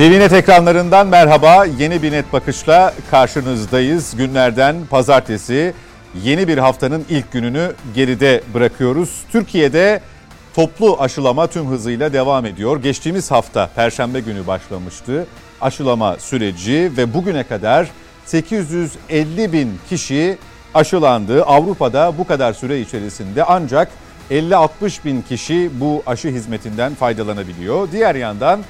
TVNet ekranlarından merhaba. Yeni bir net bakışla karşınızdayız. Günlerden pazartesi yeni bir haftanın ilk gününü geride bırakıyoruz. Türkiye'de toplu aşılama tüm hızıyla devam ediyor. Geçtiğimiz hafta perşembe günü başlamıştı aşılama süreci ve bugüne kadar 850 bin kişi aşılandı. Avrupa'da bu kadar süre içerisinde ancak 50-60 bin kişi bu aşı hizmetinden faydalanabiliyor. Diğer yandan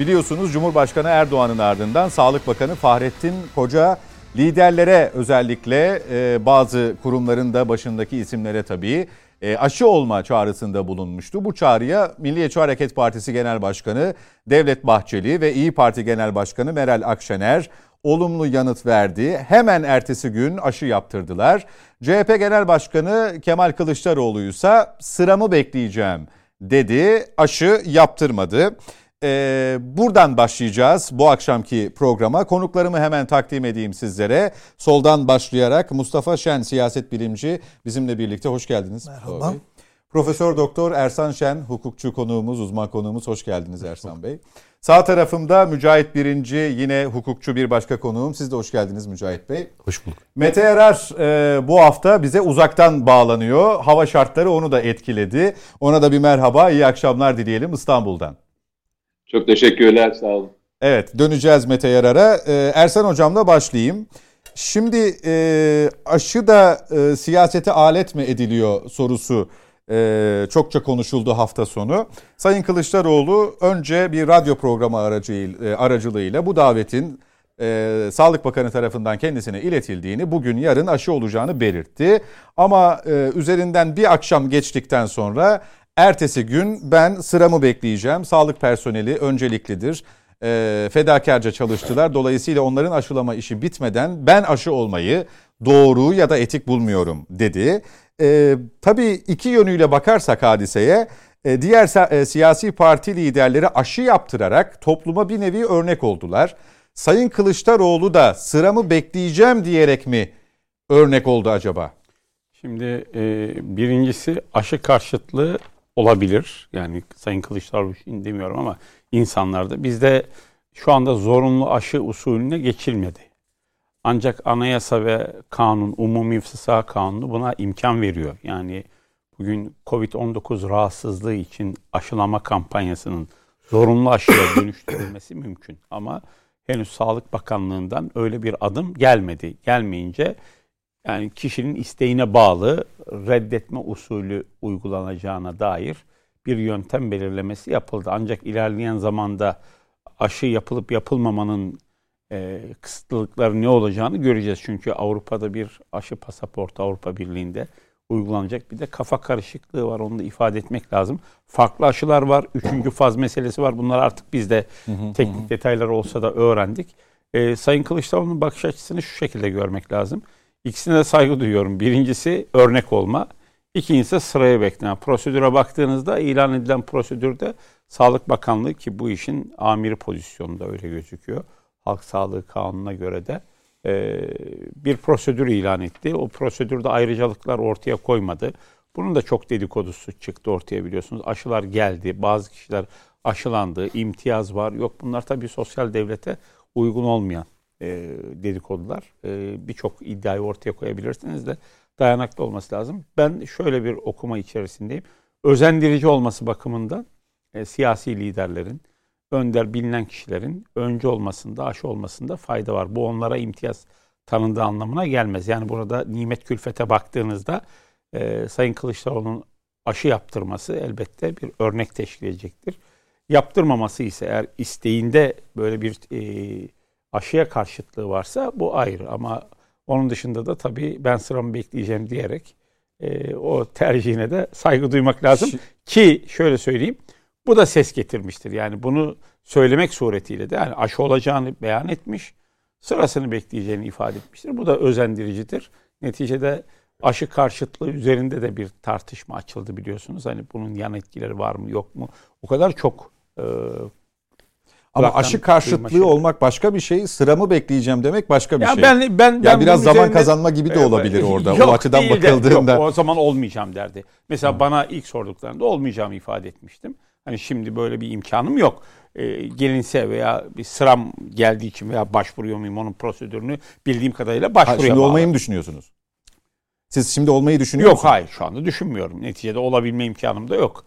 Biliyorsunuz Cumhurbaşkanı Erdoğan'ın ardından Sağlık Bakanı Fahrettin Koca liderlere özellikle e, bazı kurumların da başındaki isimlere tabii e, aşı olma çağrısında bulunmuştu. Bu çağrıya Milliyetçi Hareket Partisi Genel Başkanı Devlet Bahçeli ve İyi Parti Genel Başkanı Meral Akşener olumlu yanıt verdi. Hemen ertesi gün aşı yaptırdılar. CHP Genel Başkanı Kemal Kılıçdaroğlu ise sıramı bekleyeceğim dedi. Aşı yaptırmadı. Ee, buradan başlayacağız bu akşamki programa. Konuklarımı hemen takdim edeyim sizlere. Soldan başlayarak Mustafa Şen siyaset bilimci bizimle birlikte hoş geldiniz. Merhaba. Profesör Doktor Ersan Şen hukukçu konuğumuz, uzman konuğumuz hoş geldiniz Ersan Bey. Sağ tarafımda Mücahit Birinci yine hukukçu bir başka konuğum. Siz de hoş geldiniz Mücahit Bey. Hoş bulduk. Mete Erar e, bu hafta bize uzaktan bağlanıyor. Hava şartları onu da etkiledi. Ona da bir merhaba, iyi akşamlar dileyelim İstanbul'dan. Çok teşekkürler, sağ olun. Evet, döneceğiz Mete Yarar'a. Ee, Ersan Hocam'la başlayayım. Şimdi e, aşı da e, siyasete alet mi ediliyor sorusu e, çokça konuşuldu hafta sonu. Sayın Kılıçdaroğlu önce bir radyo programı aracıyla, e, aracılığıyla bu davetin Sağlık Bakanı tarafından kendisine iletildiğini, bugün yarın aşı olacağını belirtti. Ama üzerinden bir akşam geçtikten sonra Ertesi gün ben sıramı bekleyeceğim. Sağlık personeli önceliklidir. E, fedakarca çalıştılar. Dolayısıyla onların aşılama işi bitmeden ben aşı olmayı doğru ya da etik bulmuyorum dedi. E, tabii iki yönüyle bakarsak hadiseye e, diğer e, siyasi parti liderleri aşı yaptırarak topluma bir nevi örnek oldular. Sayın Kılıçdaroğlu da sıramı bekleyeceğim diyerek mi örnek oldu acaba? Şimdi e, birincisi aşı karşıtlığı olabilir. Yani Sayın Kılıçdaroğlu için demiyorum ama insanlarda bizde şu anda zorunlu aşı usulüne geçilmedi. Ancak anayasa ve kanun, umumi ifsisa kanunu buna imkan veriyor. Yani bugün Covid-19 rahatsızlığı için aşılama kampanyasının zorunlu aşıya dönüştürülmesi mümkün. Ama henüz Sağlık Bakanlığı'ndan öyle bir adım gelmedi. Gelmeyince yani kişinin isteğine bağlı reddetme usulü uygulanacağına dair bir yöntem belirlemesi yapıldı. Ancak ilerleyen zamanda aşı yapılıp yapılmamanın e, kısıtlılıkları ne olacağını göreceğiz. Çünkü Avrupa'da bir aşı pasaportu Avrupa Birliği'nde uygulanacak bir de kafa karışıklığı var onu da ifade etmek lazım. Farklı aşılar var, üçüncü faz meselesi var. Bunlar artık biz de teknik detaylar olsa da öğrendik. E, Sayın Kılıçdaroğlu'nun bakış açısını şu şekilde görmek lazım. İkisine de saygı duyuyorum. Birincisi örnek olma. İkincisi sıraya beklenen. Prosedüre baktığınızda ilan edilen prosedürde Sağlık Bakanlığı ki bu işin amiri pozisyonunda öyle gözüküyor. Halk Sağlığı Kanunu'na göre de e, bir prosedür ilan etti. O prosedürde ayrıcalıklar ortaya koymadı. Bunun da çok dedikodusu çıktı ortaya biliyorsunuz. Aşılar geldi. Bazı kişiler aşılandı. imtiyaz var. Yok bunlar tabii sosyal devlete uygun olmayan e, dedikodular. E, Birçok iddiayı ortaya koyabilirsiniz de dayanaklı olması lazım. Ben şöyle bir okuma içerisindeyim. Özendirici olması bakımından e, siyasi liderlerin, önder bilinen kişilerin önce olmasında, aşı olmasında fayda var. Bu onlara imtiyaz tanındığı anlamına gelmez. Yani burada nimet külfete baktığınızda e, Sayın Kılıçdaroğlu'nun aşı yaptırması elbette bir örnek teşkil edecektir. Yaptırmaması ise eğer isteğinde böyle bir e, aşıya karşıtlığı varsa bu ayrı ama onun dışında da tabii ben sıramı bekleyeceğim diyerek e, o tercihine de saygı duymak lazım. Ki şöyle söyleyeyim bu da ses getirmiştir. Yani bunu söylemek suretiyle de yani aşı olacağını beyan etmiş, sırasını bekleyeceğini ifade etmiştir. Bu da özendiricidir. Neticede aşı karşıtlığı üzerinde de bir tartışma açıldı biliyorsunuz. Hani bunun yan etkileri var mı yok mu? O kadar çok e, ama aşı karşıtlığı şey. olmak başka bir şey, sıramı bekleyeceğim demek başka bir ya şey. Ben ben ya ben biraz zaman üzerine... kazanma gibi de olabilir orada. Yok, o açıdan bakıldığında. De, yok, o zaman olmayacağım derdi. Mesela Hı. bana ilk sorduklarında olmayacağımı ifade etmiştim. Hani şimdi böyle bir imkanım yok. E, gelinse veya bir sıram geldiği için veya başvuruyor muyum onun prosedürünü bildiğim kadarıyla başvuruya Ha, şimdi bağlı. olmayı mı düşünüyorsunuz? Siz şimdi olmayı düşünüyor Yok musunuz? hayır şu anda düşünmüyorum. Neticede olabilme imkanım da yok.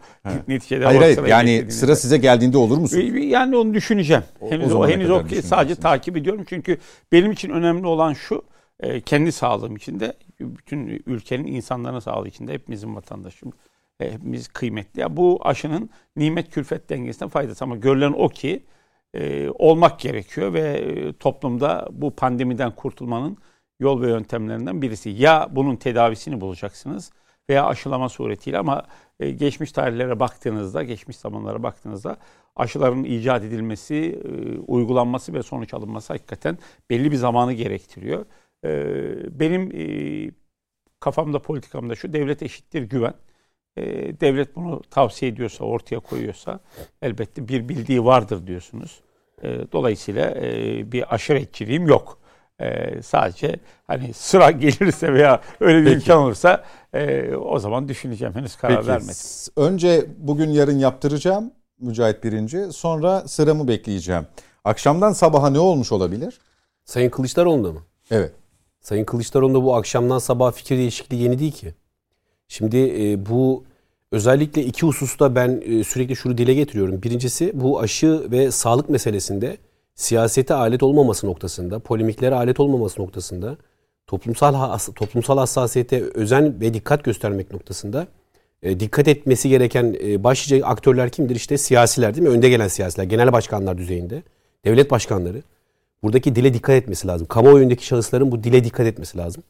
Neticede Hayır o hayır yani sıra size geldiğinde olur musunuz? yani onu düşüneceğim. O- o Henüz o, zamana henüz o sadece takip ediyorum. Çünkü benim için önemli olan şu e, kendi sağlığım için de bütün ülkenin insanların sağlığı için de hepimizin vatandaşım e, hepimiz kıymetli. Ya bu aşının nimet külfet dengesine faydası ama görülen o ki e, olmak gerekiyor ve toplumda bu pandemiden kurtulmanın yol ve yöntemlerinden birisi. Ya bunun tedavisini bulacaksınız veya aşılama suretiyle ama e, geçmiş tarihlere baktığınızda, geçmiş zamanlara baktığınızda aşıların icat edilmesi, e, uygulanması ve sonuç alınması hakikaten belli bir zamanı gerektiriyor. E, benim kafamda, politikamda şu devlet eşittir güven. Devlet bunu tavsiye ediyorsa, ortaya koyuyorsa elbette bir bildiği vardır diyorsunuz. Dolayısıyla e, bir aşiretçiliğim yok. E, sadece hani sıra gelirse veya öyle bir Peki. imkan olursa e, o zaman düşüneceğim. Henüz karar Peki, vermedim. önce bugün yarın yaptıracağım Mücahit birinci. Sonra sıramı bekleyeceğim. Akşamdan sabaha ne olmuş olabilir? Sayın Kılıçdaroğlu'nda mı? Evet. Sayın Kılıçdaroğlu'nda bu akşamdan sabah fikir değişikliği yeni değil ki. Şimdi e, bu özellikle iki hususta ben e, sürekli şunu dile getiriyorum. Birincisi bu aşı ve sağlık meselesinde siyasete alet olmaması noktasında, polemiklere alet olmaması noktasında, toplumsal toplumsal hassasiyete özen ve dikkat göstermek noktasında e, dikkat etmesi gereken e, başlıca aktörler kimdir? İşte siyasiler değil mi? Önde gelen siyasiler, genel başkanlar düzeyinde, devlet başkanları. Buradaki dile dikkat etmesi lazım. Kamuoyundaki şahısların bu dile dikkat etmesi lazım.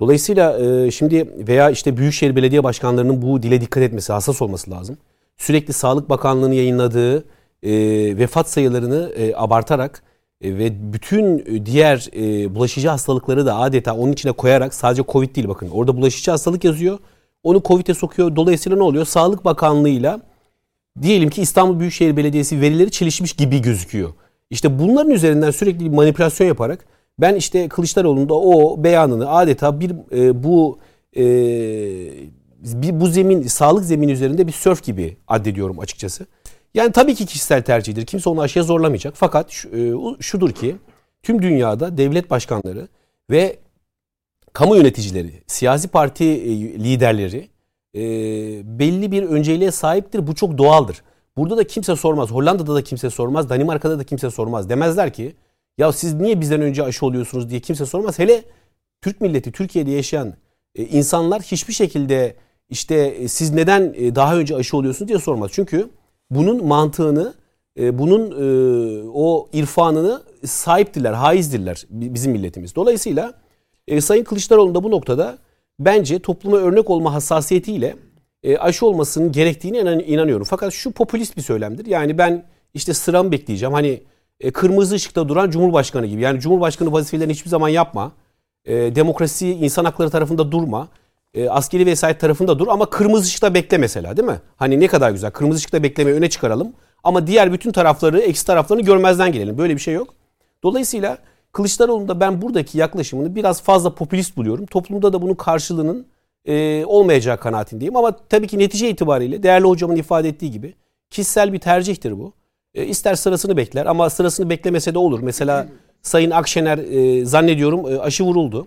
Dolayısıyla e, şimdi veya işte Büyükşehir Belediye Başkanlarının bu dile dikkat etmesi, hassas olması lazım. Sürekli Sağlık Bakanlığı'nın yayınladığı e, vefat sayılarını e, abartarak e, ve bütün e, diğer e, bulaşıcı hastalıkları da adeta onun içine koyarak sadece Covid değil bakın. Orada bulaşıcı hastalık yazıyor. Onu Covid'e sokuyor. Dolayısıyla ne oluyor? Sağlık Bakanlığı'yla diyelim ki İstanbul Büyükşehir Belediyesi verileri çelişmiş gibi gözüküyor. İşte bunların üzerinden sürekli manipülasyon yaparak ben işte Kılıçdaroğlu'nun da o beyanını adeta bir e, bu e, bir, bu zemin sağlık zemini üzerinde bir sörf gibi addediyorum açıkçası. Yani tabii ki kişisel tercihdir. Kimse onu aşıya zorlamayacak. Fakat şu, e, şudur ki tüm dünyada devlet başkanları ve kamu yöneticileri, siyasi parti e, liderleri e, belli bir önceliğe sahiptir. Bu çok doğaldır. Burada da kimse sormaz. Hollanda'da da kimse sormaz. Danimarka'da da kimse sormaz. Demezler ki ya siz niye bizden önce aşı oluyorsunuz diye kimse sormaz. Hele Türk milleti, Türkiye'de yaşayan insanlar hiçbir şekilde işte siz neden daha önce aşı oluyorsunuz diye sormaz. Çünkü bunun mantığını, e, bunun e, o irfanını sahiptirler, haizdirler bi- bizim milletimiz. Dolayısıyla e, Sayın Kılıçdaroğlu da bu noktada bence topluma örnek olma hassasiyetiyle e, aşı olmasının gerektiğine inan- inanıyorum. Fakat şu popülist bir söylemdir. Yani ben işte sıramı bekleyeceğim. Hani kırmızı ışıkta duran Cumhurbaşkanı gibi. Yani Cumhurbaşkanı vazifelerini hiçbir zaman yapma. Demokrasi, insan hakları tarafında durma. E, askeri vesayet tarafında dur ama kırmızı ışıkta bekle mesela değil mi? Hani ne kadar güzel. Kırmızı ışıkta beklemeyi öne çıkaralım. Ama diğer bütün tarafları, eksi taraflarını görmezden gelelim. Böyle bir şey yok. Dolayısıyla Kılıçdaroğlu'nda ben buradaki yaklaşımını biraz fazla popülist buluyorum. Toplumda da bunun karşılığının e, olmayacağı kanaatindeyim. Ama tabii ki netice itibariyle değerli hocamın ifade ettiği gibi kişisel bir tercihtir bu. E, ister sırasını bekler ama sırasını beklemese de olur. Mesela Sayın Akşener e, zannediyorum e, aşı vuruldu.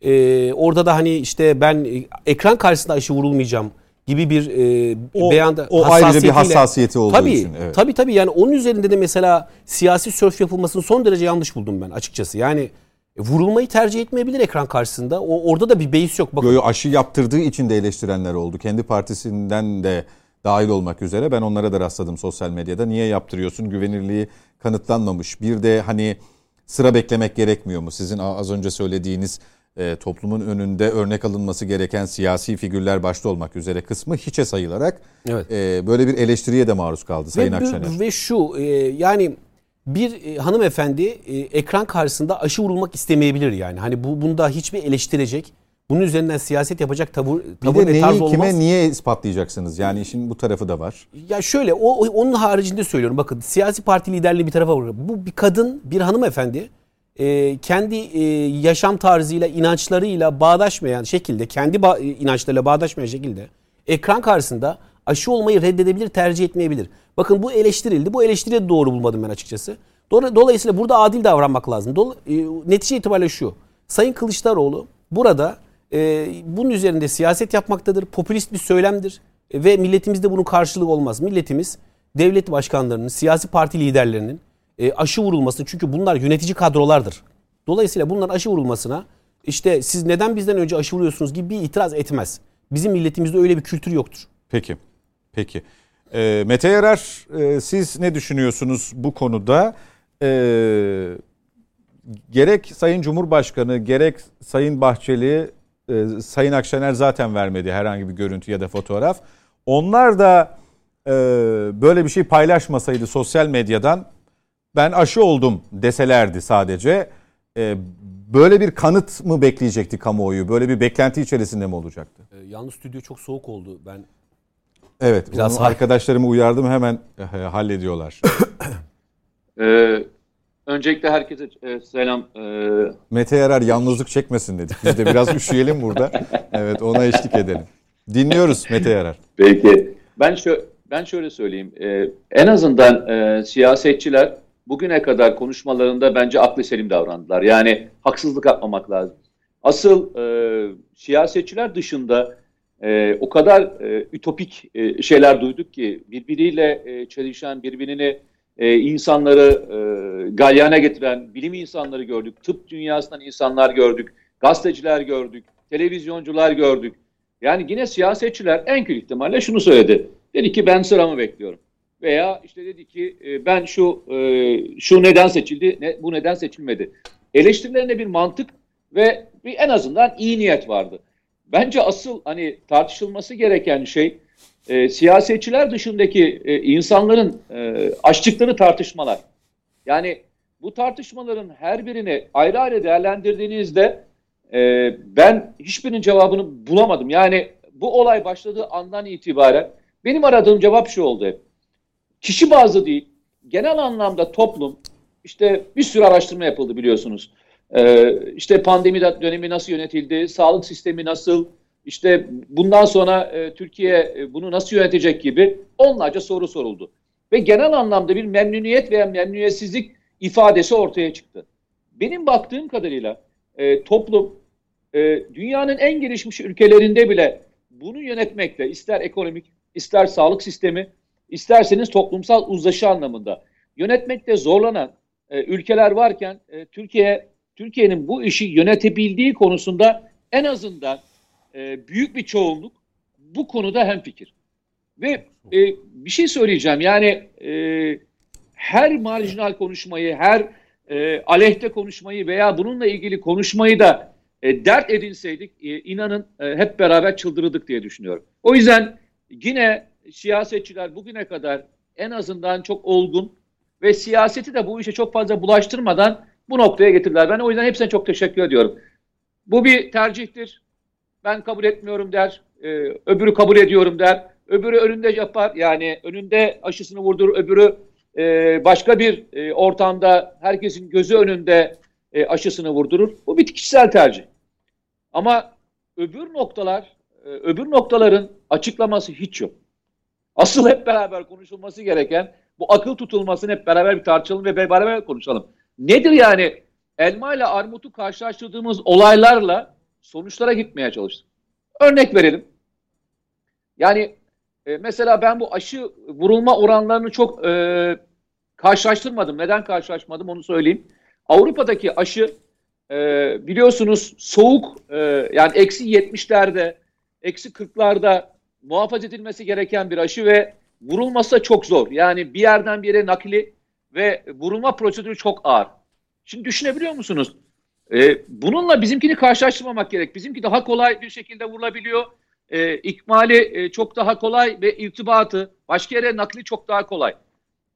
E, orada da hani işte ben e, ekran karşısında aşı vurulmayacağım gibi bir e, O, beyanda o ayrıca bir hassasiyeti olduğu tabii, için. Evet. Tabii tabii yani onun üzerinde de mesela siyasi sörf yapılmasını son derece yanlış buldum ben açıkçası. Yani e, vurulmayı tercih etmeyebilir ekran karşısında. O orada da bir beis yok. Bakın Yo, yo, aşı yaptırdığı için de eleştirenler oldu. Kendi partisinden de dahil olmak üzere ben onlara da rastladım sosyal medyada. Niye yaptırıyorsun? Güvenirliği kanıtlanmamış. Bir de hani sıra beklemek gerekmiyor mu? Sizin az önce söylediğiniz e, toplumun önünde örnek alınması gereken siyasi figürler başta olmak üzere kısmı hiçe sayılarak Evet. e, böyle bir eleştiriye de maruz kaldı Sayın ve, Akşener. ve şu e, yani bir e, hanımefendi e, ekran karşısında aşı vurulmak istemeyebilir yani. Hani bu bunda hiçbir eleştirecek, bunun üzerinden siyaset yapacak tavır, Bir tavır de ve tarz neyi olmaz. kime niye ispatlayacaksınız? Yani işin bu tarafı da var. Ya şöyle o, onun haricinde söylüyorum. Bakın siyasi parti liderliği bir tarafa bırakın. Bu bir kadın, bir hanımefendi e, kendi e, yaşam tarzıyla, inançlarıyla bağdaşmayan şekilde, kendi ba- inançlarıyla bağdaşmayan şekilde ekran karşısında aşı olmayı reddedebilir, tercih etmeyebilir. Bakın bu eleştirildi. Bu eleştiriyi de doğru bulmadım ben açıkçası. Dolayısıyla burada adil davranmak lazım. Dol e, netice itibariyle şu. Sayın Kılıçdaroğlu burada e, bunun üzerinde siyaset yapmaktadır. Popülist bir söylemdir. E, ve milletimizde bunun karşılığı olmaz. Milletimiz devlet başkanlarının, siyasi parti liderlerinin e, aşı vurulmasını çünkü bunlar yönetici kadrolardır. Dolayısıyla bunların aşı vurulmasına işte siz neden bizden önce aşı vuruyorsunuz gibi bir itiraz etmez. Bizim milletimizde öyle bir kültür yoktur. Peki. Peki. E, Mete Yarar e, siz ne düşünüyorsunuz bu konuda? E, gerek Sayın Cumhurbaşkanı gerek Sayın Bahçeli, e, Sayın Akşener zaten vermedi herhangi bir görüntü ya da fotoğraf. Onlar da e, böyle bir şey paylaşmasaydı sosyal medyadan ben aşı oldum deselerdi sadece. E, böyle bir kanıt mı bekleyecekti kamuoyu? Böyle bir beklenti içerisinde mi olacaktı? E, yalnız stüdyo çok soğuk oldu. Ben Evet, Biraz arkadaşlarımı uyardım hemen e, hallediyorlar. ee, öncelikle herkese e, selam. Ee... Mete Yarar yalnızlık çekmesin dedik. Biz de biraz üşüyelim burada. Evet ona eşlik edelim. Dinliyoruz Mete Yarar. Peki. Ben şöyle ben şöyle söyleyeyim. Ee, en azından e, siyasetçiler bugüne kadar konuşmalarında bence aklı selim davrandılar. Yani haksızlık yapmamak lazım. Asıl e, siyasetçiler dışında e, o kadar e, ütopik e, şeyler duyduk ki birbiriyle e, çelişen, birbirini e, insanları e, galyana getiren bilim insanları gördük. Tıp dünyasından insanlar gördük. Gazeteciler gördük. Televizyoncular gördük. Yani yine siyasetçiler en kötü ihtimalle şunu söyledi. Dedi ki ben sıramı bekliyorum. Veya işte dedi ki e, ben şu e, şu neden seçildi, bu neden seçilmedi. Eleştirilerinde bir mantık ve bir en azından iyi niyet vardı. Bence asıl hani tartışılması gereken şey e, siyasetçiler dışındaki insanların e, açtıkları tartışmalar. Yani bu tartışmaların her birini ayrı ayrı değerlendirdiğinizde ben hiçbirinin cevabını bulamadım. Yani bu olay başladığı andan itibaren benim aradığım cevap şu oldu hep. Kişi bazı değil, genel anlamda toplum, işte bir sürü araştırma yapıldı biliyorsunuz. Ee, işte pandemi dönemi nasıl yönetildi, sağlık sistemi nasıl, işte bundan sonra e, Türkiye e, bunu nasıl yönetecek gibi onlarca soru soruldu. Ve genel anlamda bir memnuniyet veya memnuniyetsizlik ifadesi ortaya çıktı. Benim baktığım kadarıyla e, toplum e, dünyanın en gelişmiş ülkelerinde bile bunu yönetmekte ister ekonomik, ister sağlık sistemi, isterseniz toplumsal uzlaşı anlamında yönetmekte zorlanan e, ülkeler varken e, Türkiye Türkiye'nin bu işi yönetebildiği konusunda en azından e, büyük bir çoğunluk bu konuda hemfikir. Ve e, bir şey söyleyeceğim yani e, her marjinal konuşmayı, her e, aleyhte konuşmayı veya bununla ilgili konuşmayı da e, dert edinseydik e, inanın e, hep beraber çıldırırdık diye düşünüyorum. O yüzden yine siyasetçiler bugüne kadar en azından çok olgun ve siyaseti de bu işe çok fazla bulaştırmadan bu noktaya getirdiler. Ben o yüzden hepsine çok teşekkür ediyorum. Bu bir tercihtir. Ben kabul etmiyorum der. E, öbürü kabul ediyorum der. Öbürü önünde yapar. Yani önünde aşısını vurdur. Öbürü e, başka bir e, ortamda herkesin gözü önünde e, aşısını vurdurur. Bu bir kişisel tercih. Ama öbür noktalar, e, öbür noktaların açıklaması hiç yok. Asıl hep beraber konuşulması gereken bu akıl tutulmasını hep beraber bir tartışalım ve beraber konuşalım. Nedir yani elma ile armutu karşılaştırdığımız olaylarla sonuçlara gitmeye çalıştık. Örnek verelim. Yani e, mesela ben bu aşı vurulma oranlarını çok e, karşılaştırmadım. Neden karşılaşmadım onu söyleyeyim. Avrupa'daki aşı e, biliyorsunuz soğuk e, yani eksi 70'lerde, eksi 40'larda muhafaza edilmesi gereken bir aşı ve vurulması da çok zor. Yani bir yerden bir yere nakli ve vurulma prosedürü çok ağır. Şimdi düşünebiliyor musunuz? Ee, bununla bizimkini karşılaştırmamak gerek. Bizimki daha kolay bir şekilde vurulabiliyor. Ee, ikmali e, çok daha kolay ve irtibatı başka yere nakli çok daha kolay.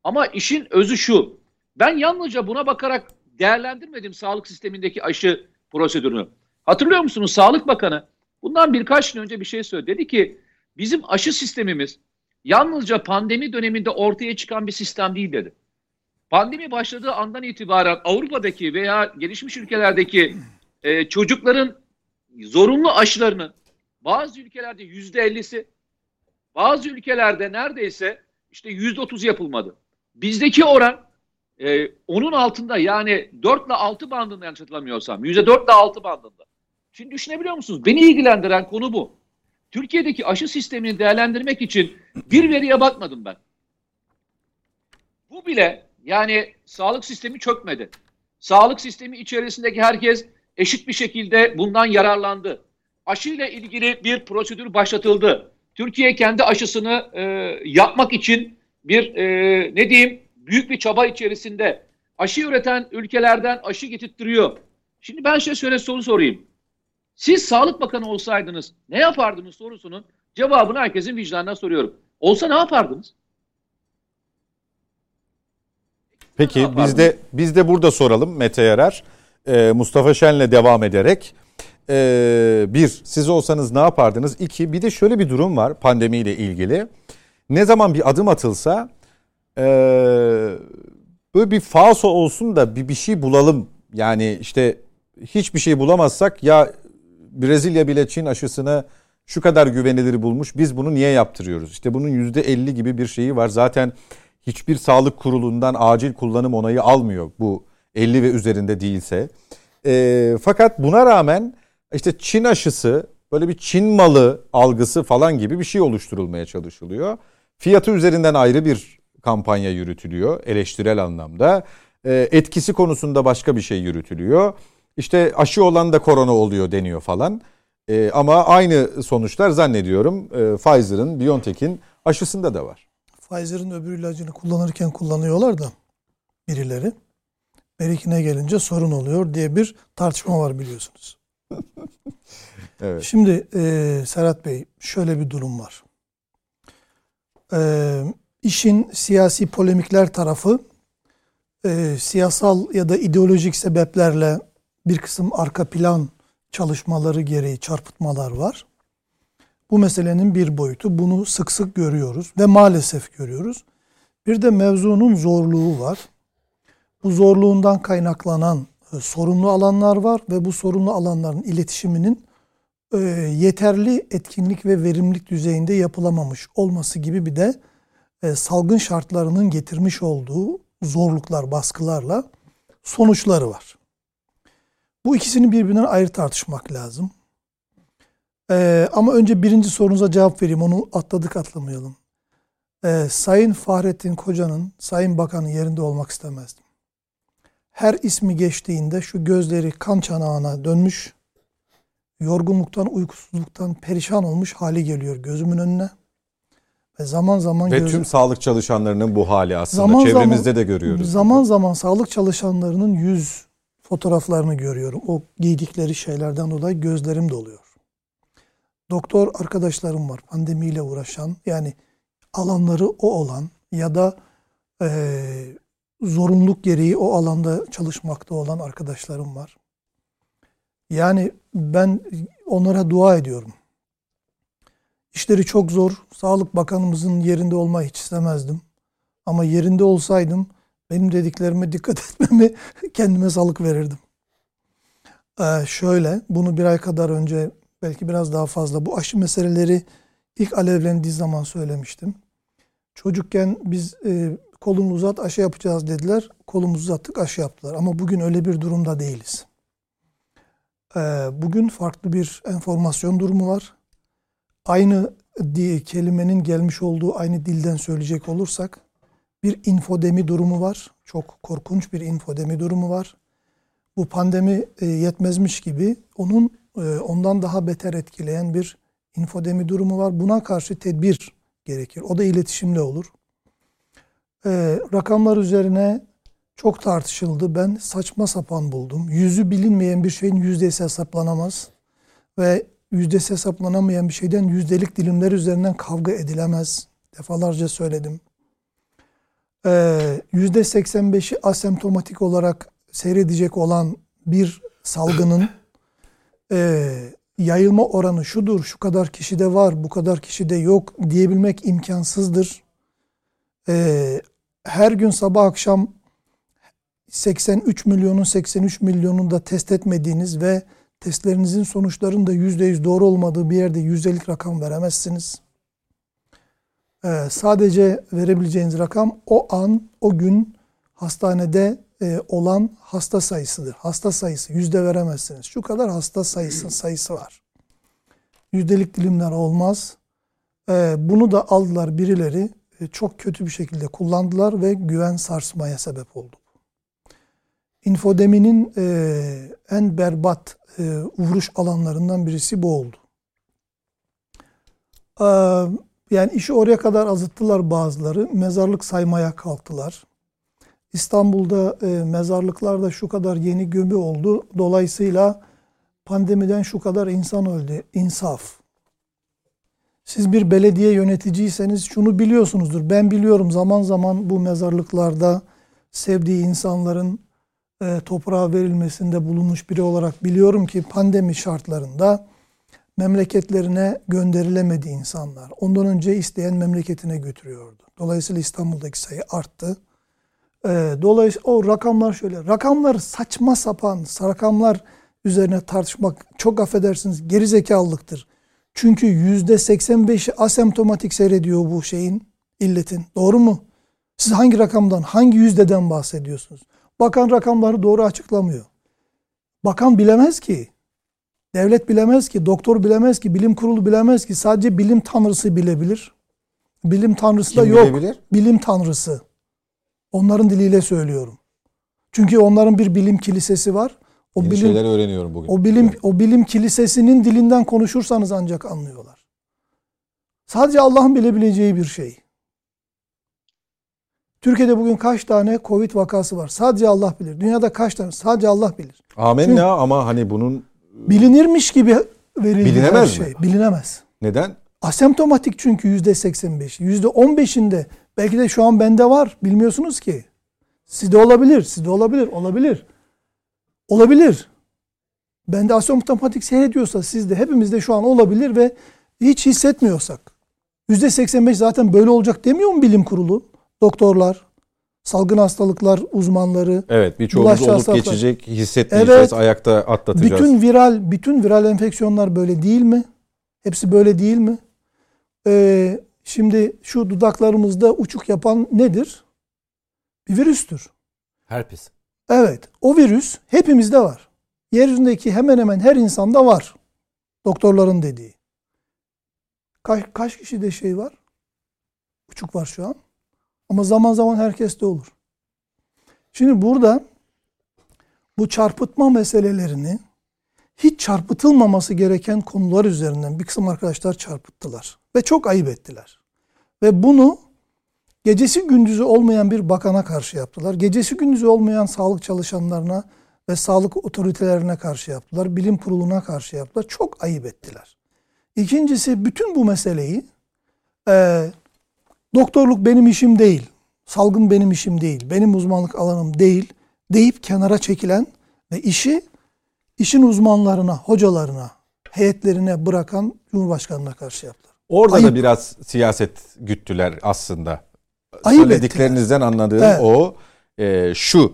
Ama işin özü şu. Ben yalnızca buna bakarak değerlendirmedim sağlık sistemindeki aşı prosedürünü. Hatırlıyor musunuz? Sağlık Bakanı bundan birkaç gün önce bir şey söyledi. Dedi ki bizim aşı sistemimiz yalnızca pandemi döneminde ortaya çıkan bir sistem değil dedi. Pandemi başladığı andan itibaren Avrupa'daki veya gelişmiş ülkelerdeki e, çocukların zorunlu aşılarının bazı ülkelerde yüzde ellisi, Bazı ülkelerde neredeyse işte yüzde otuz yapılmadı. Bizdeki oran e, onun altında yani 4 ile 6 bandında yanlış hatırlamıyorsam. Yüzde 4 ile 6 bandında. Şimdi düşünebiliyor musunuz? Beni ilgilendiren konu bu. Türkiye'deki aşı sistemini değerlendirmek için bir veriye bakmadım ben. Bu bile yani sağlık sistemi çökmedi. Sağlık sistemi içerisindeki herkes eşit bir şekilde bundan yararlandı. Aşı ile ilgili bir prosedür başlatıldı. Türkiye kendi aşısını e, yapmak için bir e, ne diyeyim büyük bir çaba içerisinde aşı üreten ülkelerden aşı getirttiriyor. Şimdi ben size şöyle soru sorayım. Siz Sağlık Bakanı olsaydınız ne yapardınız sorusunun cevabını herkesin vicdanına soruyorum. Olsa ne yapardınız? Peki biz de biz de burada soralım Mete Yarar. Ee, Mustafa Şen'le devam ederek. Ee, bir, siz olsanız ne yapardınız? İki, bir de şöyle bir durum var pandemiyle ilgili. Ne zaman bir adım atılsa e, böyle bir falso olsun da bir bir şey bulalım. Yani işte hiçbir şey bulamazsak ya Brezilya bile Çin aşısını şu kadar güvenilir bulmuş. Biz bunu niye yaptırıyoruz? İşte bunun %50 gibi bir şeyi var. Zaten hiçbir sağlık kurulundan acil kullanım onayı almıyor bu 50 ve üzerinde değilse. E, fakat buna rağmen işte Çin aşısı böyle bir Çin malı algısı falan gibi bir şey oluşturulmaya çalışılıyor. Fiyatı üzerinden ayrı bir kampanya yürütülüyor eleştirel anlamda. E, etkisi konusunda başka bir şey yürütülüyor. İşte aşı olan da korona oluyor deniyor falan. E, ama aynı sonuçlar zannediyorum e, Pfizer'ın, BioNTech'in aşısında da var. Pfizer'ın öbür ilacını kullanırken kullanıyorlar da birileri. Berikine gelince sorun oluyor diye bir tartışma var biliyorsunuz. evet. Şimdi e, Serhat Bey şöyle bir durum var. E, işin siyasi polemikler tarafı e, siyasal ya da ideolojik sebeplerle bir kısım arka plan çalışmaları gereği çarpıtmalar var. Bu meselenin bir boyutu. Bunu sık sık görüyoruz ve maalesef görüyoruz. Bir de mevzunun zorluğu var. Bu zorluğundan kaynaklanan e, sorunlu alanlar var ve bu sorunlu alanların iletişiminin e, yeterli etkinlik ve verimlilik düzeyinde yapılamamış olması gibi bir de e, salgın şartlarının getirmiş olduğu zorluklar, baskılarla sonuçları var. Bu ikisini birbirinden ayrı tartışmak lazım. Ee, ama önce birinci sorunuza cevap vereyim. Onu atladık atlamayalım. Ee, Sayın Fahrettin Koca'nın Sayın Bakan'ın yerinde olmak istemezdim. Her ismi geçtiğinde şu gözleri kan çanağına dönmüş, yorgunluktan, uykusuzluktan perişan olmuş hali geliyor gözümün önüne. Ve zaman zaman ve göz... tüm sağlık çalışanlarının bu hali aslında zaman çevremizde zaman, de görüyoruz. Zaman zaman sağlık çalışanlarının yüz fotoğraflarını görüyorum. O giydikleri şeylerden dolayı gözlerim doluyor. Doktor arkadaşlarım var pandemiyle uğraşan yani alanları o olan ya da e, zorunluluk gereği o alanda çalışmakta olan arkadaşlarım var. Yani ben onlara dua ediyorum. İşleri çok zor. Sağlık Bakanımızın yerinde olmayı hiç istemezdim. Ama yerinde olsaydım benim dediklerime dikkat etmemi kendime sağlık verirdim. Ee, şöyle, bunu bir ay kadar önce belki biraz daha fazla bu aşı meseleleri ilk alevlendiği zaman söylemiştim. Çocukken biz e, kolunu uzat aşı yapacağız dediler. Kolumuzu uzattık aşı yaptılar. Ama bugün öyle bir durumda değiliz. Ee, bugün farklı bir enformasyon durumu var. Aynı diye kelimenin gelmiş olduğu aynı dilden söyleyecek olursak bir infodemi durumu var. Çok korkunç bir infodemi durumu var. Bu pandemi e, yetmezmiş gibi onun e, ondan daha beter etkileyen bir infodemi durumu var. Buna karşı tedbir gerekir. O da iletişimle olur. E, rakamlar üzerine çok tartışıldı. Ben saçma sapan buldum. Yüzü bilinmeyen bir şeyin yüzdesi hesaplanamaz. Ve yüzdesi hesaplanamayan bir şeyden yüzdelik dilimler üzerinden kavga edilemez. Defalarca söyledim. %85'i asemptomatik olarak seyredecek olan bir salgının e, yayılma oranı şudur, şu kadar kişide var, bu kadar kişide yok diyebilmek imkansızdır. E, her gün sabah akşam 83 milyonun 83 milyonunu da test etmediğiniz ve testlerinizin sonuçlarının da %100 doğru olmadığı bir yerde yüzdelik rakam veremezsiniz. Ee, sadece verebileceğiniz rakam o an, o gün hastanede e, olan hasta sayısıdır. Hasta sayısı. Yüzde veremezsiniz. Şu kadar hasta sayısı sayısı var. Yüzdelik dilimler olmaz. Ee, bunu da aldılar birileri e, çok kötü bir şekilde kullandılar ve güven sarsmaya sebep oldu. İnfodeminin e, en berbat e, vuruş alanlarından birisi bu oldu. Ee, yani işi oraya kadar azıttılar bazıları. Mezarlık saymaya kalktılar. İstanbul'da e, mezarlıklarda şu kadar yeni gömü oldu. Dolayısıyla pandemiden şu kadar insan öldü. İnsaf. Siz bir belediye yöneticiyseniz şunu biliyorsunuzdur. Ben biliyorum zaman zaman bu mezarlıklarda sevdiği insanların e, toprağa verilmesinde bulunmuş biri olarak biliyorum ki pandemi şartlarında memleketlerine gönderilemedi insanlar. Ondan önce isteyen memleketine götürüyordu. Dolayısıyla İstanbul'daki sayı arttı. E, dolayısıyla o rakamlar şöyle. Rakamlar saçma sapan rakamlar üzerine tartışmak çok affedersiniz gerizekalılıktır. Çünkü yüzde 85'i asemptomatik seyrediyor bu şeyin, illetin. Doğru mu? Siz hangi rakamdan, hangi yüzdeden bahsediyorsunuz? Bakan rakamları doğru açıklamıyor. Bakan bilemez ki. Devlet bilemez ki, doktor bilemez ki, bilim kurulu bilemez ki. Sadece bilim tanrısı bilebilir. Bilim tanrısı da Kim yok. bilebilir? Bilim tanrısı. Onların diliyle söylüyorum. Çünkü onların bir bilim kilisesi var. O Yeni bilim şeyler öğreniyorum bugün. o bilim o bilim kilisesinin dilinden konuşursanız ancak anlıyorlar. Sadece Allah'ın bilebileceği bir şey. Türkiye'de bugün kaç tane Covid vakası var? Sadece Allah bilir. Dünyada kaç tane? Sadece Allah bilir. Amenna ama hani bunun Bilinirmiş gibi verildi Bilinemez her mi? şey. Bilinemez. neden? Asemptomatik çünkü yüzde 85. Yüzde 15'inde belki de şu an bende var. Bilmiyorsunuz ki. Sizde olabilir. Sizde olabilir. Olabilir. Olabilir. Bende asemptomatik seyrediyorsa sizde hepimizde şu an olabilir ve hiç hissetmiyorsak. Yüzde 85 zaten böyle olacak demiyor mu bilim kurulu? Doktorlar, salgın hastalıklar uzmanları. Evet birçoğumuz olup hastalıklar. geçecek, hissetmeyeceğiz, Evet. ayakta atlatacağız. Bütün viral bütün viral enfeksiyonlar böyle değil mi? Hepsi böyle değil mi? Ee, şimdi şu dudaklarımızda uçuk yapan nedir? Bir virüstür. Herpes. Evet, o virüs hepimizde var. Yeryüzündeki hemen hemen her insanda var. Doktorların dediği. Kaç, kaç kişide şey var? Uçuk var şu an. Ama zaman zaman herkeste olur. Şimdi burada bu çarpıtma meselelerini hiç çarpıtılmaması gereken konular üzerinden bir kısım arkadaşlar çarpıttılar. Ve çok ayıp ettiler. Ve bunu gecesi gündüzü olmayan bir bakana karşı yaptılar. Gecesi gündüzü olmayan sağlık çalışanlarına ve sağlık otoritelerine karşı yaptılar. Bilim kuruluna karşı yaptılar. Çok ayıp ettiler. İkincisi bütün bu meseleyi e, doktorluk benim işim değil, salgın benim işim değil, benim uzmanlık alanım değil deyip kenara çekilen ve işi işin uzmanlarına, hocalarına, heyetlerine bırakan Cumhurbaşkanı'na karşı yaptılar. Orada Ayıp. da biraz siyaset güttüler aslında. Ayıp Söylediklerinizden anladığım Evet. o e, şu.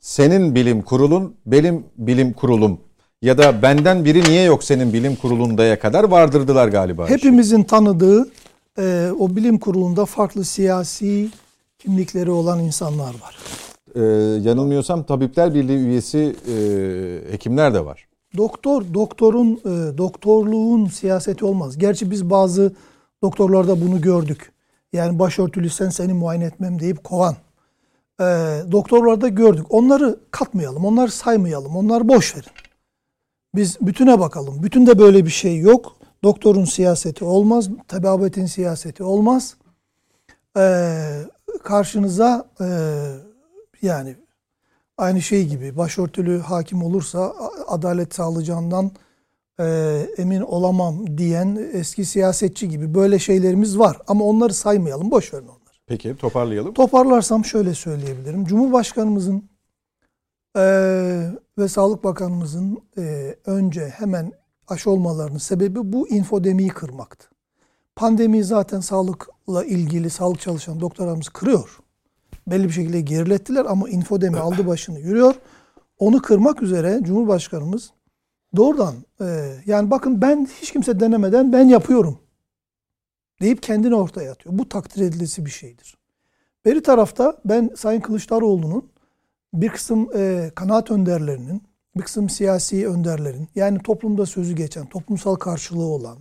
Senin bilim kurulun, benim bilim kurulum ya da benden biri niye yok senin bilim kurulundaya kadar vardırdılar galiba. Hepimizin tanıdığı e, o bilim kurulunda farklı siyasi kimlikleri olan insanlar var. E, yanılmıyorsam Tabipler Birliği üyesi e, hekimler de var. Doktor, doktorun, e, doktorluğun siyaseti olmaz. Gerçi biz bazı doktorlarda bunu gördük. Yani başörtülüysen seni muayene etmem deyip kovan. E, doktorlarda gördük. Onları katmayalım, onları saymayalım, onları boş verin. Biz bütüne bakalım. Bütünde böyle bir şey yok. Doktorun siyaseti olmaz, tebabetin siyaseti olmaz. E, karşınıza e, yani aynı şey gibi başörtülü hakim olursa adalet sağlayacağından e, emin olamam diyen eski siyasetçi gibi böyle şeylerimiz var. Ama onları saymayalım, boş verin onları. Peki toparlayalım. Toparlarsam şöyle söyleyebilirim. Cumhurbaşkanımızın eee, ve Sağlık Bakanımızın eee, önce hemen aşı olmalarının sebebi bu infodemiyi kırmaktı. Pandemi zaten sağlıkla ilgili sağlık çalışan doktorlarımız kırıyor. Belli bir şekilde gerilettiler ama infodemi aldı başını yürüyor. Onu kırmak üzere Cumhurbaşkanımız doğrudan eee, yani bakın ben hiç kimse denemeden ben yapıyorum deyip kendini ortaya atıyor. Bu takdir edilesi bir şeydir. Beri tarafta ben Sayın Kılıçdaroğlu'nun bir kısım e, kanaat önderlerinin, bir kısım siyasi önderlerin, yani toplumda sözü geçen, toplumsal karşılığı olan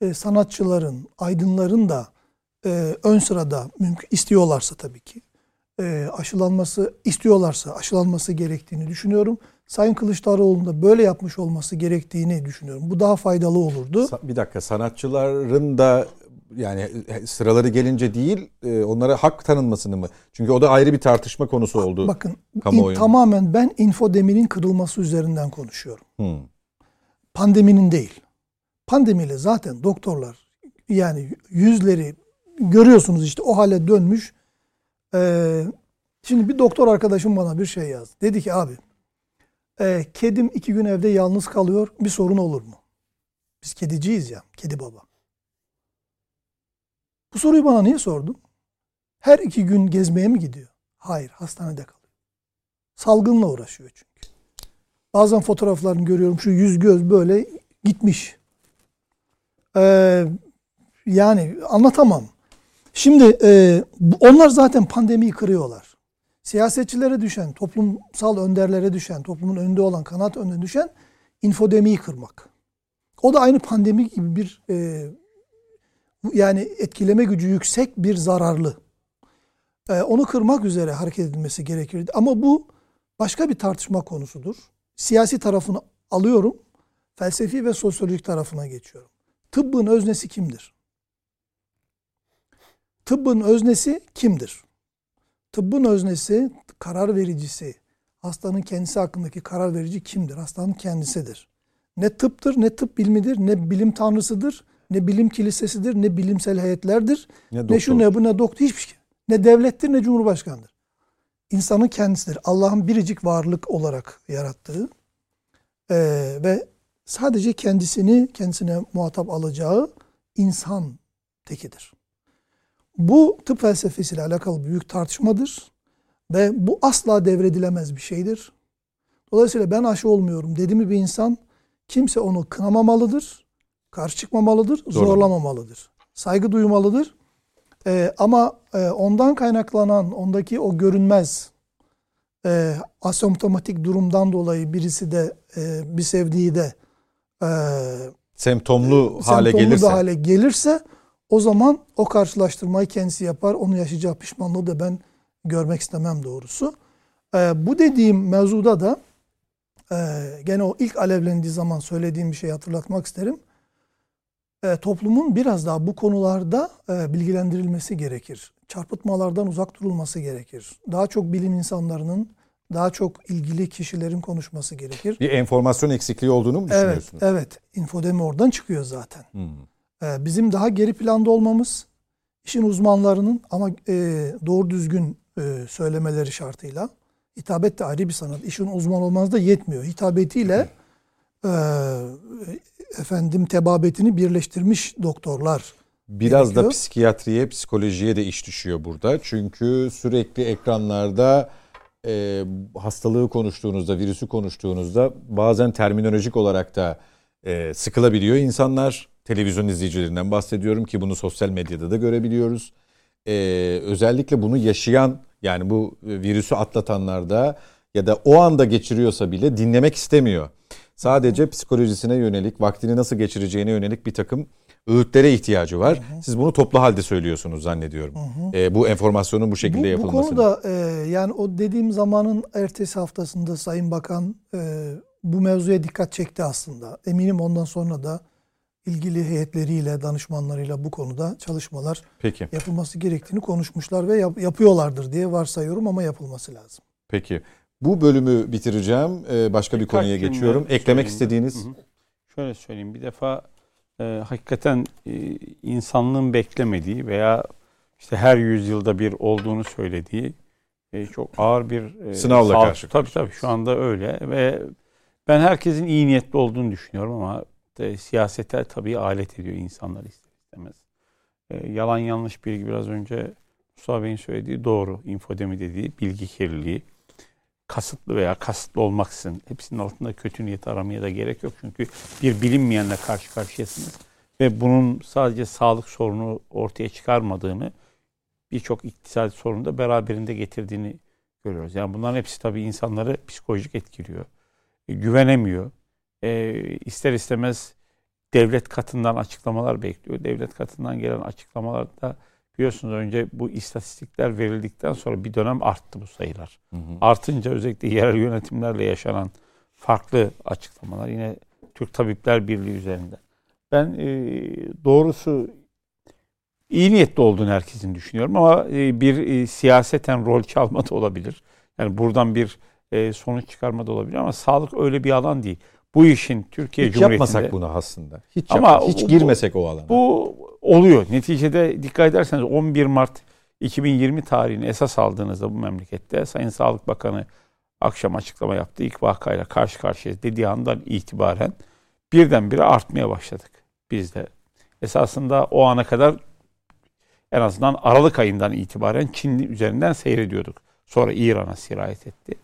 e, sanatçıların, aydınların da e, ön sırada mümkün istiyorlarsa tabii ki e, aşılanması istiyorlarsa aşılanması gerektiğini düşünüyorum. Sayın Kılıçdaroğlu'nun da böyle yapmış olması gerektiğini düşünüyorum. Bu daha faydalı olurdu. Bir dakika sanatçıların da yani sıraları gelince değil e, onlara hak tanınmasını mı? Çünkü o da ayrı bir tartışma konusu oldu. Bakın in, tamamen ben infodeminin kırılması üzerinden konuşuyorum. Hmm. Pandeminin değil. Pandemiyle zaten doktorlar yani yüzleri görüyorsunuz işte o hale dönmüş. Ee, şimdi bir doktor arkadaşım bana bir şey yazdı. Dedi ki abi e, kedim iki gün evde yalnız kalıyor bir sorun olur mu? Biz kediciyiz ya kedi baba. Bu soruyu bana niye sordun? Her iki gün gezmeye mi gidiyor? Hayır hastanede kalıyor. Salgınla uğraşıyor çünkü. Bazen fotoğraflarını görüyorum şu yüz göz böyle gitmiş. Ee, yani anlatamam. Şimdi e, onlar zaten pandemiyi kırıyorlar. Siyasetçilere düşen, toplumsal önderlere düşen, toplumun önünde olan, kanat önüne düşen infodemiyi kırmak. O da aynı pandemi gibi bir e, yani etkileme gücü yüksek bir zararlı. E, onu kırmak üzere hareket edilmesi gerekirdi. Ama bu başka bir tartışma konusudur. Siyasi tarafını alıyorum, felsefi ve sosyolojik tarafına geçiyorum. Tıbbın öznesi kimdir? Tıbbın öznesi kimdir? Tıbbın öznesi, karar vericisi, hastanın kendisi hakkındaki karar verici kimdir? Hastanın kendisidir. Ne tıptır, ne tıp bilmidir, ne bilim tanrısıdır, ne bilim kilisesidir, ne bilimsel heyetlerdir, ne, ne şu ne bu ne doktor hiçbir şey. Ne devlettir ne cumhurbaşkanıdır. İnsanın kendisidir. Allah'ın biricik varlık olarak yarattığı e, ve sadece kendisini kendisine muhatap alacağı insan tekidir. Bu tıp felsefesiyle alakalı büyük tartışmadır ve bu asla devredilemez bir şeydir. Dolayısıyla ben aşı olmuyorum dedi mi bir insan kimse onu kınamamalıdır, karşı çıkmamalıdır, Doğru. zorlamamalıdır. Saygı duymalıdır. Ee, ama e, ondan kaynaklanan, ondaki o görünmez e, asomptomatik durumdan dolayı birisi de e, bir sevdiği de e, semptomlu hale semptomlu gelirse. hale gelirse o zaman o karşılaştırmayı kendisi yapar. Onu yaşayacağı pişmanlığı da ben görmek istemem doğrusu. Ee, bu dediğim mevzuda da e, gene o ilk alevlendiği zaman söylediğim bir şey hatırlatmak isterim. E, toplumun biraz daha bu konularda e, bilgilendirilmesi gerekir. Çarpıtmalardan uzak durulması gerekir. Daha çok bilim insanlarının, daha çok ilgili kişilerin konuşması gerekir. Bir enformasyon eksikliği olduğunu mu düşünüyorsunuz? Evet, evet. İnfodemi oradan çıkıyor zaten. Hmm. Ee, bizim daha geri planda olmamız, işin uzmanlarının ama e, doğru düzgün e, söylemeleri şartıyla, hitabet de ayrı bir sanat. İşin uzman olmanız da yetmiyor. Hitabetiyle e, efendim tebabetini birleştirmiş doktorlar Biraz gerekiyor. da psikiyatriye, psikolojiye de iş düşüyor burada. Çünkü sürekli ekranlarda e, hastalığı konuştuğunuzda, virüsü konuştuğunuzda bazen terminolojik olarak da e, sıkılabiliyor insanlar televizyon izleyicilerinden bahsediyorum ki bunu sosyal medyada da görebiliyoruz. Ee, özellikle bunu yaşayan yani bu virüsü atlatanlarda ya da o anda geçiriyorsa bile dinlemek istemiyor. Sadece psikolojisine yönelik, vaktini nasıl geçireceğine yönelik bir takım öğütlere ihtiyacı var. Hı hı. Siz bunu toplu halde söylüyorsunuz zannediyorum. Hı hı. E, bu enformasyonun bu şekilde bu, yapılması. Bu konuda e, yani o dediğim zamanın ertesi haftasında Sayın Bakan e, bu mevzuya dikkat çekti aslında. Eminim ondan sonra da ilgili heyetleriyle, danışmanlarıyla bu konuda çalışmalar Peki. yapılması gerektiğini konuşmuşlar ve yap- yapıyorlardır diye varsayıyorum ama yapılması lazım. Peki. Bu bölümü bitireceğim. Ee, başka bir konuya geçiyorum. Eklemek istediğiniz? Hı hı. Şöyle söyleyeyim. Bir defa e, hakikaten e, insanlığın beklemediği veya işte her yüzyılda bir olduğunu söylediği e, çok ağır bir e, sınavla karşı. Tabii tabii şu anda öyle ve ben herkesin iyi niyetli olduğunu düşünüyorum ama e, siyasete tabii alet ediyor insanlar ister istemez. E, yalan yanlış bilgi biraz önce Mustafa Bey'in söylediği doğru. infodemi dediği bilgi kirliliği. Kasıtlı veya kasıtlı olmaksızın hepsinin altında kötü niyet aramaya da gerek yok. Çünkü bir bilinmeyenle karşı karşıyasınız. ve bunun sadece sağlık sorunu ortaya çıkarmadığını birçok iktisadi sorunu da beraberinde getirdiğini görüyoruz. Yani bunların hepsi tabii insanları psikolojik etkiliyor. E, güvenemiyor. E, ister istemez devlet katından açıklamalar bekliyor. Devlet katından gelen açıklamalarda biliyorsunuz önce bu istatistikler verildikten sonra bir dönem arttı bu sayılar. Hı hı. Artınca özellikle yerel yönetimlerle yaşanan farklı açıklamalar yine Türk Tabipler Birliği üzerinden. Ben e, doğrusu iyi niyetli olduğunu herkesin düşünüyorum ama e, bir e, siyaseten rol çalma da olabilir. Yani buradan bir e, sonuç çıkarma da olabilir ama sağlık öyle bir alan değil. Bu işin Türkiye hiç Cumhuriyeti'nde... Hiç yapmasak bunu aslında. Hiç, ama yapma, hiç girmesek bu, o alana. Bu oluyor. Neticede dikkat ederseniz 11 Mart 2020 tarihini esas aldığınızda bu memlekette Sayın Sağlık Bakanı akşam açıklama yaptı. İlk vakayla karşı karşıya dediği andan itibaren birdenbire artmaya başladık biz de. Esasında o ana kadar en azından Aralık ayından itibaren Çin üzerinden seyrediyorduk. Sonra İran'a sirayet etti.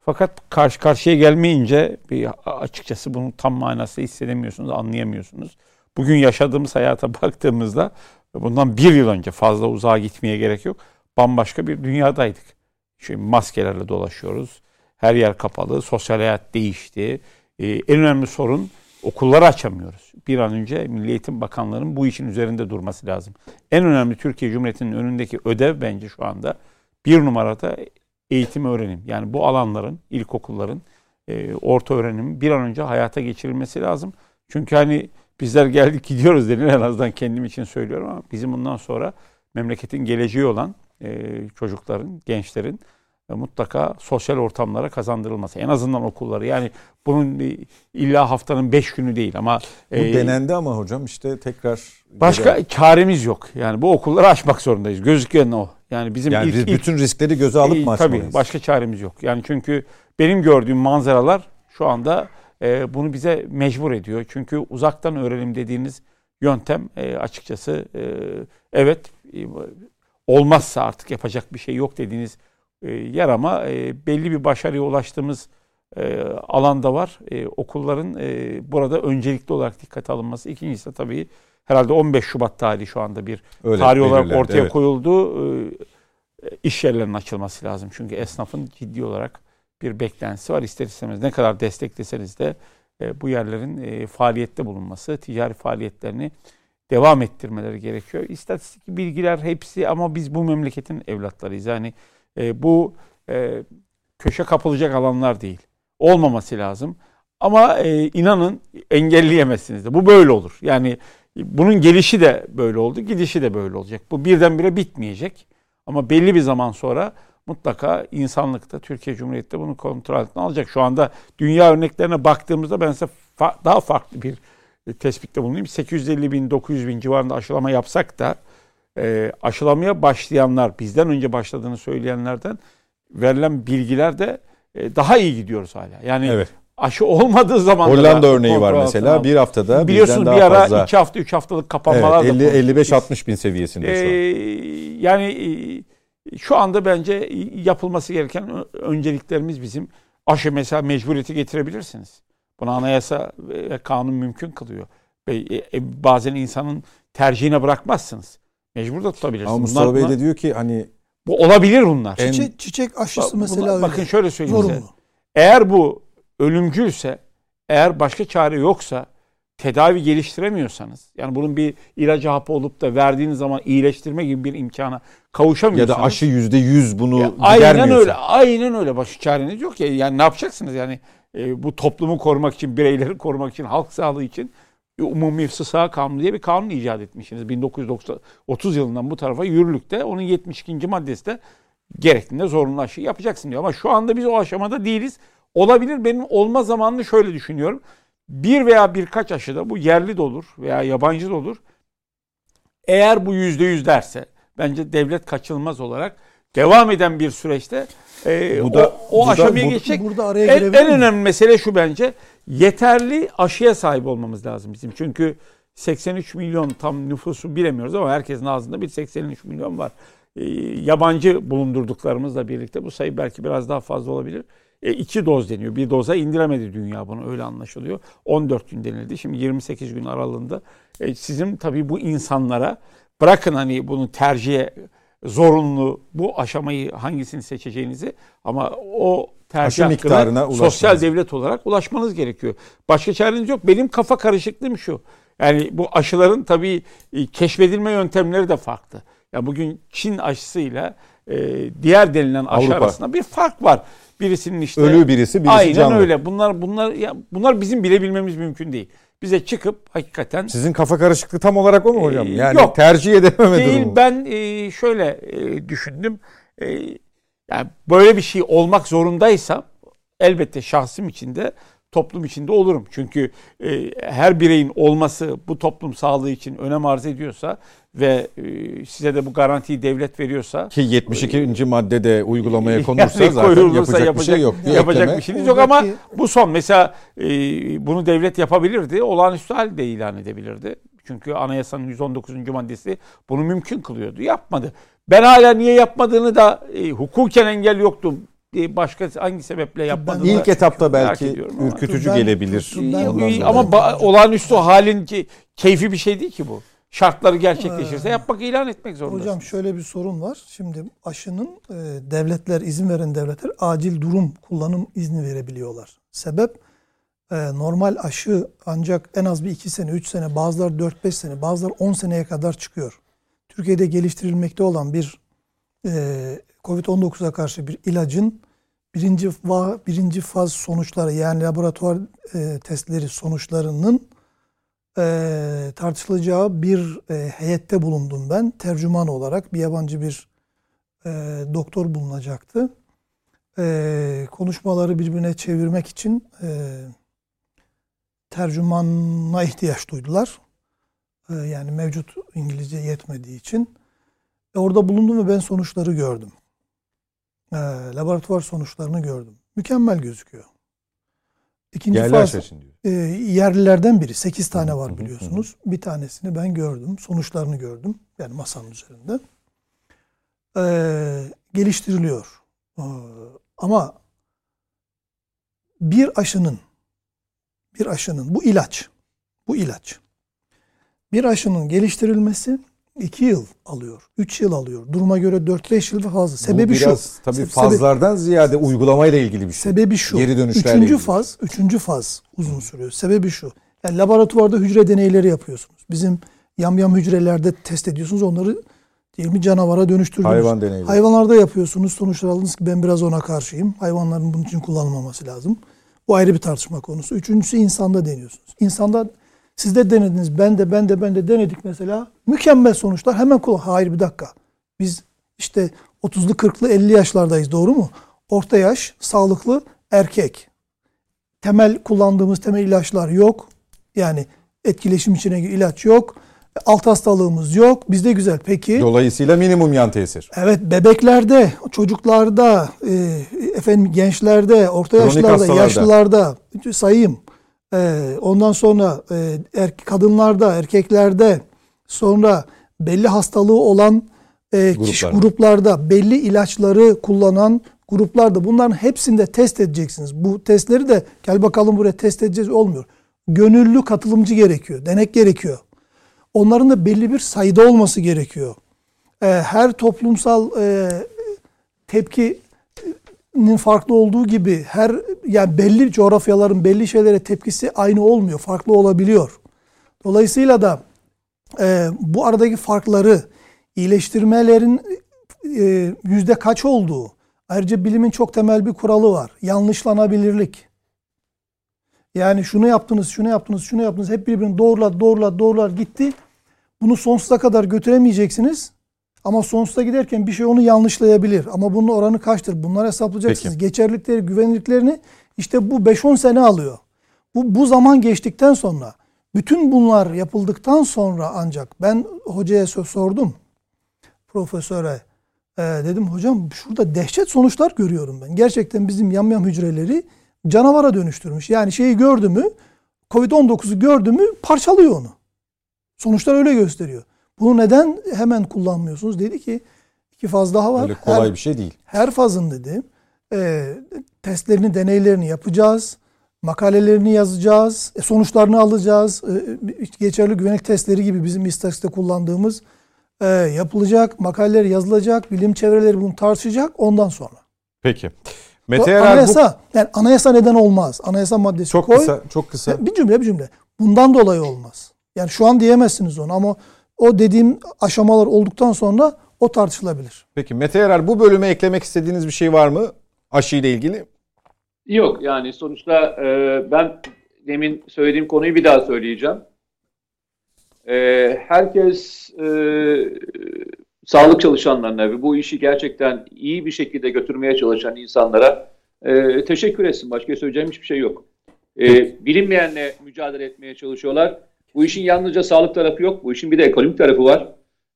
Fakat karşı karşıya gelmeyince bir açıkçası bunu tam manası hissedemiyorsunuz, anlayamıyorsunuz. Bugün yaşadığımız hayata baktığımızda bundan bir yıl önce fazla uzağa gitmeye gerek yok. Bambaşka bir dünyadaydık. Şimdi maskelerle dolaşıyoruz. Her yer kapalı, sosyal hayat değişti. Ee, en önemli sorun okulları açamıyoruz. Bir an önce Milli Eğitim Bakanlığı'nın bu işin üzerinde durması lazım. En önemli Türkiye Cumhuriyeti'nin önündeki ödev bence şu anda bir numarada eğitim öğrenim. Yani bu alanların, ilkokulların, e, orta öğrenimin bir an önce hayata geçirilmesi lazım. Çünkü hani bizler geldik gidiyoruz denir en azından kendim için söylüyorum ama bizim bundan sonra memleketin geleceği olan e, çocukların, gençlerin e, mutlaka sosyal ortamlara kazandırılması. En azından okulları. Yani bunun illa haftanın beş günü değil ama... Bu e, denendi ama hocam işte tekrar... Başka geri... çaremiz yok. Yani bu okulları açmak zorundayız. Gözüken o. Yani bizim yani ilk, bütün ilk, riskleri göze alıp e, mı açmalıyız? Tabii başka çaremiz yok. Yani çünkü benim gördüğüm manzaralar şu anda e, bunu bize mecbur ediyor. Çünkü uzaktan öğrenim dediğiniz yöntem e, açıkçası e, evet e, olmazsa artık yapacak bir şey yok dediğiniz e, yer ama e, belli bir başarıya ulaştığımız e, alanda var. E, okulların e, burada öncelikli olarak dikkate alınması. İkincisi de tabii herhalde 15 Şubat tarihi şu anda bir Öyle, tarih olarak ortaya evet. koyuldu. E, iş yerlerinin açılması lazım. Çünkü esnafın ciddi olarak bir beklentisi var. İster istemez ne kadar destekleseniz de e, bu yerlerin e, faaliyette bulunması, ticari faaliyetlerini devam ettirmeleri gerekiyor. İstatistik bilgiler hepsi ama biz bu memleketin evlatlarıyız. Yani e, bu e, köşe kapılacak alanlar değil. Olmaması lazım. Ama e, inanın engelleyemezsiniz de. Bu böyle olur. Yani bunun gelişi de böyle oldu, gidişi de böyle olacak. Bu birdenbire bitmeyecek. Ama belli bir zaman sonra mutlaka insanlıkta, Türkiye Cumhuriyeti bunu kontrol altına alacak. Şu anda dünya örneklerine baktığımızda ben size fa- daha farklı bir tespitte bulunayım. 850 bin, 900 bin civarında aşılama yapsak da e, aşılamaya başlayanlar, bizden önce başladığını söyleyenlerden verilen bilgiler de e, daha iyi gidiyoruz hala. Yani evet. aşı olmadığı zaman Hollanda örneği var mesela bir haftada biliyorsunuz bir ara fazla. iki hafta üç haftalık kapanmalar evet, 50 55 60 bin seviyesinde ee, şu an. Yani e, şu anda bence yapılması gereken önceliklerimiz bizim aşı mesela mecburiyeti getirebilirsiniz. Buna anayasa ve kanun mümkün kılıyor. Ve e, bazen insanın tercihine bırakmazsınız. Mecbur da tutabilirsiniz. Ama Mustafa bunlar, Bey de diyor ki hani bu olabilir bunlar. Çiçek, çiçek aşısı mesela bunlar, Bakın şöyle söyleyeyim Zorunlu. size. Eğer bu ölümcülse, eğer başka çare yoksa, tedavi geliştiremiyorsanız, yani bunun bir ilacı hapı olup da verdiğiniz zaman iyileştirme gibi bir imkana kavuşamıyorsanız. Ya da aşı yüzde yüz bunu ya, Aynen öyle, aynen öyle. Başka çareniz yok ya. Yani ne yapacaksınız yani? E, bu toplumu korumak için, bireyleri korumak için, halk sağlığı için Umumi Sısa Kanunu diye bir kanun icat etmişsiniz. 1930 yılından bu tarafa yürürlükte onun 72. maddesi de gerektiğinde zorunlu aşı yapacaksın diyor. Ama şu anda biz o aşamada değiliz. Olabilir benim olma zamanını şöyle düşünüyorum. Bir veya birkaç aşıda bu yerli de olur veya yabancı da olur. Eğer bu yüzde yüz derse bence devlet kaçınılmaz olarak devam eden bir süreçte e, bu da, o, o bu aşamaya da, geçecek. Burada araya en, en önemli mesele şu bence yeterli aşıya sahip olmamız lazım bizim. Çünkü 83 milyon tam nüfusu bilemiyoruz ama herkesin ağzında bir 83 milyon var. E, yabancı bulundurduklarımızla birlikte bu sayı belki biraz daha fazla olabilir. E, iki doz deniyor. Bir doza indiremedi dünya bunu öyle anlaşılıyor. 14 gün denildi. Şimdi 28 gün aralığında. E, sizin tabii bu insanlara bırakın hani bunu tercihe zorunlu bu aşamayı hangisini seçeceğinizi ama o tercih miktarına ulaşmanız. sosyal devlet olarak ulaşmanız gerekiyor. Başka çareniz yok. Benim kafa karışıklığım şu. Yani bu aşıların tabii e, keşfedilme yöntemleri de farklı. Ya bugün Çin aşısıyla e, diğer denilen aşı Avrupa. arasında bir fark var. Birisinin işte Ölü birisi, birisi Aynen canlı. öyle. Bunlar bunlar ya bunlar bizim bilebilmemiz mümkün değil. Bize çıkıp hakikaten Sizin kafa karışıklığı tam olarak o mu hocam? Ee, Yani yok. tercih edememe değil. durumu. Ben e, şöyle e, düşündüm. E, yani böyle bir şey olmak zorundaysa elbette şahsım içinde toplum içinde olurum. Çünkü e, her bireyin olması bu toplum sağlığı için önem arz ediyorsa ve e, size de bu garantiyi devlet veriyorsa Ki 72. maddede uygulamaya konursa yani zaten koyulursa yapacak, bir şey yok. Bir yapacak ekleme. bir şeyiniz yok ama bu son mesela e, bunu devlet yapabilirdi. Olağanüstü hal de ilan edebilirdi. Çünkü anayasanın 119. maddesi bunu mümkün kılıyordu. Yapmadı. Ben hala niye yapmadığını da e, hukuken engel yoktu. Başka hangi sebeple yapmadığını İlk etapta belki ama. ürkütücü Ben- gelebilir. Ben- ama ba- olağanüstü halin ki keyfi bir şey değil ki bu. Şartları gerçekleşirse yapmak ilan etmek zorundasın. Hocam şöyle bir sorun var. Şimdi aşının e, devletler izin veren devletler acil durum kullanım izni verebiliyorlar. Sebep e, normal aşı ancak en az bir 2 sene, 3 sene, bazıları 4-5 sene, bazıları 10 seneye kadar çıkıyor. Türkiye'de geliştirilmekte olan bir e, Covid-19'a karşı bir ilacın birinci, va, birinci faz sonuçları yani laboratuvar e, testleri sonuçlarının e, tartışılacağı bir e, heyette bulundum ben. Tercüman olarak bir yabancı bir e, doktor bulunacaktı. E, konuşmaları birbirine çevirmek için e, tercümana ihtiyaç duydular. E, yani mevcut İngilizce yetmediği için. E, orada bulundum ve ben sonuçları gördüm. E, laboratuvar sonuçlarını gördüm. Mükemmel gözüküyor. İkinci Yerler faz, diyor. e, yerlilerden biri. 8 tane var biliyorsunuz. Bir tanesini ben gördüm. Sonuçlarını gördüm. Yani masanın üzerinde. Ee, geliştiriliyor. Ee, ama bir aşının bir aşının bu ilaç bu ilaç bir aşının geliştirilmesi 2 yıl alıyor. 3 yıl alıyor. Duruma göre 4-5 yıl ve fazla. Sebebi Bu biraz şu. tabii fazlardan ziyade uygulamayla ilgili bir şey. Sebebi şu. Geri dönüşlerle Üçüncü ilgili. faz, üçüncü faz uzun sürüyor. Sebebi şu. Yani laboratuvarda hücre deneyleri yapıyorsunuz. Bizim yamyam hücrelerde test ediyorsunuz. Onları diyelim canavara dönüştürdünüz. Hayvan deneyleri. Hayvanlarda yapıyorsunuz. Sonuçlar aldınız ki ben biraz ona karşıyım. Hayvanların bunun için kullanılmaması lazım. Bu ayrı bir tartışma konusu. Üçüncüsü insanda deniyorsunuz. İnsanda siz de denediniz. Ben de ben de ben de denedik mesela. Mükemmel sonuçlar. Hemen kullan. Hayır bir dakika. Biz işte 30'lu 40'lı 50 yaşlardayız doğru mu? Orta yaş, sağlıklı erkek. Temel kullandığımız temel ilaçlar yok. Yani etkileşim içine ilaç yok. Alt hastalığımız yok. Bizde güzel. Peki. Dolayısıyla minimum yan tesir. Evet bebeklerde, çocuklarda, e, efendim gençlerde, orta Kronik yaşlarda, yaşlılarda sayayım. E, ondan sonra e, er, kadınlarda, erkeklerde, sonra belli hastalığı olan e, kişi Gruplarda. gruplarda, belli ilaçları kullanan gruplarda bunların hepsinde test edeceksiniz. Bu testleri de gel bakalım buraya test edeceğiz olmuyor. Gönüllü katılımcı gerekiyor, denek gerekiyor. Onların da belli bir sayıda olması gerekiyor e, her toplumsal e, tepkinin farklı olduğu gibi her yani belli coğrafyaların belli şeylere tepkisi aynı olmuyor. Farklı olabiliyor. Dolayısıyla da e, bu aradaki farkları iyileştirmelerin e, yüzde kaç olduğu ayrıca bilimin çok temel bir kuralı var. Yanlışlanabilirlik. Yani şunu yaptınız, şunu yaptınız, şunu yaptınız. Hep birbirini doğrular, doğrular, doğrular gitti. Bunu sonsuza kadar götüremeyeceksiniz. Ama sonsuza giderken bir şey onu yanlışlayabilir. Ama bunun oranı kaçtır? Bunları hesaplayacaksınız. Geçerlilikleri, güvenilirliklerini işte bu 5-10 sene alıyor. Bu, bu zaman geçtikten sonra bütün bunlar yapıldıktan sonra ancak ben hocaya sor- sordum. Profesöre Ee, dedim hocam şurada dehşet sonuçlar görüyorum ben. Gerçekten bizim yamyam hücreleri canavara dönüştürmüş. Yani şeyi gördü mü Covid-19'u gördü mü parçalıyor onu. Sonuçlar öyle gösteriyor. Bunu neden hemen kullanmıyorsunuz? Dedi ki iki faz daha var. Öyle kolay her, bir şey değil. her fazın dedi e, testlerini, deneylerini yapacağız. Makalelerini yazacağız. E, sonuçlarını alacağız. E, geçerli güvenlik testleri gibi bizim istatistikte kullandığımız e, yapılacak. Makaleler yazılacak. Bilim çevreleri bunu tartışacak. Ondan sonra. Peki. Mete Yarar anayasa, bu... yani anayasa neden olmaz? Anayasa maddesi çok koy. Kısa, çok kısa. Bir cümle bir cümle. Bundan dolayı olmaz. Yani şu an diyemezsiniz onu ama o dediğim aşamalar olduktan sonra o tartışılabilir. Peki Mete Yarar bu bölüme eklemek istediğiniz bir şey var mı? Aşı ile ilgili? Yok yani sonuçta e, ben demin söylediğim konuyu bir daha söyleyeceğim. E, herkes e, sağlık çalışanlarına ve bu işi gerçekten iyi bir şekilde götürmeye çalışan insanlara e, teşekkür etsin. Başka söyleyeceğim hiçbir şey yok. E, bilinmeyenle mücadele etmeye çalışıyorlar. Bu işin yalnızca sağlık tarafı yok. Bu işin bir de ekonomik tarafı var.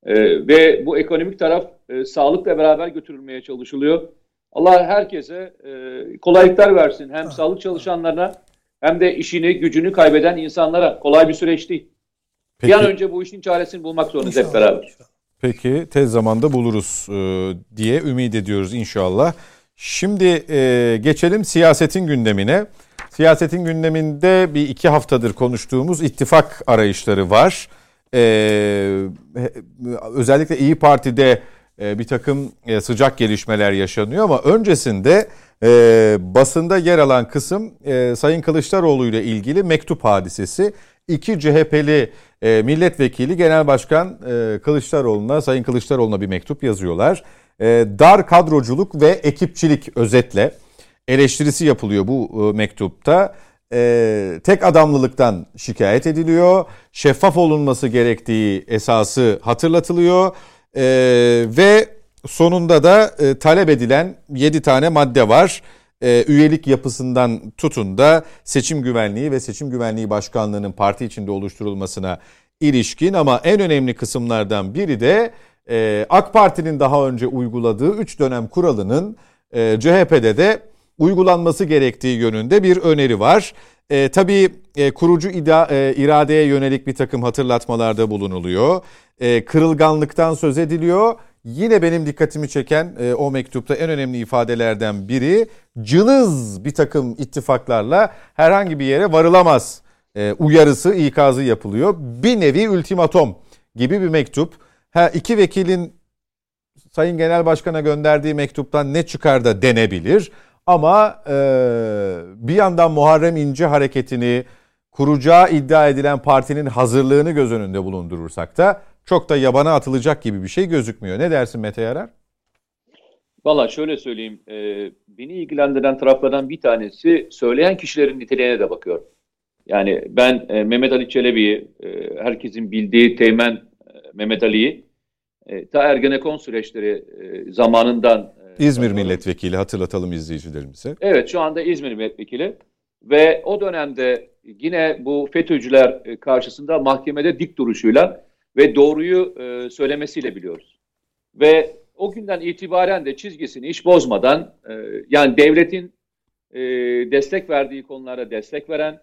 E, ve bu ekonomik taraf e, sağlıkla beraber götürülmeye çalışılıyor. Allah herkese e, kolaylıklar versin. Hem sağlık çalışanlarına hem de işini, gücünü kaybeden insanlara kolay bir süreç değil. Peki. Bir an önce bu işin çaresini bulmak zorundayız hep beraber. Peki tez zamanda buluruz e, diye ümit ediyoruz inşallah. Şimdi e, geçelim siyasetin gündemine. Siyasetin gündeminde bir iki haftadır konuştuğumuz ittifak arayışları var. E, özellikle İyi Parti'de e, bir takım e, sıcak gelişmeler yaşanıyor ama öncesinde e, basında yer alan kısım e, Sayın Kılıçdaroğlu ile ilgili mektup hadisesi. İki CHP'li e, milletvekili Genel Başkan e, Kılıçdaroğlu'na, Sayın Kılıçdaroğlu'na bir mektup yazıyorlar. E, dar kadroculuk ve ekipçilik özetle eleştirisi yapılıyor bu e, mektupta. E, tek adamlılıktan şikayet ediliyor. Şeffaf olunması gerektiği esası hatırlatılıyor. E, ve sonunda da e, talep edilen 7 tane madde var. E, üyelik yapısından tutun da seçim güvenliği ve seçim güvenliği başkanlığının parti içinde oluşturulmasına ilişkin ama en önemli kısımlardan biri de e, AK Parti'nin daha önce uyguladığı 3 dönem kuralının e, CHP'de de uygulanması gerektiği yönünde bir öneri var. E, tabii e, kurucu ida, e, iradeye yönelik bir takım hatırlatmalarda bulunuluyor. E, kırılganlıktan söz ediliyor. Yine benim dikkatimi çeken e, o mektupta en önemli ifadelerden biri cılız bir takım ittifaklarla herhangi bir yere varılamaz e, uyarısı, ikazı yapılıyor. Bir nevi ultimatom gibi bir mektup. Ha, iki vekilin Sayın Genel Başkan'a gönderdiği mektuptan ne çıkar da denebilir. Ama e, bir yandan Muharrem İnce hareketini kuracağı iddia edilen partinin hazırlığını göz önünde bulundurursak da çok da yabana atılacak gibi bir şey gözükmüyor. Ne dersin Mete Yarar? Valla şöyle söyleyeyim. E, beni ilgilendiren taraflardan bir tanesi söyleyen kişilerin niteliğine de bakıyor. Yani ben e, Mehmet Ali Çelebi'yi, e, herkesin bildiği Teğmen e, Mehmet Ali'yi e, ta Ergenekon süreçleri e, zamanından İzmir milletvekili hatırlatalım izleyicilerimize. Evet şu anda İzmir milletvekili ve o dönemde yine bu FETÖ'cüler e, karşısında mahkemede dik duruşuyla ve doğruyu e, söylemesiyle biliyoruz. Ve o günden itibaren de çizgisini hiç bozmadan e, yani devletin destek verdiği konulara destek veren,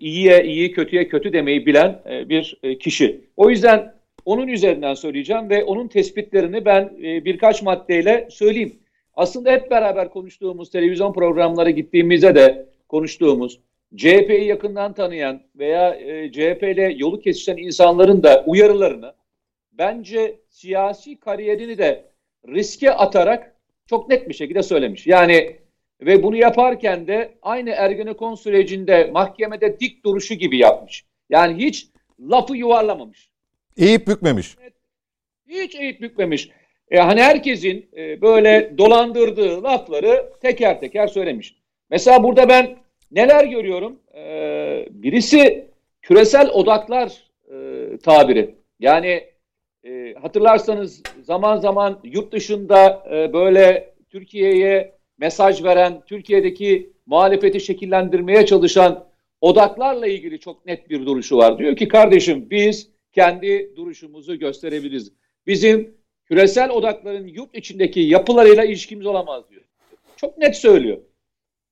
iyiye iyi, kötüye kötü demeyi bilen bir kişi. O yüzden onun üzerinden söyleyeceğim ve onun tespitlerini ben e, birkaç maddeyle söyleyeyim. Aslında hep beraber konuştuğumuz televizyon programlara gittiğimizde de konuştuğumuz CHP'yi yakından tanıyan veya e, CHP ile yolu kesişen insanların da uyarılarını bence siyasi kariyerini de riske atarak çok net bir şekilde söylemiş. Yani ve bunu yaparken de aynı Ergenekon sürecinde mahkemede dik duruşu gibi yapmış. Yani hiç lafı yuvarlamamış. Eğip bükmemiş. Hiç eğip bükmemiş. E, hani herkesin e, böyle dolandırdığı lafları teker teker söylemiş. Mesela burada ben neler görüyorum? E, birisi küresel odaklar e, tabiri. Yani e, hatırlarsanız zaman zaman yurt dışında e, böyle Türkiye'ye mesaj veren, Türkiye'deki muhalefeti şekillendirmeye çalışan odaklarla ilgili çok net bir duruşu var. Diyor ki kardeşim biz kendi duruşumuzu gösterebiliriz. Bizim küresel odakların yurt içindeki yapılarıyla ilişkimiz olamaz diyor. Çok net söylüyor.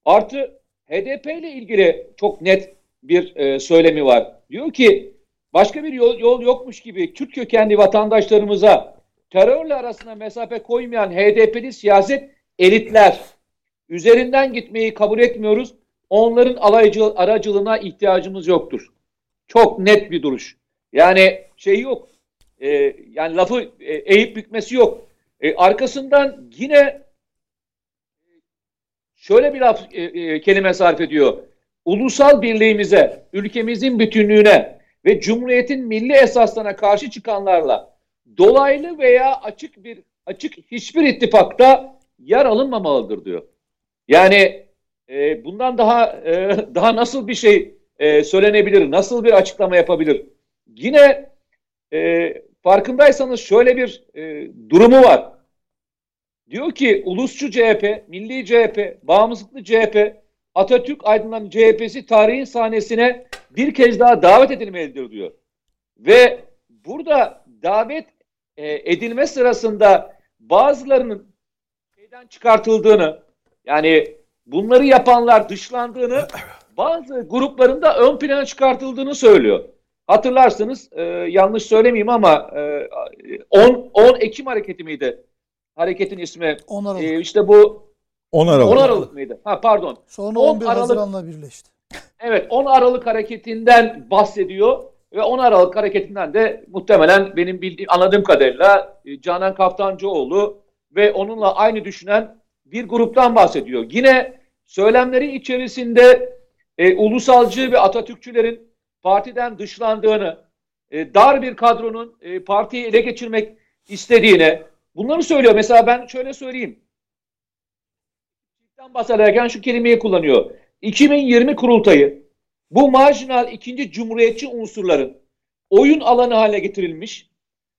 Artı HDP ile ilgili çok net bir e, söylemi var. Diyor ki başka bir yol, yol yokmuş gibi Kürt kökenli vatandaşlarımıza terörle arasına mesafe koymayan HDP'li siyaset elitler Üzerinden gitmeyi kabul etmiyoruz. Onların alaycı, aracılığına ihtiyacımız yoktur. Çok net bir duruş. Yani şey yok. E, yani lafı e, eğip bükmesi yok. E, arkasından yine şöyle bir laf e, e, kelime sarf ediyor. Ulusal birliğimize, ülkemizin bütünlüğüne ve Cumhuriyet'in milli esaslarına karşı çıkanlarla dolaylı veya açık bir açık hiçbir ittifakta yer alınmamalıdır diyor. Yani e, bundan daha e, daha nasıl bir şey e, söylenebilir? Nasıl bir açıklama yapabilir? Yine e, farkındaysanız şöyle bir e, durumu var. Diyor ki ulusçu CHP, milli CHP, bağımsızlıklı CHP, Atatürk aydınlan CHP'si tarihin sahnesine bir kez daha davet edilmelidir diyor. Ve burada davet e, edilme sırasında bazılarının şeyden çıkartıldığını yani bunları yapanlar dışlandığını bazı gruplarında ön plana çıkartıldığını söylüyor. Hatırlarsınız e, yanlış söylemeyeyim ama e, 10, 10 Ekim hareketi miydi? Hareketin ismi. 10 Aralık. E, işte bu 10 Aralık. 10 Aralık mıydı? Ha pardon. Sonra 10 11 Aralık- Haziran'la birleşti. Evet 10 Aralık hareketinden bahsediyor ve 10 Aralık hareketinden de muhtemelen benim bildiğim anladığım kadarıyla e, Canan Kaftancıoğlu ve onunla aynı düşünen bir gruptan bahsediyor. Yine söylemleri içerisinde e, ulusalcı ve Atatürkçülerin partiden dışlandığını, e, dar bir kadronun e, partiyi ele geçirmek istediğine bunları söylüyor. Mesela ben şöyle söyleyeyim. bahsederken şu kelimeyi kullanıyor. 2020 kurultayı bu marjinal ikinci cumhuriyetçi unsurların oyun alanı haline getirilmiş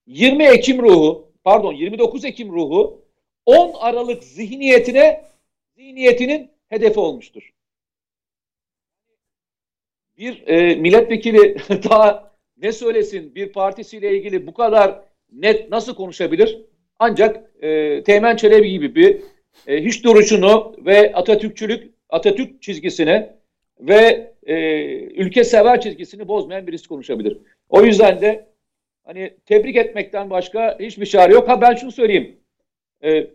20 Ekim ruhu pardon 29 Ekim ruhu 10 Aralık zihniyetine zihniyetinin hedefi olmuştur. Bir e, milletvekili daha ne söylesin bir partisiyle ilgili bu kadar net nasıl konuşabilir? Ancak e, Teğmen Çelebi gibi bir e, hiç duruşunu ve Atatürkçülük Atatürk çizgisini ve e, ülke sever çizgisini bozmayan birisi konuşabilir. O yüzden de hani tebrik etmekten başka hiçbir çare yok. Ha ben şunu söyleyeyim. E,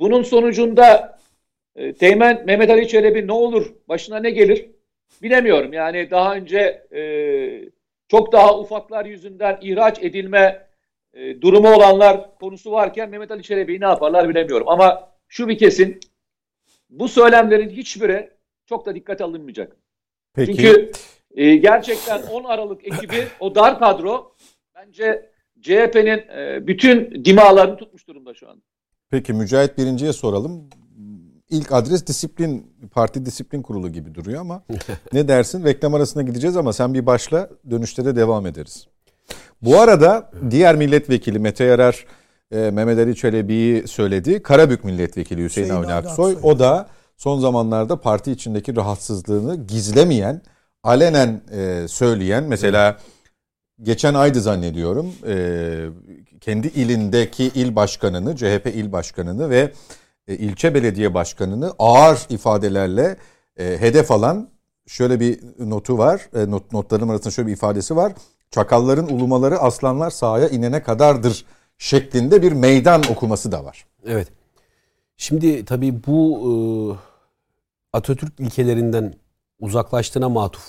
bunun sonucunda e, Teğmen Mehmet Ali Çelebi ne olur, başına ne gelir bilemiyorum. Yani daha önce e, çok daha ufaklar yüzünden ihraç edilme e, durumu olanlar konusu varken Mehmet Ali Çelebi'yi ne yaparlar bilemiyorum. Ama şu bir kesin bu söylemlerin hiçbiri çok da dikkate alınmayacak. Peki. Çünkü e, gerçekten 10 Aralık ekibi o dar kadro bence CHP'nin e, bütün dimalarını tutmuş durumda şu an. Peki Mücahit Birinci'ye soralım. İlk adres disiplin, parti disiplin kurulu gibi duruyor ama ne dersin? Reklam arasına gideceğiz ama sen bir başla dönüşte de devam ederiz. Bu arada diğer milletvekili Mete Yarar e, Mehmet Ali Çelebi'yi söyledi. Karabük milletvekili Hüseyin, Hüseyin Avni Aksoy. O da son zamanlarda parti içindeki rahatsızlığını gizlemeyen, alenen e, söyleyen mesela geçen aydı zannediyorum e, kendi ilindeki il başkanını, CHP il başkanını ve e, ilçe belediye başkanını ağır ifadelerle e, hedef alan şöyle bir notu var. E, not, notlarım arasında şöyle bir ifadesi var. Çakalların ulumaları aslanlar sahaya inene kadardır şeklinde bir meydan okuması da var. Evet. Şimdi tabii bu e, Atatürk ilkelerinden uzaklaştığına matuf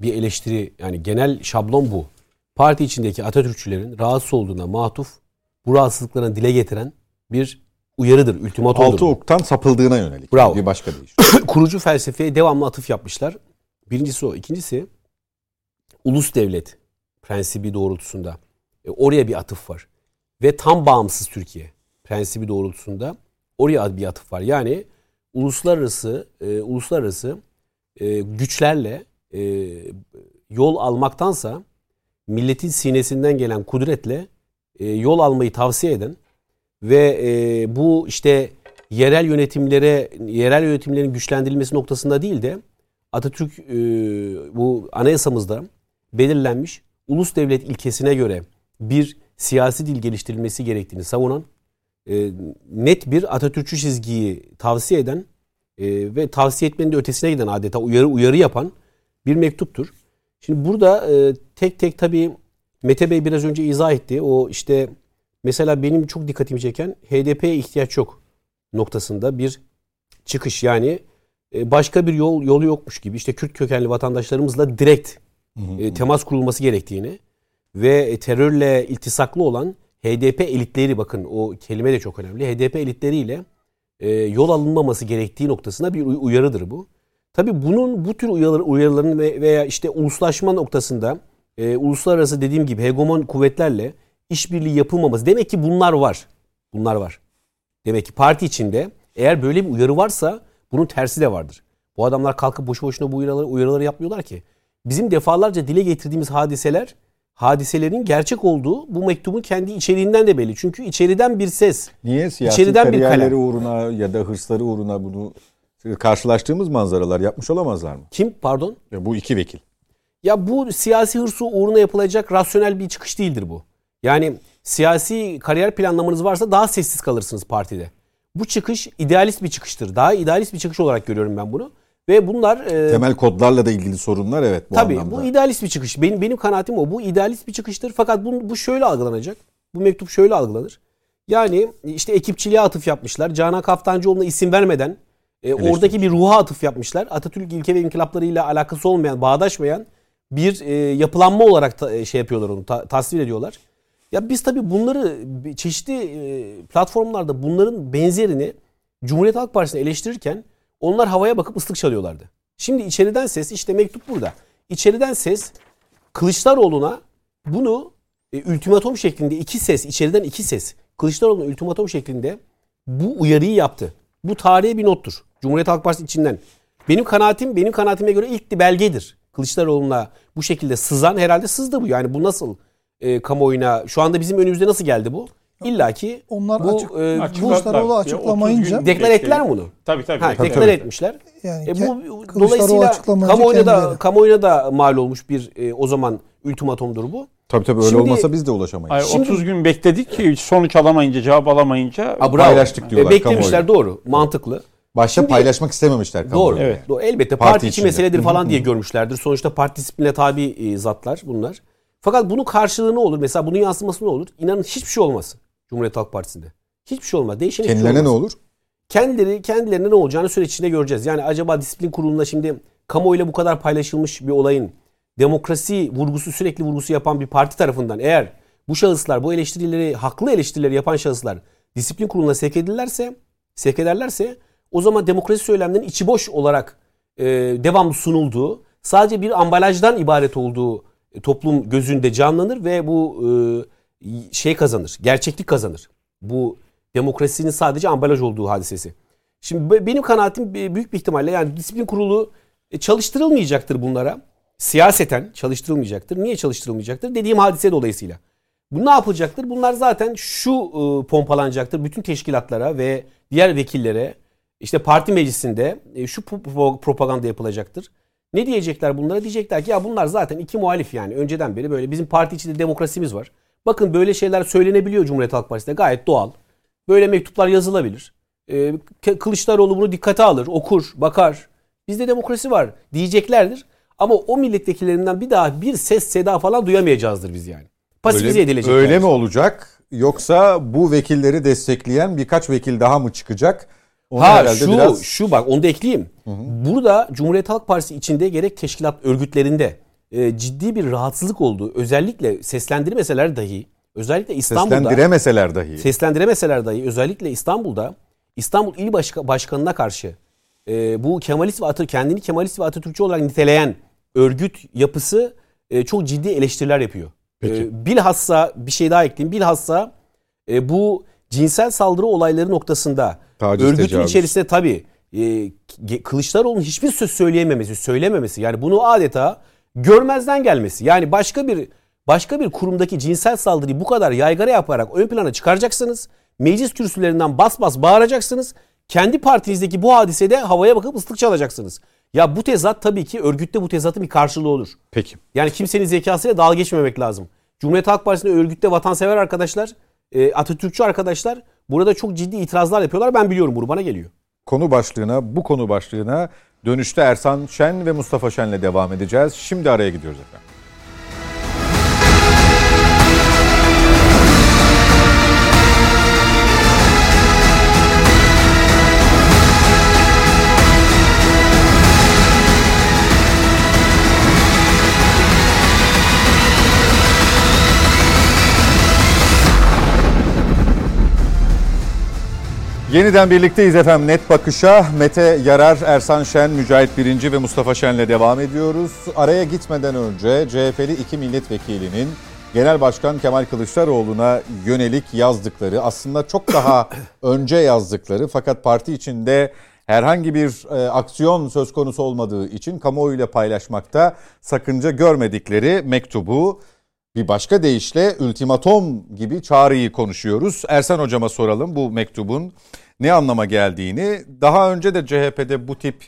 bir eleştiri yani genel şablon bu. Parti içindeki Atatürkçülerin rahatsız olduğuna matuf bu rahatsızlıklarını dile getiren bir uyarıdır, ultimatomdur. Altı oktan sapıldığına yönelik. Bravo. Bir başka deyiş. kurucu felsefeye devamlı atıf yapmışlar. Birincisi o. İkincisi ulus devlet prensibi doğrultusunda e, oraya bir atıf var. Ve tam bağımsız Türkiye prensibi doğrultusunda oraya bir atıf var. Yani uluslararası e, uluslararası e, güçlerle e, yol almaktansa milletin sinesinden gelen kudretle e, yol almayı tavsiye eden ve e, bu işte yerel yönetimlere yerel yönetimlerin güçlendirilmesi noktasında değil de Atatürk e, bu anayasamızda belirlenmiş ulus devlet ilkesine göre bir siyasi dil geliştirilmesi gerektiğini savunan e, net bir Atatürkçü çizgiyi tavsiye eden e, ve tavsiye etmenin de ötesine giden adeta uyarı uyarı yapan bir mektuptur. Şimdi burada e, tek tek tabii Mete Bey biraz önce izah etti. O işte mesela benim çok dikkatimi çeken HDP'ye ihtiyaç yok noktasında bir çıkış yani e, başka bir yol yolu yokmuş gibi işte Kürt kökenli vatandaşlarımızla direkt e, temas kurulması gerektiğini ve e, terörle iltisaklı olan HDP elitleri bakın o kelime de çok önemli. HDP elitleriyle yol alınmaması gerektiği noktasına bir uyarıdır bu. Tabii bunun bu tür uyarı, uyarıların veya işte uluslaşma noktasında e, uluslararası dediğim gibi hegemon kuvvetlerle işbirliği yapılmaması. Demek ki bunlar var. Bunlar var. Demek ki parti içinde eğer böyle bir uyarı varsa bunun tersi de vardır. Bu adamlar kalkıp boşu boşuna bu uyarıları, uyarıları yapmıyorlar ki. Bizim defalarca dile getirdiğimiz hadiseler hadiselerin gerçek olduğu bu mektubun kendi içeriğinden de belli. Çünkü içeriden bir ses. Niye siyasi içeriden kariyerleri bir uğruna ya da hırsları uğruna bunu karşılaştığımız manzaralar yapmış olamazlar mı? Kim pardon? Ya bu iki vekil. Ya bu siyasi hırsı uğruna yapılacak rasyonel bir çıkış değildir bu. Yani siyasi kariyer planlamanız varsa daha sessiz kalırsınız partide. Bu çıkış idealist bir çıkıştır. Daha idealist bir çıkış olarak görüyorum ben bunu. Ve bunlar e, temel kodlarla da ilgili sorunlar evet bu tabii, anlamda. bu idealist bir çıkış. Benim benim kanaatim o. Bu idealist bir çıkıştır. Fakat bu, bu şöyle algılanacak. Bu mektup şöyle algılanır. Yani işte ekipçiliğe atıf yapmışlar. Canan Kaftancıoğlu'na isim vermeden e, oradaki bir ruha atıf yapmışlar. Atatürk ilke ve inkılaplarıyla alakası olmayan, bağdaşmayan bir e, yapılanma olarak ta, e, şey yapıyorlar onu, ta, tasvir ediyorlar. Ya biz tabii bunları çeşitli e, platformlarda bunların benzerini Cumhuriyet Halk Partisi'ni eleştirirken onlar havaya bakıp ıslık çalıyorlardı. Şimdi içeriden ses işte mektup burada. İçeriden ses Kılıçdaroğlu'na bunu e, ultimatom şeklinde iki ses, içeriden iki ses Kılıçdaroğlu'na ultimatom şeklinde bu uyarıyı yaptı. Bu tarihe bir nottur. Cumhuriyet Halk Partisi içinden. Benim kanaatim, benim kanaatime göre ilk belgedir. Kılıçdaroğlu'na bu şekilde sızan herhalde sızdı bu. Yani bu nasıl e, kamuoyuna şu anda bizim önümüzde nasıl geldi bu? İlla ki onlar bu açık, e, Kılıçdaroğlu açıklamayınca deklar ettiler mi bunu? Tabii tabii. Ha, tabii, deklar tabii. etmişler. Yani e, bu dolayısıyla kamuoyuna da kamuoyuna da mal olmuş bir e, o zaman ultimatomdur bu. Tabii tabii öyle Şimdi- olmasa biz de ulaşamayız. Hayır, Şimdi- 30 gün bekledik ki sonuç alamayınca, cevap alamayınca bravo. Paylaştık diyorlar E, beklemişler kamuoyu. doğru. Mantıklı. Başta Şimdi- paylaşmak istememişler kamuoyu. Doğru. Evet. Doğru. Elbette Parti parti, içi içinde. meseledir falan diye görmüşlerdir. Sonuçta parti disipline tabi e, zatlar bunlar. Fakat bunun karşılığı ne olur? Mesela bunun yansıması ne olur? İnanın hiçbir şey olmaz Cumhuriyet Halk Partisi'nde. Hiçbir şey olmaz. Değişen hiçbir şey Kendilerine ne olmaz. olur? kendileri kendilerine ne olacağını süreç içinde göreceğiz. Yani acaba disiplin kurulunda şimdi kamuoyuyla bu kadar paylaşılmış bir olayın demokrasi vurgusu sürekli vurgusu yapan bir parti tarafından eğer bu şahıslar bu eleştirileri haklı eleştirileri yapan şahıslar disiplin kuruluna sevk edilirlerse sevk ederlerse o zaman demokrasi söylemlerinin içi boş olarak e, devamlı sunulduğu sadece bir ambalajdan ibaret olduğu toplum gözünde canlanır ve bu e, şey kazanır gerçeklik kazanır. Bu demokrasinin sadece ambalaj olduğu hadisesi. Şimdi be- benim kanaatim e, büyük bir ihtimalle yani disiplin kurulu e, çalıştırılmayacaktır bunlara. Siyaseten çalıştırılmayacaktır. Niye çalıştırılmayacaktır? Dediğim hadise dolayısıyla. Bu ne yapacaktır? Bunlar zaten şu e, pompalanacaktır. Bütün teşkilatlara ve diğer vekillere işte parti meclisinde e, şu pro- pro- propaganda yapılacaktır. Ne diyecekler bunlara? Diyecekler ki ya bunlar zaten iki muhalif yani. Önceden beri böyle bizim parti içinde demokrasimiz var. Bakın böyle şeyler söylenebiliyor Cumhuriyet Halk Partisi'nde gayet doğal. Böyle mektuplar yazılabilir. Ee, Kılıçdaroğlu bunu dikkate alır, okur, bakar. Bizde demokrasi var diyeceklerdir. Ama o milletvekillerinden bir daha bir ses seda falan duyamayacağızdır biz yani. Pasifize Öyle, öyle mi olacak? Yoksa bu vekilleri destekleyen birkaç vekil daha mı çıkacak? Onu Ha şu biraz şu bak onu da ekleyeyim. Burada Cumhuriyet Halk Partisi içinde gerek teşkilat örgütlerinde e, ciddi bir rahatsızlık olduğu özellikle seslendirmeseler dahi özellikle İstanbul'da seslendiremeseler dahi. seslendiremeseler dahi özellikle İstanbul'da İstanbul İl Başka- Başkanı'na karşı e, bu Kemalist ve Atatürk kendini Kemalist ve Atatürkçü olarak niteleyen örgüt yapısı e, çok ciddi eleştiriler yapıyor. E, bilhassa bir şey daha ekleyeyim. Bilhassa e, bu cinsel saldırı olayları noktasında Taciz, örgütün tecavüz. içerisinde tabii e, Kılıçdaroğlu'nun hiçbir söz söyleyememesi, söylememesi yani bunu adeta görmezden gelmesi. Yani başka bir başka bir kurumdaki cinsel saldırıyı bu kadar yaygara yaparak ön plana çıkaracaksınız. Meclis kürsülerinden bas bas bağıracaksınız. Kendi partinizdeki bu hadisede havaya bakıp ıslık çalacaksınız. Ya bu tezat tabii ki örgütte bu tezatın bir karşılığı olur. Peki. Yani kimsenin zekasıyla dalga geçmemek lazım. Cumhuriyet Halk Partisi'nde örgütte vatansever arkadaşlar, e, Atatürkçü arkadaşlar burada çok ciddi itirazlar yapıyorlar. Ben biliyorum bunu bana geliyor. Konu başlığına, bu konu başlığına dönüşte Ersan Şen ve Mustafa Şen'le devam edeceğiz. Şimdi araya gidiyoruz efendim. Yeniden birlikteyiz efendim Net Bakış'a. Mete Yarar, Ersan Şen, Mücahit Birinci ve Mustafa Şen'le devam ediyoruz. Araya gitmeden önce CHP'li iki milletvekilinin Genel Başkan Kemal Kılıçdaroğlu'na yönelik yazdıkları aslında çok daha önce yazdıkları fakat parti içinde herhangi bir e, aksiyon söz konusu olmadığı için kamuoyuyla paylaşmakta sakınca görmedikleri mektubu bir başka deyişle ultimatom gibi çağrıyı konuşuyoruz. Ersan hocama soralım bu mektubun ne anlama geldiğini. Daha önce de CHP'de bu tip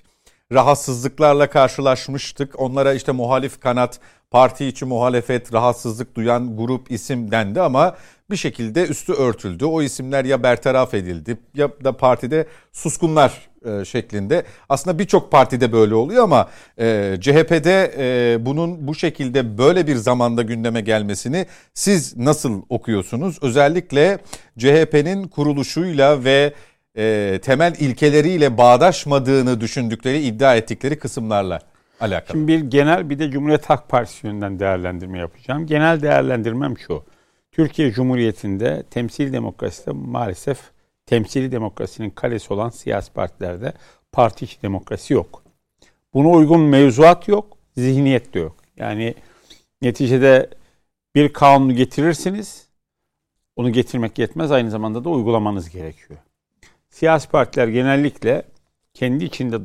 rahatsızlıklarla karşılaşmıştık. Onlara işte muhalif kanat, parti içi muhalefet, rahatsızlık duyan grup isim dendi ama bir şekilde üstü örtüldü. O isimler ya bertaraf edildi ya da partide suskunlar e, şeklinde. Aslında birçok partide böyle oluyor ama e, CHP'de e, bunun bu şekilde böyle bir zamanda gündeme gelmesini siz nasıl okuyorsunuz? Özellikle CHP'nin kuruluşuyla ve e, temel ilkeleriyle bağdaşmadığını düşündükleri, iddia ettikleri kısımlarla alakalı. Şimdi bir genel bir de Cumhuriyet Halk Partisi yönünden değerlendirme yapacağım. Genel değerlendirmem şu. Türkiye Cumhuriyeti'nde temsil demokraside maalesef temsili demokrasinin kalesi olan siyasi partilerde parti içi demokrasi yok. Buna uygun mevzuat yok, zihniyet de yok. Yani neticede bir kanunu getirirsiniz, onu getirmek yetmez aynı zamanda da uygulamanız gerekiyor. Siyasi partiler genellikle kendi içinde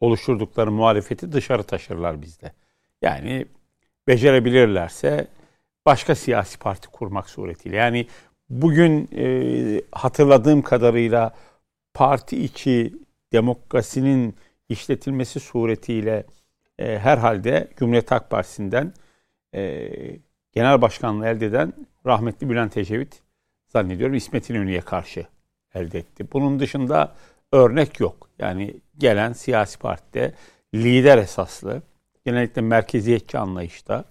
oluşturdukları muhalefeti dışarı taşırlar bizde. Yani becerebilirlerse başka siyasi parti kurmak suretiyle. Yani bugün e, hatırladığım kadarıyla parti içi demokrasinin işletilmesi suretiyle e, herhalde Cumhuriyet Halk Partisi'nden e, genel başkanlığı elde eden rahmetli Bülent Ecevit zannediyorum İsmet İnönü'ye karşı elde etti. Bunun dışında örnek yok. Yani gelen siyasi partide lider esaslı, genellikle merkeziyetçi anlayışta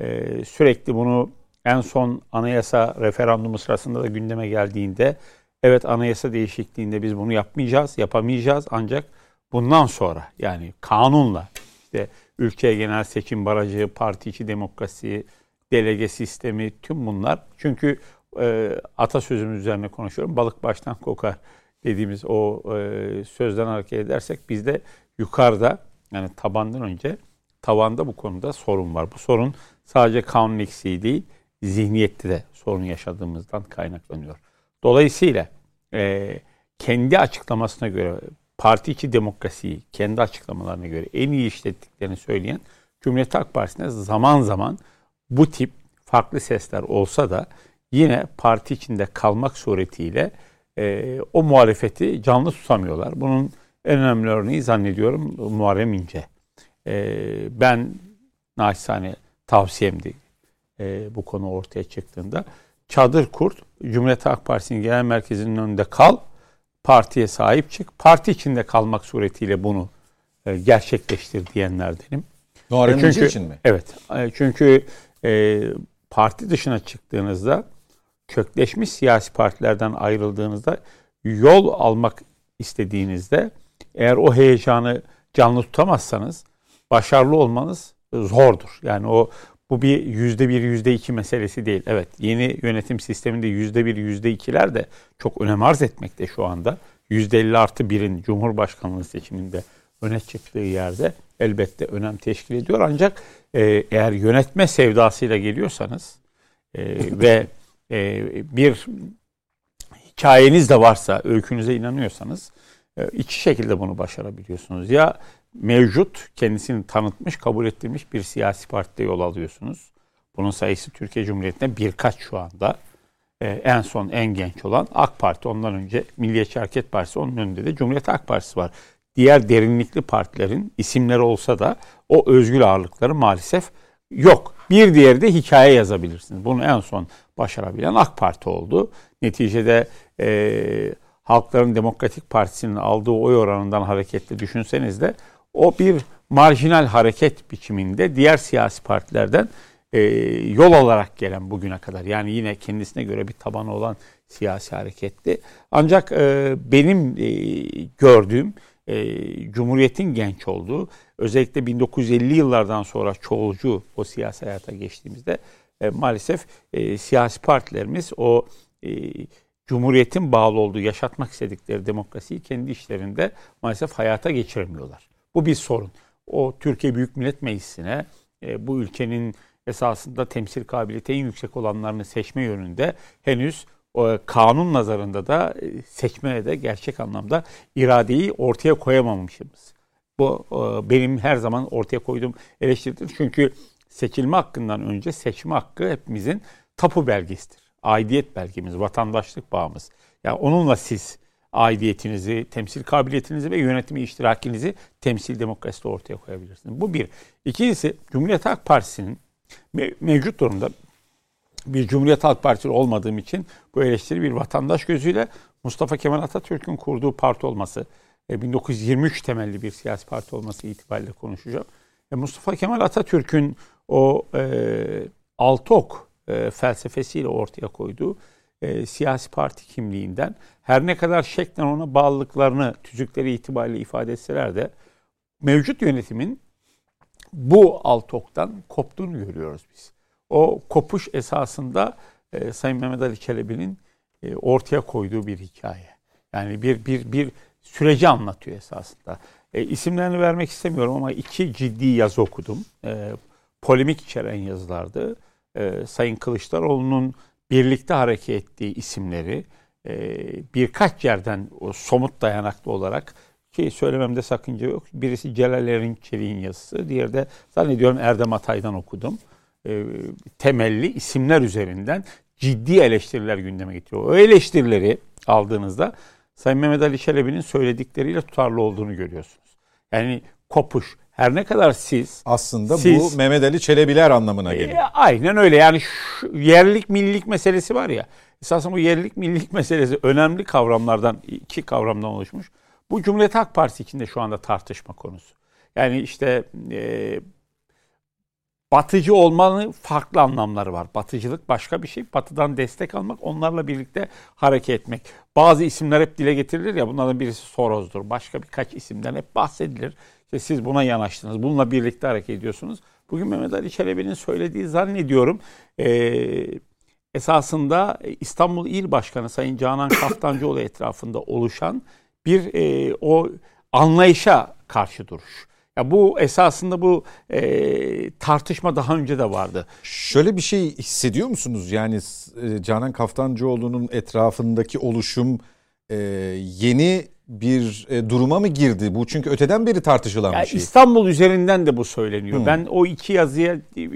e, sürekli bunu en son anayasa referandumu sırasında da gündeme geldiğinde evet anayasa değişikliğinde biz bunu yapmayacağız, yapamayacağız ancak bundan sonra yani kanunla işte ülkeye genel seçim barajı, parti içi demokrasi, delege sistemi tüm bunlar. Çünkü e, atasözümüz üzerine konuşuyorum. Balık baştan kokar dediğimiz o e, sözden hareket edersek bizde yukarıda yani tabandan önce tavanda bu konuda sorun var. Bu sorun sadece kanun eksiği değil, zihniyette de sorun yaşadığımızdan kaynaklanıyor. Dolayısıyla e, kendi açıklamasına göre parti içi demokrasiyi kendi açıklamalarına göre en iyi işlettiklerini söyleyen Cumhuriyet Halk Partisi'ne zaman zaman bu tip farklı sesler olsa da yine parti içinde kalmak suretiyle e, o muhalefeti canlı tutamıyorlar. Bunun en önemli örneği zannediyorum Muharrem İnce. E, ben naçizane tavsiyemdi e, bu konu ortaya çıktığında. Çadır kurt, Cumhuriyet Halk Partisi'nin genel merkezinin önünde kal, partiye sahip çık, parti içinde kalmak suretiyle bunu e, gerçekleştir diyenlerdenim. Muharrem e, çünkü, için mi? Evet. E, çünkü e, parti dışına çıktığınızda kökleşmiş siyasi partilerden ayrıldığınızda yol almak istediğinizde eğer o heyecanı canlı tutamazsanız başarılı olmanız zordur. Yani o bu bir yüzde bir, yüzde iki meselesi değil. Evet yeni yönetim sisteminde yüzde bir, yüzde ikiler de çok önem arz etmekte şu anda. Yüzde elli artı birin Cumhurbaşkanlığı seçiminde öne çıktığı yerde elbette önem teşkil ediyor. Ancak e, eğer yönetme sevdasıyla geliyorsanız e, ve e, bir hikayeniz de varsa, öykünüze inanıyorsanız e, iki şekilde bunu başarabiliyorsunuz. Ya mevcut, kendisini tanıtmış, kabul ettirmiş bir siyasi partide yol alıyorsunuz. Bunun sayısı Türkiye Cumhuriyeti'nde birkaç şu anda. Ee, en son en genç olan AK Parti. Ondan önce Milliyetçi Hareket Partisi. Onun önünde de Cumhuriyet Halk Partisi var. Diğer derinlikli partilerin isimleri olsa da o özgür ağırlıkları maalesef yok. Bir diğeri de hikaye yazabilirsiniz. Bunu en son başarabilen AK Parti oldu. Neticede e, Halkların Demokratik Partisi'nin aldığı oy oranından hareketle düşünseniz de o bir marjinal hareket biçiminde diğer siyasi partilerden e, yol alarak gelen bugüne kadar. Yani yine kendisine göre bir tabanı olan siyasi hareketti. Ancak e, benim e, gördüğüm e, Cumhuriyet'in genç olduğu, özellikle 1950 yıllardan sonra çoğulcu o siyasi hayata geçtiğimizde e, maalesef e, siyasi partilerimiz o e, Cumhuriyetin bağlı olduğu, yaşatmak istedikleri demokrasiyi kendi işlerinde maalesef hayata geçiremiyorlar. Bu bir sorun. O Türkiye Büyük Millet Meclisi'ne e, bu ülkenin esasında temsil kabiliyeti en yüksek olanlarını seçme yönünde henüz e, kanun nazarında da e, seçmeye de gerçek anlamda iradeyi ortaya koyamamışız. Bu e, benim her zaman ortaya koyduğum eleştiridir. Çünkü seçilme hakkından önce seçme hakkı hepimizin tapu belgesidir. Aidiyet belgemiz, vatandaşlık bağımız. Yani onunla siz aidiyetinizi, temsil kabiliyetinizi ve yönetimi iştirakinizi temsil demokraside ortaya koyabilirsiniz. Bu bir. İkincisi Cumhuriyet Halk Partisi'nin mevcut durumda bir Cumhuriyet Halk Partisi olmadığım için bu eleştiri bir vatandaş gözüyle Mustafa Kemal Atatürk'ün kurduğu parti olması, 1923 e, temelli bir siyasi parti olması itibariyle konuşacağım. E, Mustafa Kemal Atatürk'ün o e, Altok e, felsefesiyle ortaya koyduğu e, siyasi parti kimliğinden her ne kadar şeklen ona bağlılıklarını tüzükleri itibariyle ifade etseler de mevcut yönetimin bu Altok'tan koptuğunu görüyoruz biz. O kopuş esasında e, Sayın Mehmet Ali Çelebi'nin e, ortaya koyduğu bir hikaye. Yani bir bir bir süreci anlatıyor esasında. E, isimlerini vermek istemiyorum ama iki ciddi yazı okudum. E, polemik içeren yazılardı. E, Sayın Kılıçdaroğlu'nun birlikte hareket ettiği isimleri e, birkaç yerden o somut dayanaklı olarak ki söylememde sakınca yok. Birisi Celal Erinçelik'in yazısı, diğeri de zannediyorum Erdem Atay'dan okudum. E, temelli isimler üzerinden ciddi eleştiriler gündeme getiriyor. O eleştirileri aldığınızda Sayın Mehmet Ali Çelebi'nin söyledikleriyle tutarlı olduğunu görüyorsunuz. Yani kopuş. Her ne kadar siz aslında siz, bu Mehmet Ali Çelebiler anlamına geliyor. E, aynen öyle. Yani şu yerlilik millilik meselesi var ya. Esasında bu yerlilik millilik meselesi önemli kavramlardan iki kavramdan oluşmuş. Bu Cumhuriyet Halk Partisi içinde şu anda tartışma konusu. Yani işte e, batıcı olmanın farklı anlamları var. Batıcılık başka bir şey. Batıdan destek almak, onlarla birlikte hareket etmek. Bazı isimler hep dile getirilir ya bunlardan birisi Soros'dur. Başka birkaç isimden hep bahsedilir. İşte siz buna yanaştınız. Bununla birlikte hareket ediyorsunuz. Bugün Mehmet Ali Çelebi'nin söylediği zannediyorum e, esasında İstanbul İl Başkanı Sayın Canan Kaftancıoğlu etrafında oluşan bir e, o anlayışa karşı duruş. Ya bu esasında bu e, tartışma daha önce de vardı. Şöyle bir şey hissediyor musunuz? Yani e, Canan Kaftancıoğlu'nun etrafındaki oluşum e, yeni bir e, duruma mı girdi? Bu çünkü öteden beri tartışılan ya bir şey. İstanbul üzerinden de bu söyleniyor. Hmm. Ben o iki yazıya e,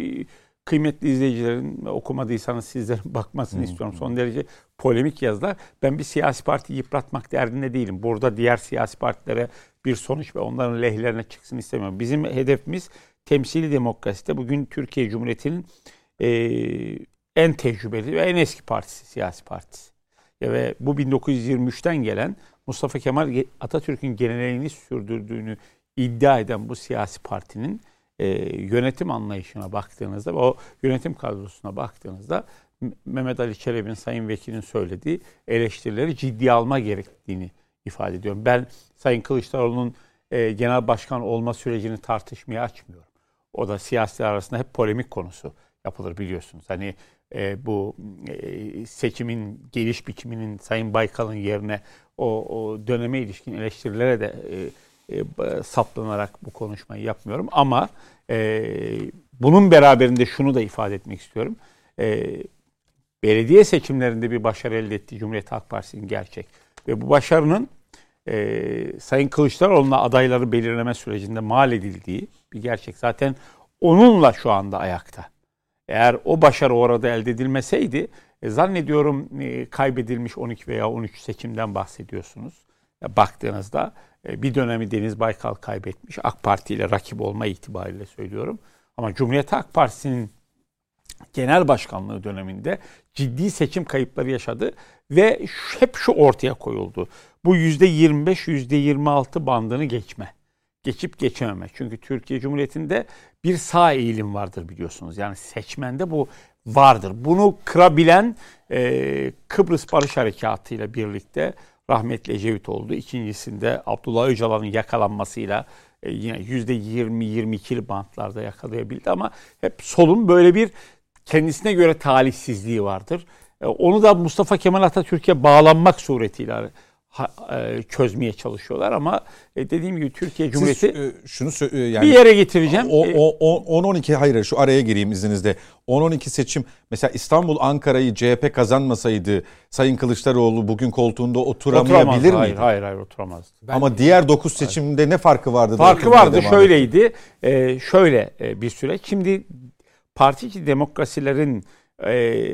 kıymetli izleyicilerin okumadıysanız sizlerin bakmasını hmm. istiyorum. Son derece polemik yazılar. Ben bir siyasi parti yıpratmak derdinde değilim. Burada diğer siyasi partilere bir sonuç ve onların lehlerine çıksın istemiyorum. Bizim hedefimiz temsili demokraside bugün Türkiye Cumhuriyeti'nin e, en tecrübeli ve en eski partisi, siyasi partisi. Ya ve bu 1923'ten gelen Mustafa Kemal Atatürk'ün geleneğini sürdürdüğünü iddia eden bu siyasi partinin e, yönetim anlayışına baktığınızda ve o yönetim kadrosuna baktığınızda Mehmet Ali Çelebi'nin Sayın Vekil'in söylediği eleştirileri ciddiye alma gerektiğini ifade ediyorum. Ben Sayın Kılıçdaroğlu'nun e, genel başkan olma sürecini tartışmaya açmıyorum. O da siyasiler arasında hep polemik konusu yapılır biliyorsunuz. Hani e, bu e, seçimin geliş biçiminin Sayın Baykal'ın yerine o, o döneme ilişkin eleştirilere de e, e, saplanarak bu konuşmayı yapmıyorum. Ama e, bunun beraberinde şunu da ifade etmek istiyorum. E, belediye seçimlerinde bir başarı elde ettiği Cumhuriyet Halk Partisi'nin gerçek. Ve bu başarının e, Sayın Kılıçdaroğlu'na adayları belirleme sürecinde mal edildiği bir gerçek. Zaten onunla şu anda ayakta. Eğer o başarı orada elde edilmeseydi e, zannediyorum e, kaybedilmiş 12 veya 13 seçimden bahsediyorsunuz. Ya, baktığınızda e, bir dönemi Deniz Baykal kaybetmiş. AK Parti ile rakip olma itibariyle söylüyorum. Ama Cumhuriyet Halk Partisi'nin genel başkanlığı döneminde ciddi seçim kayıpları yaşadı ve hep şu ortaya koyuldu. Bu %25, %26 bandını geçme. Geçip geçememe. Çünkü Türkiye Cumhuriyeti'nde bir sağ eğilim vardır biliyorsunuz. Yani seçmende bu vardır. Bunu kırabilen e, Kıbrıs Barış Harekatı ile birlikte rahmetli Ecevit oldu. İkincisinde Abdullah Öcalan'ın yakalanmasıyla e, yine %20-22'li bantlarda yakalayabildi ama hep solun böyle bir kendisine göre talihsizliği vardır. E, onu da Mustafa Kemal Atatürk'e bağlanmak suretiyle e, çözmeye çalışıyorlar ama e, dediğim gibi Türkiye Cumhuriyeti Siz, şunu yani bir yere getireceğim. O, o, o, 10-12 hayır şu araya gireyim izninizle. 10-12 seçim mesela İstanbul Ankara'yı CHP kazanmasaydı Sayın Kılıçdaroğlu bugün koltuğunda oturamayabilir oturamaz. miydi? Hayır, hayır, hayır oturamazdı. Ama diğer 9 seçimde ne farkı vardı? Farkı vardı. Şöyleydi. E, şöyle bir süreç. Şimdi parti içi demokrasilerin e,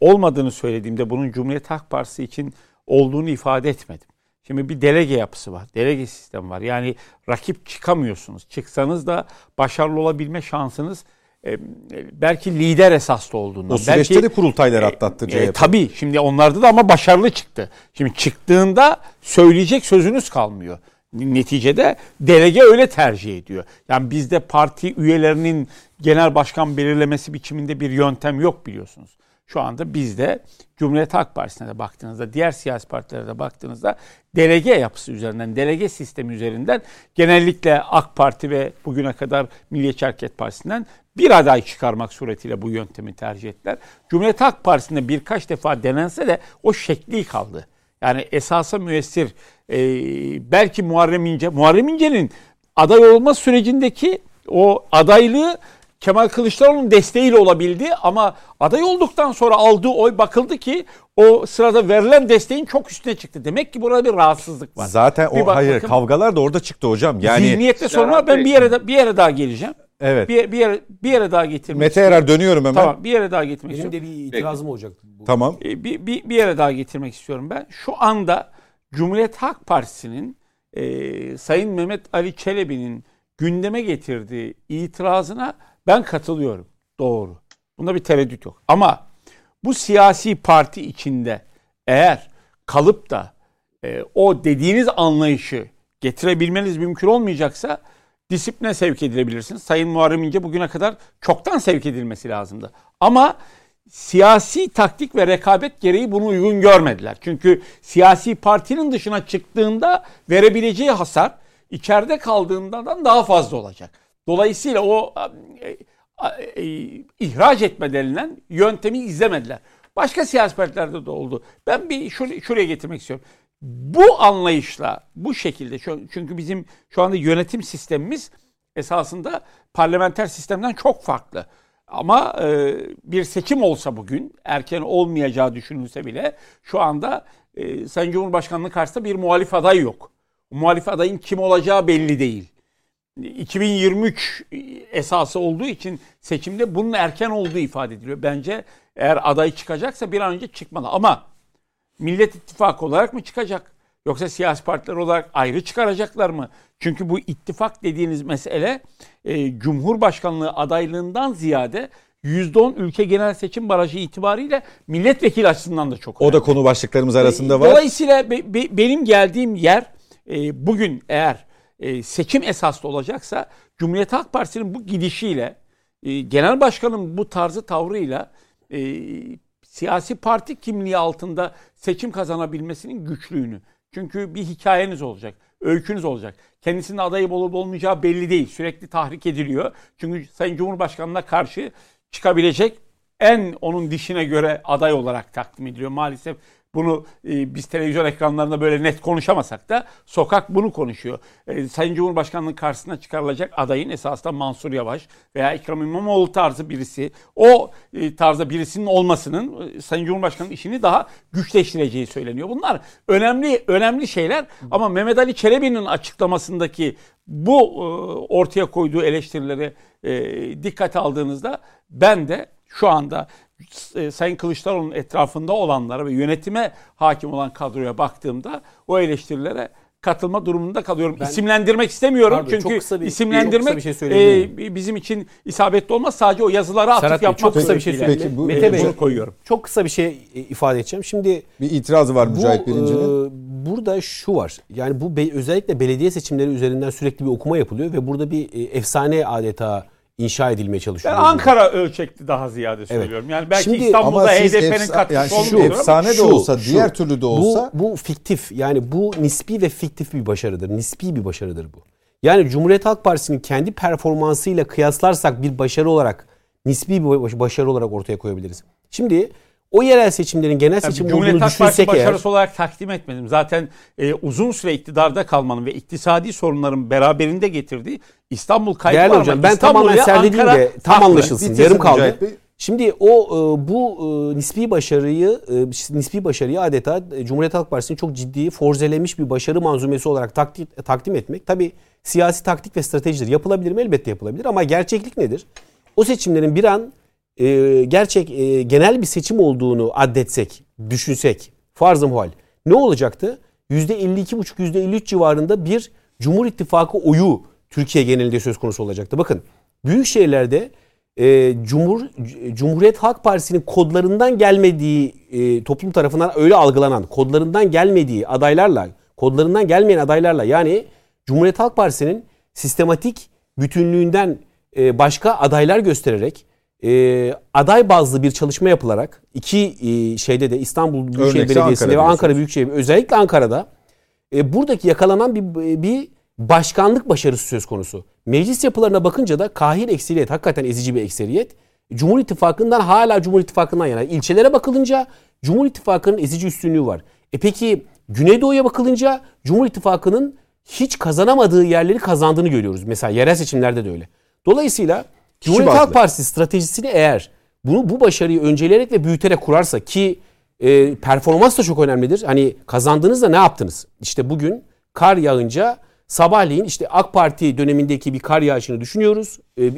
olmadığını söylediğimde bunun Cumhuriyet Halk Partisi için olduğunu ifade etmedim. Şimdi bir delege yapısı var. Delege sistemi var. Yani rakip çıkamıyorsunuz. Çıksanız da başarılı olabilme şansınız e, belki lider esaslı olduğundan. O süreçte belki, de kurultaylar atlattı CHP. e, tabii şimdi onlarda da ama başarılı çıktı. Şimdi çıktığında söyleyecek sözünüz kalmıyor. Neticede delege öyle tercih ediyor. Yani bizde parti üyelerinin genel başkan belirlemesi biçiminde bir yöntem yok biliyorsunuz. Şu anda bizde Cumhuriyet Halk Partisi'ne de baktığınızda, diğer siyasi partilere de baktığınızda delege yapısı üzerinden, delege sistemi üzerinden genellikle AK Parti ve bugüne kadar Milliyetçi Hareket Partisi'nden bir aday çıkarmak suretiyle bu yöntemi tercih ettiler. Cumhuriyet Halk Partisi'nde birkaç defa denense de o şekli kaldı. Yani esasa müessir e, belki Muharrem İnce, Muharrem İnce'nin aday olma sürecindeki o adaylığı Kemal Kılıçdaroğlu'nun desteğiyle olabildi ama aday olduktan sonra aldığı oy bakıldı ki o sırada verilen desteğin çok üstüne çıktı. Demek ki burada bir rahatsızlık var. Zaten Bir o bak- hayır bakın, kavgalar da orada çıktı hocam. Yani zihniyette sorun var. Ben bir yere bir yere daha geleceğim. Evet. Bir, bir yere bir yere daha getirmek Mete istiyorum. Erer dönüyorum hemen. Tamam, bir yere daha getirmek Benim istiyorum. de bir itirazım olacaktı. Bu. Tamam. E, bir, bir, bir yere daha getirmek istiyorum ben. Şu anda Cumhuriyet Halk Partisi'nin e, Sayın Mehmet Ali Çelebi'nin gündeme getirdiği itirazına ben katılıyorum. Doğru. Bunda bir tereddüt yok. Ama bu siyasi parti içinde eğer kalıp da e, o dediğiniz anlayışı getirebilmeniz mümkün olmayacaksa disipline sevk edilebilirsiniz. Sayın Muharrem İnce bugüne kadar çoktan sevk edilmesi lazımdı. Ama siyasi taktik ve rekabet gereği bunu uygun görmediler. Çünkü siyasi partinin dışına çıktığında verebileceği hasar içeride kaldığından daha fazla olacak. Dolayısıyla o e, e, ihraç etme denilen yöntemi izlemediler. Başka siyasi partilerde de oldu. Ben bir şur- şuraya getirmek istiyorum. Bu anlayışla, bu şekilde çünkü bizim şu anda yönetim sistemimiz esasında parlamenter sistemden çok farklı. Ama e, bir seçim olsa bugün erken olmayacağı düşünülse bile şu anda e, Sayın Cumhurbaşkanlığı karşısında bir muhalif aday yok. Muhalif adayın kim olacağı belli değil. 2023 esası olduğu için seçimde bunun erken olduğu ifade ediliyor. Bence eğer aday çıkacaksa bir an önce çıkmalı. Ama Millet İttifakı olarak mı çıkacak? Yoksa siyasi partiler olarak ayrı çıkaracaklar mı? Çünkü bu ittifak dediğiniz mesele e, Cumhurbaşkanlığı adaylığından ziyade %10 ülke genel seçim barajı itibariyle milletvekili açısından da çok O önemli. da konu başlıklarımız arasında var. Dolayısıyla be- be- benim geldiğim yer e, bugün eğer e, seçim esaslı olacaksa Cumhuriyet Halk Partisi'nin bu gidişiyle e, genel başkanın bu tarzı tavrıyla e, siyasi parti kimliği altında seçim kazanabilmesinin güçlüğünü. Çünkü bir hikayeniz olacak, öykünüz olacak. Kendisinin adayı olup olmayacağı belli değil. Sürekli tahrik ediliyor. Çünkü Sayın Cumhurbaşkanı'na karşı çıkabilecek en onun dişine göre aday olarak takdim ediliyor. Maalesef bunu e, biz televizyon ekranlarında böyle net konuşamasak da sokak bunu konuşuyor. E, Sayın Cumhurbaşkanı'nın karşısına çıkarılacak adayın esasında Mansur Yavaş veya Ekrem İmamoğlu tarzı birisi. O e, tarzda birisinin olmasının e, Sayın Cumhurbaşkanı'nın işini daha güçleştireceği söyleniyor. Bunlar önemli önemli şeyler ama Mehmet Ali Çelebi'nin açıklamasındaki bu e, ortaya koyduğu eleştirileri e, dikkate aldığınızda ben de şu anda e, Sayın Kılıçdaroğlu'nun etrafında olanlara ve yönetime hakim olan kadroya baktığımda o eleştirilere katılma durumunda kalıyorum. Ben- İsimlendirmek istemiyorum Pardon, çok çünkü kısa bir- isimlendirmek çok kısa bir şey e, bizim için isabetli olmaz. Sadece o yazılara atıf Serhat Bey, yapmak çok kısa bir şey. Peki, bu- Mete Bey, bunu koyuyorum. Çok kısa bir şey ifade edeceğim. Şimdi Bir itirazı var Mücahit bu, Birinci'nin. e, burada şu var. Yani bu be- özellikle belediye seçimleri üzerinden sürekli bir okuma yapılıyor ve burada bir e, efsane adeta inşa edilmeye çalışıyor. Ben Ankara ölçekli daha ziyade söylüyorum. Yani belki Şimdi- İstanbul'da HDP'nin efsa- katkısı yani şu olmuyor efsane de Şu, olsa, şu. diğer türlü de olsa Bu, bu fiktif yani bu nispi ve fiktif bir başarıdır. Nispi bir başarıdır bu. Yani Cumhuriyet Halk Partisi'nin kendi performansıyla kıyaslarsak bir başarı olarak nispi bir baş- başarı olarak ortaya koyabiliriz. Şimdi o yerel seçimlerin genel Yani seçim Cumhuriyet olduğunu Halk Partisi düşünsek eğer başarısı olarak takdim etmedim. Zaten e, uzun süre iktidarda kalmanın ve iktisadi sorunların beraberinde getirdiği İstanbul kaybı Değerli var hocam ben tamamen İstanbul serdediğim Ankara de tam farklı. anlaşılsın. Yarım kaldı. Şimdi o e, bu e, nispi başarıyı e, nispi başarıyı adeta Cumhuriyet Halk Partisi'nin çok ciddi forzelemiş bir başarı manzumesi olarak takdim, takdim etmek tabi siyasi taktik ve stratejidir. Yapılabilir mi? Elbette yapılabilir ama gerçeklik nedir? O seçimlerin bir an e, gerçek e, genel bir seçim olduğunu addetsek, düşünsek farz-ı muhal ne olacaktı? %52,5 %53 civarında bir Cumhur İttifakı oyu Türkiye genelinde söz konusu olacaktı. Bakın büyük şehirlerde e, Cumhur Cumhuriyet Halk Partisi'nin kodlarından gelmediği e, toplum tarafından öyle algılanan kodlarından gelmediği adaylarla kodlarından gelmeyen adaylarla yani Cumhuriyet Halk Partisi'nin sistematik bütünlüğünden e, başka adaylar göstererek e, aday bazlı bir çalışma yapılarak iki e, şeyde de İstanbul Büyükşehir Örnekse Belediyesi'nde Ankara ve Ankara. Büyükşehir özellikle Ankara'da e, buradaki yakalanan bir, bir başkanlık başarısı söz konusu. Meclis yapılarına bakınca da kahir ekseriyet, hakikaten ezici bir ekseriyet. Cumhur İttifakı'ndan hala Cumhur İttifakı'ndan yana. İlçelere bakılınca Cumhur İttifakı'nın ezici üstünlüğü var. E peki Güneydoğu'ya bakılınca Cumhur İttifakı'nın hiç kazanamadığı yerleri kazandığını görüyoruz. Mesela yerel seçimlerde de öyle. Dolayısıyla Cumhuriyet bazlı. Halk Partisi stratejisini eğer bunu bu başarıyı önceleyerek ve büyüterek kurarsa ki e, performans da çok önemlidir. Hani kazandığınızda ne yaptınız? İşte bugün kar yağınca sabahleyin işte AK Parti dönemindeki bir kar yağışını düşünüyoruz. E,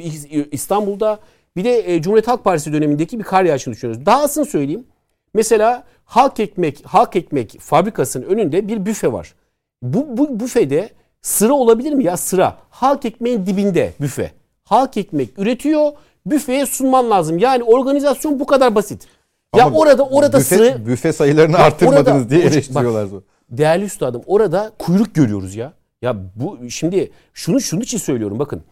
İstanbul'da bir de e, Cumhuriyet Halk Partisi dönemindeki bir kar yağışını düşünüyoruz. Dahasını söyleyeyim. Mesela Halk Ekmek Halk Ekmek fabrikasının önünde bir büfe var. Bu, bu büfede sıra olabilir mi ya sıra? Halk ekmeğin dibinde büfe. Halk ekmek üretiyor, büfeye sunman lazım. Yani organizasyon bu kadar basit. Ya Ama orada orada büfe, sıra büfe sayılarını Bak arttırmadınız orada- diye eleştiriyorlar. değerli üstadım orada kuyruk görüyoruz ya. Ya bu şimdi şunu şunu için söylüyorum bakın.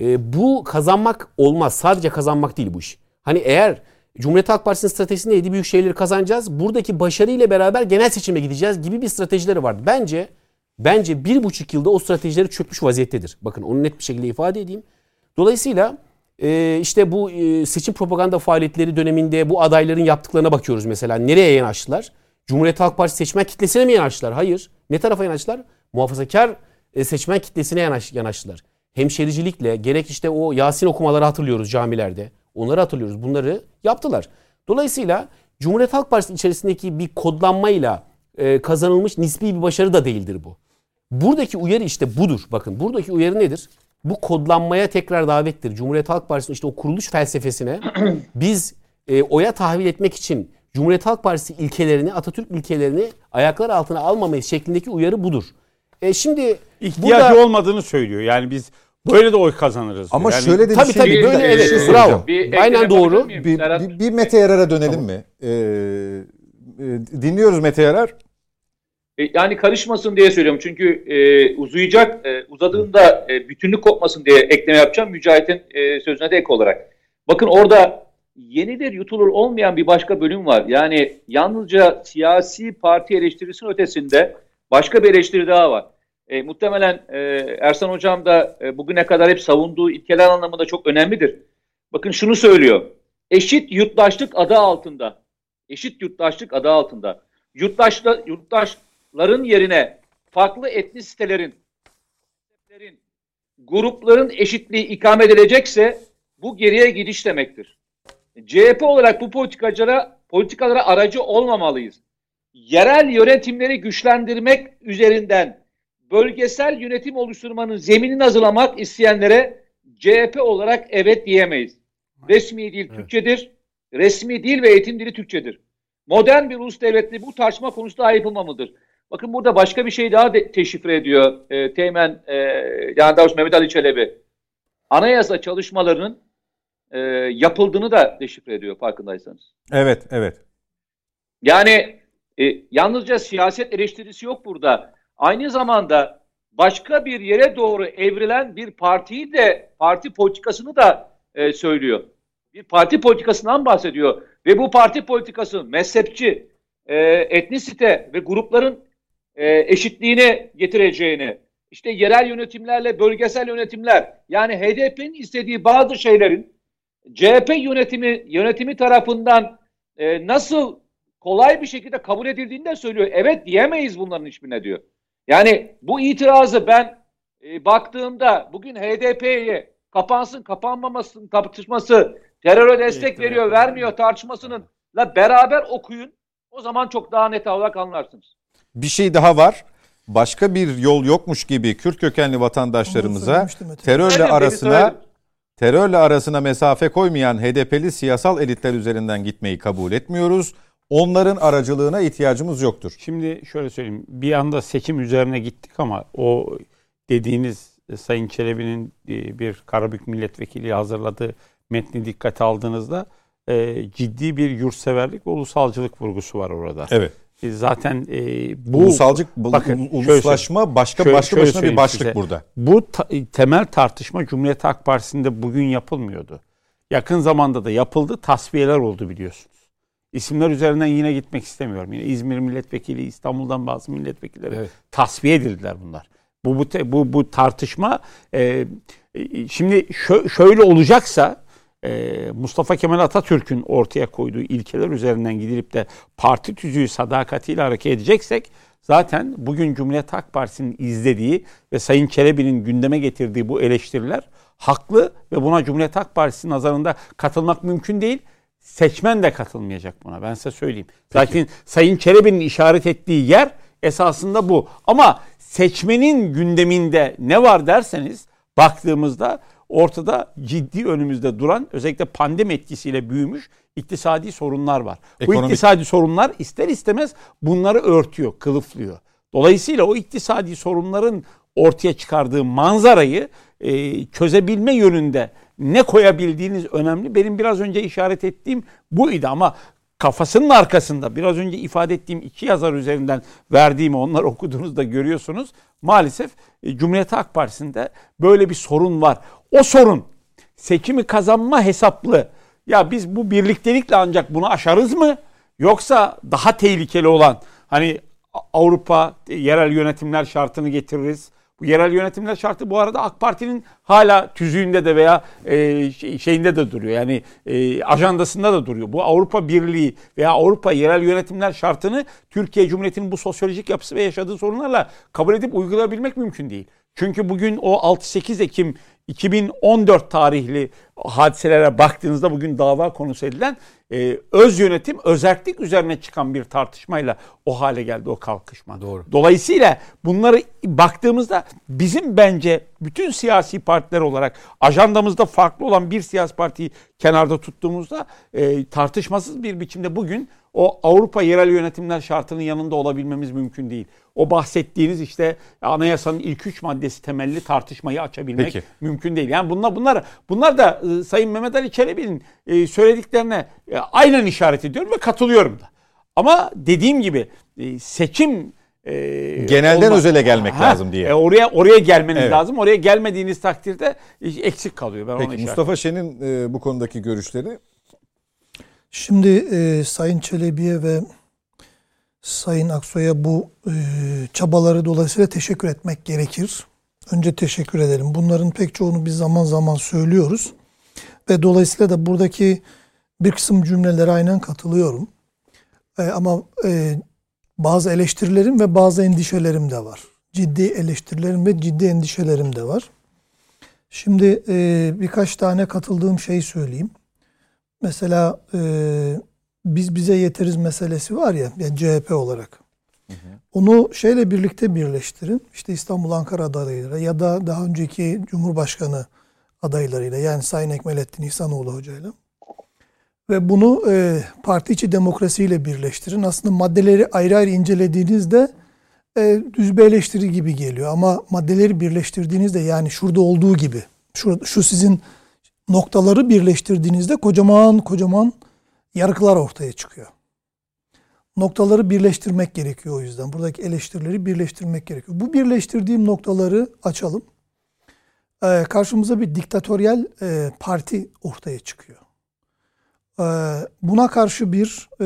E, bu kazanmak olmaz. Sadece kazanmak değil bu iş. Hani eğer Cumhuriyet Halk Partisi'nin stratejisi neydi? Büyük şeyleri kazanacağız. Buradaki başarıyla beraber genel seçime gideceğiz gibi bir stratejileri vardı. Bence bence bir buçuk yılda o stratejileri çökmüş vaziyettedir. Bakın onu net bir şekilde ifade edeyim. Dolayısıyla e, işte bu e, seçim propaganda faaliyetleri döneminde bu adayların yaptıklarına bakıyoruz mesela. Nereye yanaştılar? Cumhuriyet Halk Partisi seçmen kitlesine mi yanaştılar? Hayır. Ne tarafa yanaştılar? Muhafazakar e, seçmen kitlesine yanaş, yanaştılar. Hemşericilikle gerek işte o Yasin okumaları hatırlıyoruz camilerde. Onları hatırlıyoruz. Bunları yaptılar. Dolayısıyla Cumhuriyet Halk Partisi içerisindeki bir kodlanmayla e, kazanılmış nispi bir başarı da değildir bu. Buradaki uyarı işte budur. Bakın buradaki uyarı nedir? Bu kodlanmaya tekrar davettir. Cumhuriyet Halk Partisi'nin işte o kuruluş felsefesine biz e, oya tahvil etmek için Cumhuriyet Halk Partisi ilkelerini, Atatürk ilkelerini ayaklar altına almamayız şeklindeki uyarı budur. E şimdi İhtiyacı burada, olmadığını söylüyor. Yani biz böyle de oy kazanırız. Ama. Yani şöyle de Tabii, bir şey tabii, bir- böyle bir evet, şey bravo. Bir Aynen doğru. Bir, bir, bir Mete Yarar'a dönelim mi? Ee, dinliyoruz Mete Yarar. E, Yani karışmasın diye söylüyorum. Çünkü e, uzayacak, e, uzadığında e, bütünlük kopmasın diye ekleme yapacağım. Mücahit'in e, sözüne de ek olarak. Bakın orada yenidir yutulur olmayan bir başka bölüm var. Yani yalnızca siyasi parti eleştirisinin ötesinde başka bir eleştiri daha var. E, muhtemelen e, Ersan Hocam da e, bugüne kadar hep savunduğu ilkeler anlamında çok önemlidir. Bakın şunu söylüyor. Eşit yurttaşlık adı altında. Eşit yurttaşlık adı altında. Yurttaşla, yurttaşların yerine farklı etnisitelerin, grupların eşitliği ikame edilecekse bu geriye gidiş demektir. CHP olarak bu politikacılara politikalara aracı olmamalıyız. Yerel yönetimleri güçlendirmek üzerinden bölgesel yönetim oluşturmanın zeminini hazırlamak isteyenlere CHP olarak evet diyemeyiz. Resmi dil Türkçedir. Resmi dil ve eğitim dili Türkçedir. Modern bir ulus devletli bu tartışma konusu daha yapılmamalıdır. Bakın burada başka bir şey daha de, teşifre ediyor e, Teğmen e, yani daha Mehmet Ali Çelebi. Anayasa çalışmalarının e, yapıldığını da deşifre ediyor farkındaysanız. Evet, evet. Yani e, yalnızca siyaset eleştirisi yok burada. Aynı zamanda başka bir yere doğru evrilen bir partiyi de parti politikasını da e, söylüyor. Bir parti politikasından bahsediyor ve bu parti politikası mezhepçi, e, etnisite ve grupların e, eşitliğini getireceğini, işte yerel yönetimlerle bölgesel yönetimler yani HDP'nin istediği bazı şeylerin CHP yönetimi yönetimi tarafından e, nasıl kolay bir şekilde kabul edildiğini de söylüyor. Evet diyemeyiz bunların hiçbirine diyor. Yani bu itirazı ben e, baktığımda bugün HDP'ye kapansın kapanmamasın tartışması teröre destek evet, veriyor evet. vermiyor tartışmasının la beraber okuyun. O zaman çok daha net olarak anlarsınız. Bir şey daha var. Başka bir yol yokmuş gibi Kürt kökenli vatandaşlarımıza terörle arasına terörle arasına mesafe koymayan HDP'li siyasal elitler üzerinden gitmeyi kabul etmiyoruz. Onların aracılığına ihtiyacımız yoktur. Şimdi şöyle söyleyeyim. Bir anda seçim üzerine gittik ama o dediğiniz Sayın Çelebi'nin e, bir Karabük milletvekili hazırladığı metni dikkate aldığınızda e, ciddi bir yurtseverlik ve ulusalcılık vurgusu var orada. Evet. Zaten e, bu ulusalcılık, bakın, uluslaşma başka şöyle, başka başına bir başlık size. burada. Bu ta, temel tartışma Cumhuriyet Halk Partisi'nde bugün yapılmıyordu. Yakın zamanda da yapıldı, tasfiyeler oldu biliyorsunuz. İsimler üzerinden yine gitmek istemiyorum. Yine İzmir milletvekili, İstanbul'dan bazı milletvekilleri evet. tasfiye edildiler bunlar. Bu bu bu, bu tartışma e, e şimdi şö, şöyle olacaksa e, Mustafa Kemal Atatürk'ün ortaya koyduğu ilkeler üzerinden gidilip de parti tüzüğü sadakatiyle hareket edeceksek zaten bugün Cumhuriyet Halk Partisi'nin izlediği ve Sayın Çelebi'nin gündeme getirdiği bu eleştiriler haklı ve buna Cumhuriyet Halk Partisi nazarında katılmak mümkün değil. Seçmen de katılmayacak buna ben size söyleyeyim. Peki. Zaten Sayın Çelebi'nin işaret ettiği yer esasında bu. Ama seçmenin gündeminde ne var derseniz baktığımızda ortada ciddi önümüzde duran özellikle pandemi etkisiyle büyümüş iktisadi sorunlar var. Ekonomik... Bu iktisadi sorunlar ister istemez bunları örtüyor, kılıflıyor. Dolayısıyla o iktisadi sorunların ortaya çıkardığı manzarayı e, çözebilme yönünde ne koyabildiğiniz önemli. Benim biraz önce işaret ettiğim buydu ama kafasının arkasında biraz önce ifade ettiğim iki yazar üzerinden verdiğimi onlar okuduğunuzda görüyorsunuz. Maalesef e, Cumhuriyet Halk Partisi'nde böyle bir sorun var. O sorun seçimi kazanma hesaplı. Ya biz bu birliktelikle ancak bunu aşarız mı? Yoksa daha tehlikeli olan hani Avrupa yerel yönetimler şartını getiririz. Bu yerel yönetimler şartı bu arada AK Parti'nin hala tüzüğünde de veya e, şeyinde de duruyor. Yani e, ajandasında da duruyor. Bu Avrupa Birliği veya Avrupa yerel yönetimler şartını Türkiye Cumhuriyeti'nin bu sosyolojik yapısı ve yaşadığı sorunlarla kabul edip uygulayabilmek mümkün değil. Çünkü bugün o 6-8 Ekim 2014 tarihli hadiselere baktığınızda bugün dava konusu edilen e, öz yönetim, özellik üzerine çıkan bir tartışmayla o hale geldi o kalkışma. Doğru. Dolayısıyla bunları baktığımızda bizim bence bütün siyasi partiler olarak ajandamızda farklı olan bir siyasi partiyi kenarda tuttuğumuzda e, tartışmasız bir biçimde bugün o Avrupa yerel yönetimler şartının yanında olabilmemiz mümkün değil. O bahsettiğiniz işte anayasanın ilk üç maddesi temelli tartışmayı açabilmek Peki. mümkün değil. Yani bunlar bunlar bunlar da e, Sayın Mehmet Ali Çelebi'nin e, söylediklerine e, aynen işaret ediyorum ve katılıyorum da. Ama dediğim gibi e, seçim e, genelden olma, özele gelmek ha, lazım diye. E, oraya oraya gelmeniz evet. lazım. Oraya gelmediğiniz takdirde eksik kalıyor. Ben Peki Mustafa Şen'in e, bu konudaki görüşleri Şimdi e, Sayın Çelebi'ye ve Sayın Aksoy'a bu e, çabaları dolayısıyla teşekkür etmek gerekir. Önce teşekkür edelim. Bunların pek çoğunu biz zaman zaman söylüyoruz. Ve dolayısıyla da buradaki bir kısım cümlelere aynen katılıyorum. E, ama e, bazı eleştirilerim ve bazı endişelerim de var. Ciddi eleştirilerim ve ciddi endişelerim de var. Şimdi e, birkaç tane katıldığım şey söyleyeyim. Mesela e, biz bize yeteriz meselesi var ya yani CHP olarak. Hı hı. Onu şeyle birlikte birleştirin. İşte İstanbul Ankara adaylarıyla ya da daha önceki Cumhurbaşkanı adaylarıyla yani Sayın Ekmelettin İhsanoğlu hocayla. Ve bunu e, parti içi demokrasiyle birleştirin. Aslında maddeleri ayrı ayrı incelediğinizde e, düz bir eleştiri gibi geliyor. Ama maddeleri birleştirdiğinizde yani şurada olduğu gibi, şu, şu sizin noktaları birleştirdiğinizde kocaman kocaman yarıklar ortaya çıkıyor. Noktaları birleştirmek gerekiyor o yüzden. Buradaki eleştirileri birleştirmek gerekiyor. Bu birleştirdiğim noktaları açalım. Ee, karşımıza bir diktatöryel e, parti ortaya çıkıyor. Ee, buna karşı bir e,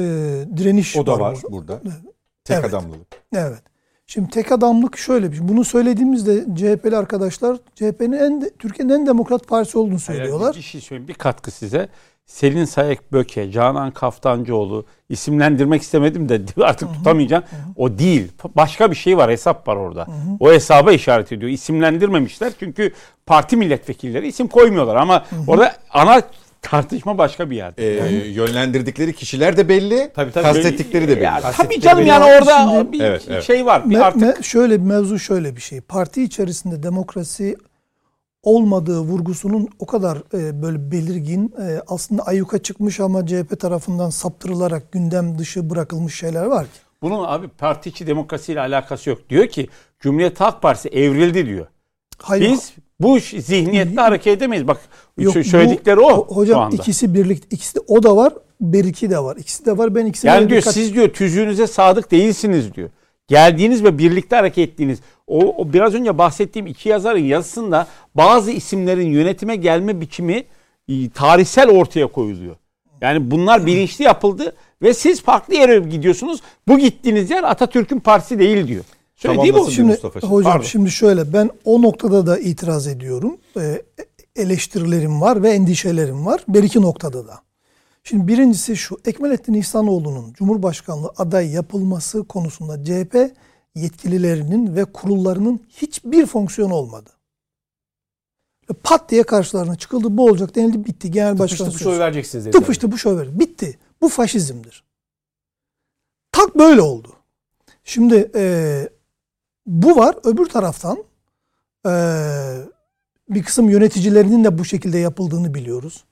direniş O da var, var burada. Tek evet. adamlılık. Evet. Şimdi tek adamlık şöyle bir şey. Bunu söylediğimizde CHP'li arkadaşlar CHP'nin en Türkiye'nin en demokrat partisi olduğunu söylüyorlar. Hayır, bir şey söyleyeyim. Bir katkı size. Selin Sayek Böke, Canan Kaftancıoğlu isimlendirmek istemedim de artık tutamayacağım. O değil. Başka bir şey var. Hesap var orada. O hesaba işaret ediyor. İsimlendirmemişler çünkü parti milletvekilleri isim koymuyorlar ama orada ana tartışma başka bir yerde. Ee, yönlendirdikleri kişiler de belli, Tabii, tabii. kastettikleri de belli. Ya, tabii canım belli yani orada şimdi- bir Evet, evet. şey var. Bir Me- artık me- şöyle bir mevzu şöyle bir şey. Parti içerisinde demokrasi olmadığı vurgusunun o kadar e, böyle belirgin e, aslında ayyuka çıkmış ama CHP tarafından saptırılarak gündem dışı bırakılmış şeyler var ki. bunun abi parti içi demokrasiyle alakası yok. Diyor ki Cumhuriyet Halk Partisi evrildi diyor. Hayır, Biz bu zihniyetle hareket edemeyiz. Bak yok, sö- söyledikleri bu- o Hocam şu anda. ikisi birlikte ikisi de, o da var, beriki de var. İkisi de var. Ben ikisine Yani diyor dikkat- siz diyor tüzüğünüze sadık değilsiniz diyor. Geldiğiniz ve birlikte hareket ettiğiniz o, o biraz önce bahsettiğim iki yazarın yazısında bazı isimlerin yönetime gelme biçimi e, tarihsel ortaya koyuluyor. Yani bunlar bilinçli yapıldı ve siz farklı yere gidiyorsunuz. Bu gittiğiniz yer Atatürk'ün partisi değil diyor. Bu. Tamamlasın bir Şimdi Mustafa. hocam Pardon. şimdi şöyle ben o noktada da itiraz ediyorum. Ee, eleştirilerim var ve endişelerim var. Bir iki noktada da. Şimdi birincisi şu Ekmelettin İhsanoğlu'nun Cumhurbaşkanlığı aday yapılması konusunda CHP yetkililerinin ve kurullarının hiçbir fonksiyonu olmadı. Pat diye karşılarına çıkıldı. Bu olacak denildi bitti. Genel başkan Tıpış tıpış oy vereceksiniz dediler. Tıpıştı bu şöyle. Bitti. Bu faşizmdir. Tak böyle oldu. Şimdi e, bu var. Öbür taraftan e, bir kısım yöneticilerinin de bu şekilde yapıldığını biliyoruz.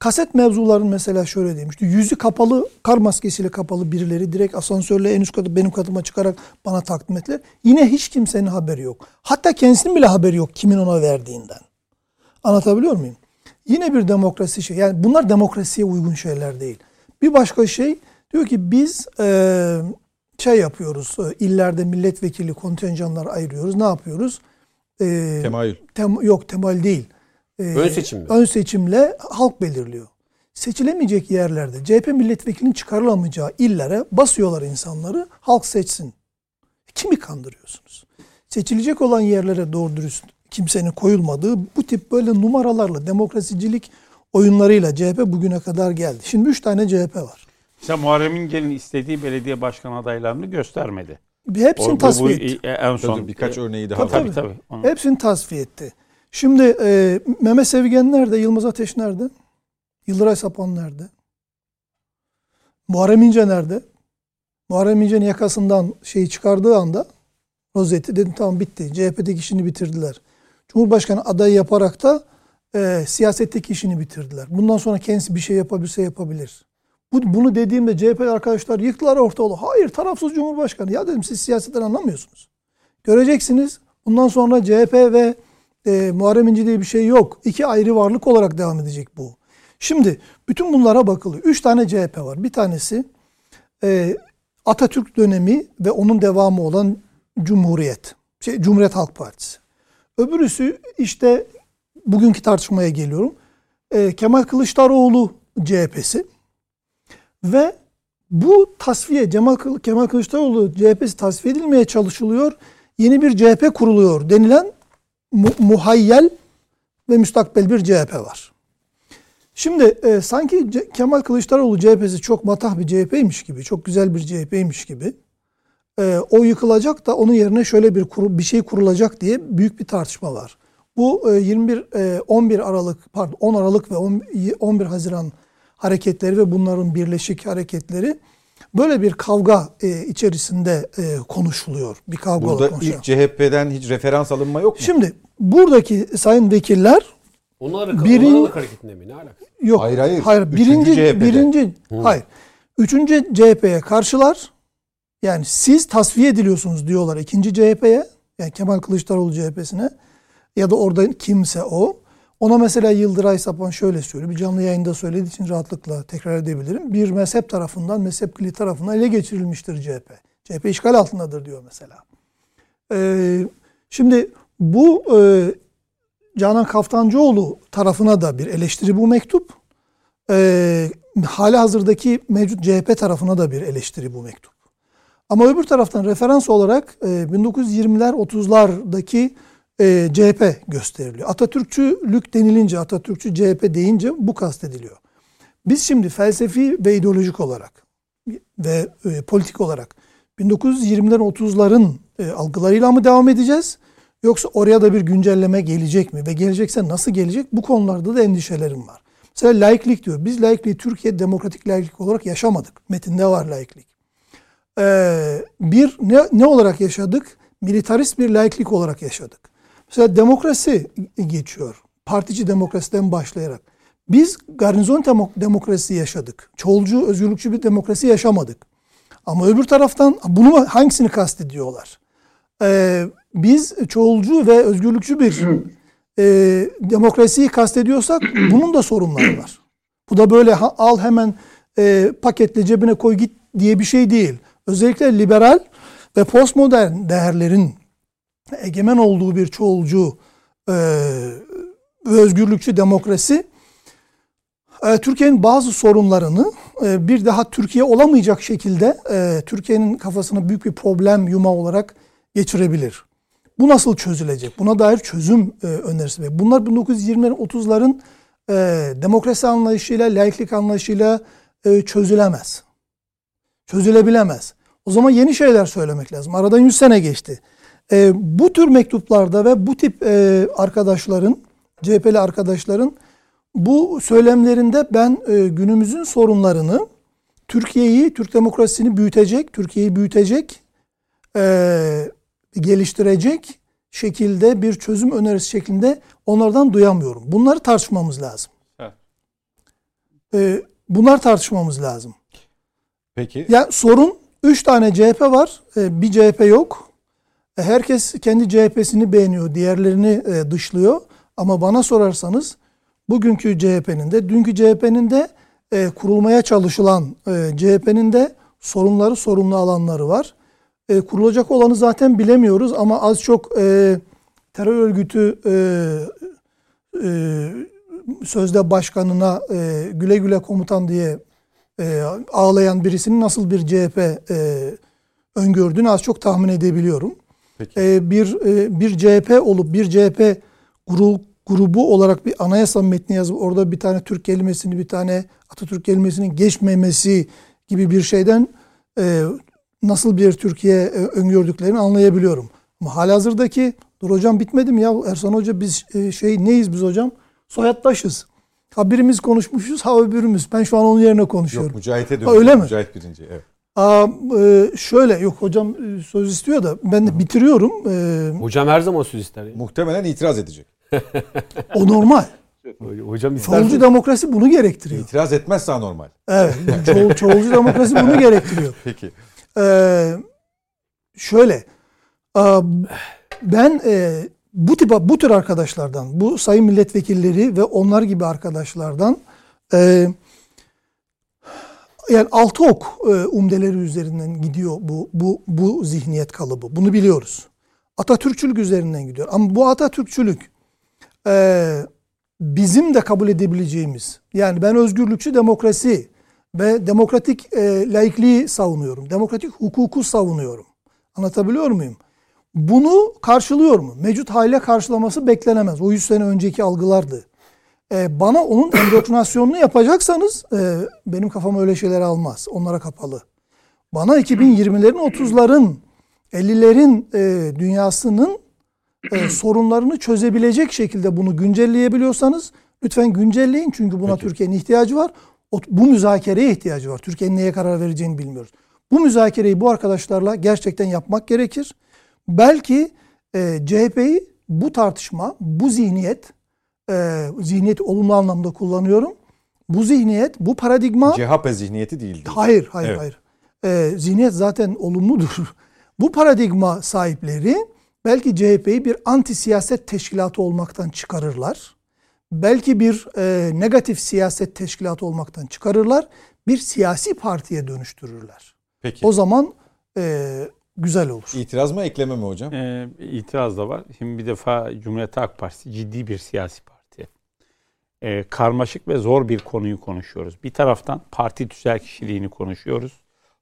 Kaset mevzuların mesela şöyle demişti. Yüzü kapalı, kar maskesiyle kapalı birileri direkt asansörle en üst katı benim katıma çıkarak bana takdim ettiler. Yine hiç kimsenin haberi yok. Hatta kendisinin bile haberi yok kimin ona verdiğinden. Anlatabiliyor muyum? Yine bir demokrasi şey. Yani bunlar demokrasiye uygun şeyler değil. Bir başka şey diyor ki biz eee, şey yapıyoruz. e, illerde milletvekili kontenjanlar ayırıyoruz. Ne yapıyoruz? Eee, Temayül. tem- yok temal değil. Eee, Ön seçim mi? Ön seçimle halk belirliyor. Seçilemeyecek yerlerde CHP milletvekilinin çıkarılamayacağı illere basıyorlar insanları. Halk seçsin. Kimi kandırıyorsunuz? Seçilecek olan yerlere doğru dürüst kimsenin koyulmadığı bu tip böyle numaralarla demokrasicilik oyunlarıyla CHP bugüne kadar geldi. Şimdi üç tane CHP var. Mesela Muharrem İnce'nin istediği belediye başkan adaylarını göstermedi. Hepsini O- bu- tasfiye etti. en son Tabii birkaç örneği daha Tabii, var. Tabii tabii. Onu- Hepsini tasfiye etti. Şimdi e, Mehmet Sevgen nerede? Yılmaz Ateş nerede? Yıldıray Sapan nerede? Muharrem İnce nerede? Muharrem İnce'nin yakasından şeyi çıkardığı anda rozeti dedim tamam bitti. CHP'deki işini bitirdiler. Cumhurbaşkanı adayı yaparak da e, siyasetteki işini bitirdiler. Bundan sonra kendisi bir şey yapabilirse yapabilir. Bu, bunu dediğimde CHP arkadaşlar yıktılar ortalığı. Hayır tarafsız Cumhurbaşkanı. Ya dedim siz siyasetten anlamıyorsunuz. Göreceksiniz. Bundan sonra CHP ve e, Muharrem İnce diye bir şey yok. İki ayrı varlık olarak devam edecek bu. Şimdi bütün bunlara bakılıyor. Üç tane CHP var. Bir tanesi e, Atatürk dönemi ve onun devamı olan Cumhuriyet. Şey, Cumhuriyet Halk Partisi. Öbürüsü işte bugünkü tartışmaya geliyorum. E, Kemal Kılıçdaroğlu CHP'si ve bu tasfiye Cemal Kemal Kılıçdaroğlu CHP'si tasfiye edilmeye çalışılıyor. Yeni bir CHP kuruluyor denilen mu- muhayyel ve müstakbel bir CHP var. Şimdi e, sanki Kemal Kılıçdaroğlu CHP'si çok matah bir CHP'ymiş gibi, çok güzel bir CHP'ymiş gibi. E, o yıkılacak da onun yerine şöyle bir kuru, bir şey kurulacak diye büyük bir tartışma var. Bu e, 21 e, 11 Aralık pardon 10 Aralık ve 10 11 Haziran hareketleri ve bunların birleşik hareketleri böyle bir kavga e, içerisinde e, konuşuluyor. Bir kavga Burada konuşuluyor. ilk CHP'den hiç referans alınma yok mu? Şimdi buradaki sayın vekiller Onlar Birin- hareketinde mi? Ne alakası? Yok. Hayır, hayır. Hayır. Üçüncü Birinci, CHP'de. birinci, hayır. Üçüncü CHP'ye karşılar. Yani siz tasfiye ediliyorsunuz diyorlar ikinci CHP'ye. Yani Kemal Kılıçdaroğlu CHP'sine. Ya da orada kimse o. Ona mesela Yıldıray Sapan şöyle söylüyor. Bir canlı yayında söylediği için rahatlıkla tekrar edebilirim. Bir mezhep tarafından, mezhep kili tarafından ele geçirilmiştir CHP. CHP işgal altındadır diyor mesela. Ee, şimdi bu e, Canan Kaftancıoğlu tarafına da bir eleştiri bu mektup. Ee, hali hazırdaki mevcut CHP tarafına da bir eleştiri bu mektup. Ama öbür taraftan referans olarak e, 1920'ler 30'lardaki e, CHP gösteriliyor. Atatürkçülük denilince, Atatürkçü CHP deyince bu kastediliyor. Biz şimdi felsefi ve ideolojik olarak ve e, politik olarak 1920'lerin 30'ların e, algılarıyla mı devam edeceğiz? Yoksa oraya da bir güncelleme gelecek mi? Ve gelecekse nasıl gelecek? Bu konularda da endişelerim var. Mesela laiklik diyor. Biz laikliği Türkiye demokratik laiklik olarak yaşamadık. Metinde var laiklik. Ee, bir ne, ne olarak yaşadık? Militarist bir laiklik olarak yaşadık. Mesela demokrasi geçiyor. Partici demokrasiden başlayarak. Biz garnizon demokrasi yaşadık. Çoğulcu, özgürlükçü bir demokrasi yaşamadık. Ama öbür taraftan bunu hangisini kastediyorlar? Ee, biz çoğulcu ve özgürlükçü bir e, demokrasiyi kastediyorsak bunun da sorunları var. Bu da böyle ha, al hemen e, paketle cebine koy git diye bir şey değil. Özellikle liberal ve postmodern değerlerin egemen olduğu bir çoğulcu e, özgürlükçü demokrasi e, Türkiye'nin bazı sorunlarını e, bir daha Türkiye olamayacak şekilde e, Türkiye'nin kafasına büyük bir problem yuma olarak geçirebilir. Bu nasıl çözülecek? Buna dair çözüm önerisi. Ve bunlar 1920'lerin 30'ların demokrasi anlayışıyla, laiklik anlayışıyla çözülemez. Çözülebilemez. O zaman yeni şeyler söylemek lazım. Aradan 100 sene geçti. Bu tür mektuplarda ve bu tip arkadaşların, CHP'li arkadaşların bu söylemlerinde ben e, günümüzün sorunlarını Türkiye'yi, Türk demokrasisini büyütecek, Türkiye'yi büyütecek, e, geliştirecek şekilde bir çözüm önerisi şeklinde onlardan duyamıyorum. Bunları tartışmamız lazım. Evet. E, bunlar tartışmamız lazım. Peki. Ya sorun üç tane CHP var, e, bir CHP yok. E, herkes kendi CHP'sini beğeniyor, diğerlerini e, dışlıyor. Ama bana sorarsanız bugünkü CHP'nin de, dünkü CHP'nin de e, kurulmaya çalışılan CHP'nin de sorunları, sorunlu alanları var. Kurulacak olanı zaten bilemiyoruz ama az çok terör örgütü sözde başkanına güle güle komutan diye ağlayan birisinin nasıl bir CHP öngördüğünü az çok tahmin edebiliyorum. Peki. E, bir e, bir CHP olup bir CHP grup grubu olarak bir anayasa metni yazıp orada bir tane Türk kelimesini bir tane Atatürk kelimesinin geçmemesi gibi bir şeyden e, nasıl bir Türkiye e, öngördüklerini anlayabiliyorum. Ama halihazırdaki dur hocam bitmedi mi ya Ersan Hoca biz e, şey neyiz biz hocam? Soyaddaşız. Ha birimiz konuşmuşuz ha öbürümüz. Ben şu an onun yerine konuşuyorum. Yok Mücahit'e dönüyorum. Öyle mi? Mücahit birinci evet. Aa, e, şöyle yok hocam e, söz istiyor da ben de bitiriyorum. E, hocam her zaman söz ister. Ya. Muhtemelen itiraz edecek. o normal. Hocam Çoğulcu demokrasi bunu gerektiriyor. İtiraz etmezse normal. Evet. Ço çoğulcu demokrasi bunu gerektiriyor. Peki. Ee, şöyle. Ben e, bu tip bu tür arkadaşlardan, bu sayın milletvekilleri ve onlar gibi arkadaşlardan e, yani altı ok e, umdeleri üzerinden gidiyor bu bu bu zihniyet kalıbı. Bunu biliyoruz. Atatürkçülük üzerinden gidiyor. Ama bu Atatürkçülük e, bizim de kabul edebileceğimiz yani ben özgürlükçü demokrasi ve demokratik e, laikliği savunuyorum. Demokratik hukuku savunuyorum. Anlatabiliyor muyum? Bunu karşılıyor mu? Mevcut hale karşılaması beklenemez. O 100 sene önceki algılardı. Ee, bana onun endoktrinasyonunu yapacaksanız e, benim kafam öyle şeyler almaz. Onlara kapalı. Bana 2020'lerin 30'ların 50'lerin e, dünyasının e, sorunlarını çözebilecek şekilde bunu güncelleyebiliyorsanız lütfen güncelleyin. Çünkü buna Türkiye'nin ihtiyacı var. O, bu müzakereye ihtiyacı var. Türkiye'nin neye karar vereceğini bilmiyoruz. Bu müzakereyi bu arkadaşlarla gerçekten yapmak gerekir. Belki e, CHP'yi bu tartışma, bu zihniyet, e, zihniyet olumlu anlamda kullanıyorum. Bu zihniyet, bu paradigma... CHP zihniyeti değil. Hayır, hayır, evet. hayır. E, zihniyet zaten olumludur. bu paradigma sahipleri belki CHP'yi bir anti siyaset teşkilatı olmaktan çıkarırlar. Belki bir e, negatif siyaset teşkilatı olmaktan çıkarırlar. Bir siyasi partiye dönüştürürler. Peki. O zaman e, güzel olur. İtiraz mı ekleme mi hocam? Ee, itiraz da var. Şimdi bir defa Cumhuriyet Halk Partisi ciddi bir siyasi parti. Ee, karmaşık ve zor bir konuyu konuşuyoruz. Bir taraftan parti tüzel kişiliğini konuşuyoruz.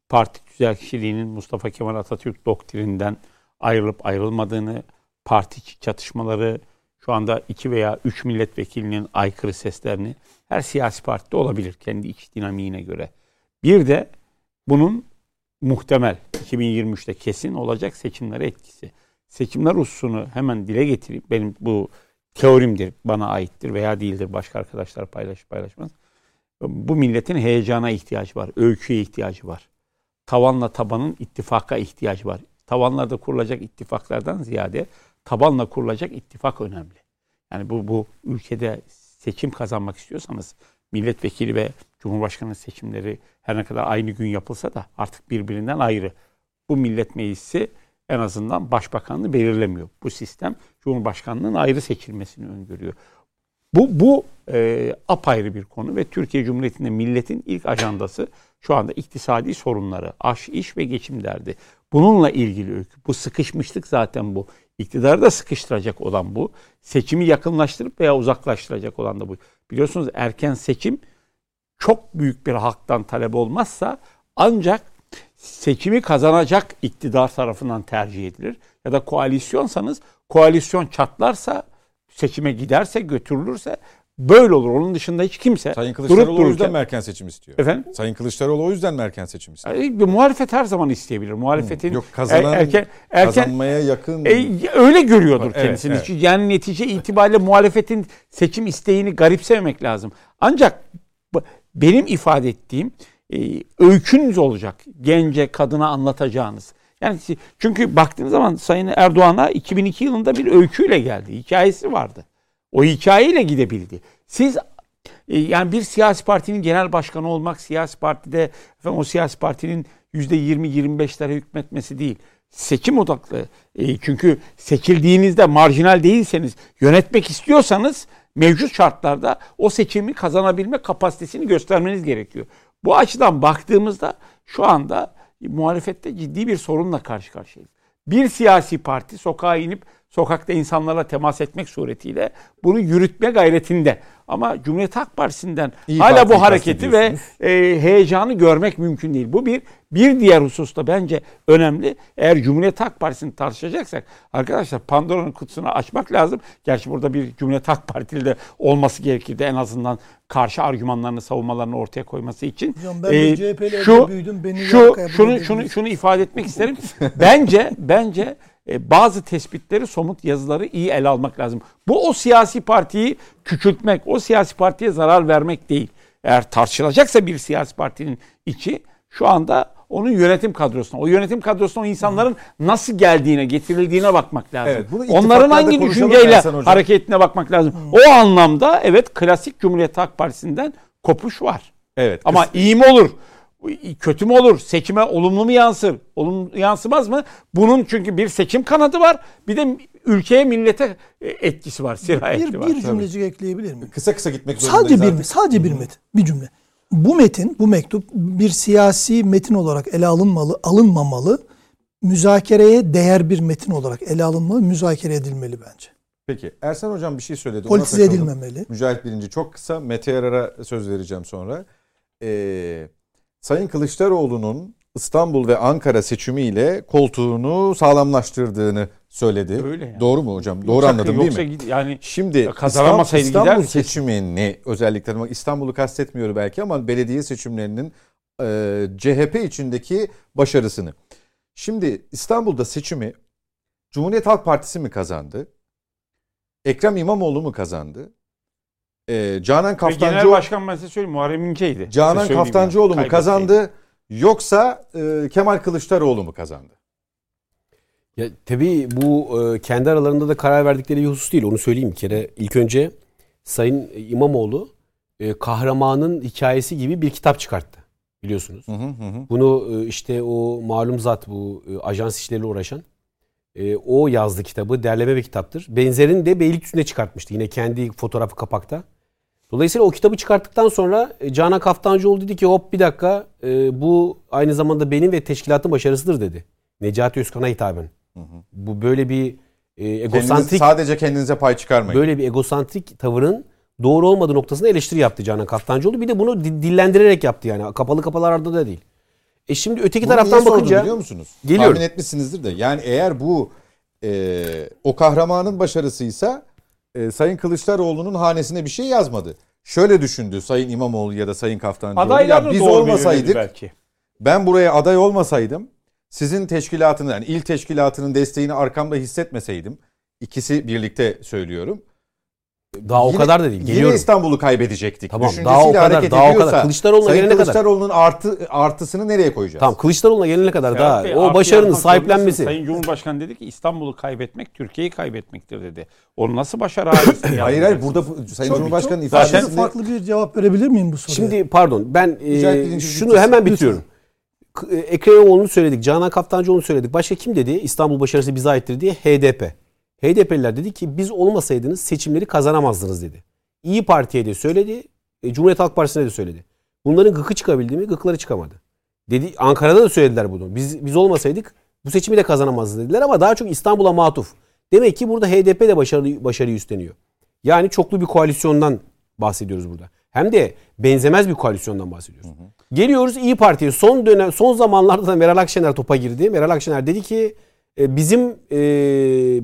Parti tüzel kişiliğinin Mustafa Kemal Atatürk doktrininden ayrılıp ayrılmadığını, parti çatışmaları, şu anda iki veya üç milletvekilinin aykırı seslerini her siyasi partide olabilir kendi iç dinamiğine göre. Bir de bunun muhtemel 2023'te kesin olacak seçimlere etkisi. Seçimler hususunu hemen dile getirip benim bu teorimdir, bana aittir veya değildir başka arkadaşlar paylaş paylaşmaz. Bu milletin heyecana ihtiyacı var, öyküye ihtiyacı var. Tavanla tabanın ittifaka ihtiyacı var. Tavanlarda kurulacak ittifaklardan ziyade tabanla kurulacak ittifak önemli. Yani bu bu ülkede seçim kazanmak istiyorsanız milletvekili ve cumhurbaşkanı seçimleri her ne kadar aynı gün yapılsa da artık birbirinden ayrı. Bu millet meclisi en azından başbakanlığı belirlemiyor. Bu sistem cumhurbaşkanlığının ayrı seçilmesini öngörüyor. Bu, bu e, apayrı bir konu ve Türkiye Cumhuriyeti'nde milletin ilk ajandası şu anda iktisadi sorunları, aş, iş ve geçim derdi. Bununla ilgili öykü. Bu sıkışmışlık zaten bu. İktidarı da sıkıştıracak olan bu. Seçimi yakınlaştırıp veya uzaklaştıracak olan da bu. Biliyorsunuz erken seçim çok büyük bir halktan talep olmazsa ancak seçimi kazanacak iktidar tarafından tercih edilir. Ya da koalisyonsanız koalisyon çatlarsa seçime giderse götürülürse böyle olur. Onun dışında hiç kimse Sayın Kılıçdaroğlu durup o yüzden dururken mi erken seçim istiyor? efendim Sayın Kılıçdaroğlu o yüzden mi erken seçim istiyor? e, muhalefet her zaman isteyebilir. Muhalefetin Yok kazanan, er- erken erken kazanmaya yakın. e, öyle görüyordur Evet, kendisini. evet. Yani netice itibariyle muhalefetin seçim isteğini garipsememek lazım. Ancak benim ifade ettiğim e, öykünüz olacak. Gence, kadına anlatacağınız. Yani çünkü baktığınız zaman Sayın Erdoğan'a 2002 yılında bir öyküyle geldi. Hikayesi vardı. O hikayeyle gidebildi. Siz e, yani bir siyasi partinin genel başkanı olmak, siyasi partide efendim, o siyasi partinin %20-25'lere hükmetmesi değil. Seçim odaklı. E, çünkü seçildiğinizde marjinal değilseniz, yönetmek istiyorsanız mevcut şartlarda o seçimi kazanabilme kapasitesini göstermeniz gerekiyor. Bu açıdan baktığımızda şu anda muhalefette ciddi bir sorunla karşı karşıyayız. Bir siyasi parti sokağa inip sokakta insanlarla temas etmek suretiyle bunu yürütme gayretinde. Ama Cumhuriyet Halk Partisi'nden İyi hala bu hareketi ve e, heyecanı görmek mümkün değil. Bu bir bir diğer hususta bence önemli. Eğer Cumhuriyet Halk Partisi'ni tartışacaksak arkadaşlar Pandora'nın kutusunu açmak lazım. Gerçi burada bir Cumhuriyet Halk Partili de olması gerekirdi en azından karşı argümanlarını, savunmalarını ortaya koyması için. Hocam ben Ee, CHP'li şu, büyüdüm, beni şu, şunu, şunu, şunu ifade etmek isterim. bence, bence e, bazı tespitleri, somut yazıları iyi ele almak lazım. Bu o siyasi partiyi küçültmek, o siyasi partiye zarar vermek değil. Eğer tartışılacaksa bir siyasi partinin içi şu anda onun yönetim kadrosuna, o yönetim kadrosuna o insanların nasıl geldiğine, getirildiğine bakmak lazım. Evet, bunu Onların hangi düşünceyle hareketine bakmak lazım. O anlamda evet klasik Cumhuriyet Halk Partisi'nden kopuş var. Evet. Ama iyi mi olur? Kötü mü olur? Seçime olumlu mu yansır? Olumlu yansımaz mı? Bunun çünkü bir seçim kanadı var. Bir de ülkeye, millete e, etkisi var, sirayeti bir, var. bir cümlecik ekleyebilir miyim? kısa kısa gitmek zorundayız. Sadece bir artık. sadece bir metin, bir cümle. Bu metin, bu mektup bir siyasi metin olarak ele alınmalı, alınmamalı. Müzakereye değer bir metin olarak ele alınmalı, müzakere edilmeli bence. Peki Ersan Hocam bir şey söyledi. Politize edilmemeli. Mücahit Birinci çok kısa. Mete Yarar'a söz vereceğim sonra. Ee, Sayın Kılıçdaroğlu'nun İstanbul ve Ankara seçimiyle koltuğunu sağlamlaştırdığını söyledi. Öyle yani. Doğru mu hocam? Doğru Yoksa- anladım değil yoksa mi? Yani Şimdi İstanbul, İstanbul seçimini özellikle İstanbul'u kastetmiyor belki ama belediye seçimlerinin e, CHP içindeki başarısını. Şimdi İstanbul'da seçimi Cumhuriyet Halk Partisi mi kazandı? Ekrem İmamoğlu mu kazandı? E, Canan Ve genel Kaftancıoğlu, başkan ben size söyleyeyim Muharrem İnce'ydi. Canan Kaftancıoğlu mu kazandı? Yoksa e, Kemal Kılıçdaroğlu mu kazandı? Ya, tabii bu e, kendi aralarında da karar verdikleri bir husus değil. Onu söyleyeyim bir kere. İlk önce Sayın İmamoğlu e, kahramanın hikayesi gibi bir kitap çıkarttı. Biliyorsunuz. Hı hı hı. Bunu e, işte o malum zat bu e, ajans işleriyle uğraşan e, o yazdı kitabı. Derleme bir kitaptır. Benzerini de Beylikdüzü'nde çıkartmıştı. Yine kendi fotoğrafı kapakta. Dolayısıyla o kitabı çıkarttıktan sonra e, Canan Kaftancıoğlu dedi ki hop bir dakika e, bu aynı zamanda benim ve teşkilatın başarısıdır dedi. Necati Özkan'a hitaben. Bu böyle bir e, Kendiniz, egosantrik sadece kendinize pay çıkarmayın. böyle bir egosantrik tavırın doğru olmadığı noktasında eleştiri yaptı Canan Kaftancıoğlu. Bir de bunu di- dillendirerek yaptı yani. Kapalı kapılarda da değil. E şimdi öteki Bunu taraftan bakınca biliyor musunuz? Geliyorum. Tahmin etmişsinizdir de. Yani eğer bu e, o kahramanın başarısıysa e, Sayın Kılıçdaroğlu'nun hanesine bir şey yazmadı. Şöyle düşündü Sayın İmamoğlu ya da Sayın Kaftancıoğlu. Ya biz olmasaydık belki. ben buraya aday olmasaydım sizin teşkilatını yani il teşkilatının desteğini arkamda hissetmeseydim ikisi birlikte söylüyorum. Daha o Yine- kadar da değil. Yine Geliyorum. İstanbul'u kaybedecektik. Tamam, daha o kadar, daha o kadar. Kılıçdaroğlu'na gelene kadar. Kılıçdaroğlu'nun artı, artısını nereye koyacağız? Tamam Kılıçdaroğlu'na gelene kadar Ferhat daha Bey, o başarının sahiplenmesi. Sayın Cumhurbaşkanı dedi ki İstanbul'u kaybetmek Türkiye'yi kaybetmektir dedi. Onu nasıl başarı hadisesi Hayır hayır burada bu- Sayın Çok- Cumhurbaşkanı'nın çok ifadesinde farklı bir cevap verebilir miyim bu soruya? Şimdi pardon ben e, şunu hemen e, Ekrem İmamoğlu'nu söyledik. Canan Kaftancıoğlu'nu söyledik. Başka kim dedi? İstanbul başarısı bize aittir diye HDP. HDP'liler dedi ki biz olmasaydınız seçimleri kazanamazdınız dedi. İyi Parti'ye de söyledi. e, Cumhuriyet Halk Partisi'ne de söyledi. Bunların gıkı çıkabildi mi? Gıkları çıkamadı. Dedi Ankara'da da söylediler bunu. Biz biz olmasaydık bu seçimi de kazanamazdı dediler ama daha çok İstanbul'a matuf. Demek ki burada HDP de başarı, başarıyı üstleniyor. Yani çoklu bir koalisyondan bahsediyoruz burada. Hem de benzemez bir koalisyondan bahsediyoruz. Geliyoruz İyi Parti'ye. Son dönem son zamanlarda da Meral Akşener topa girdi. Meral Akşener dedi ki bizim e,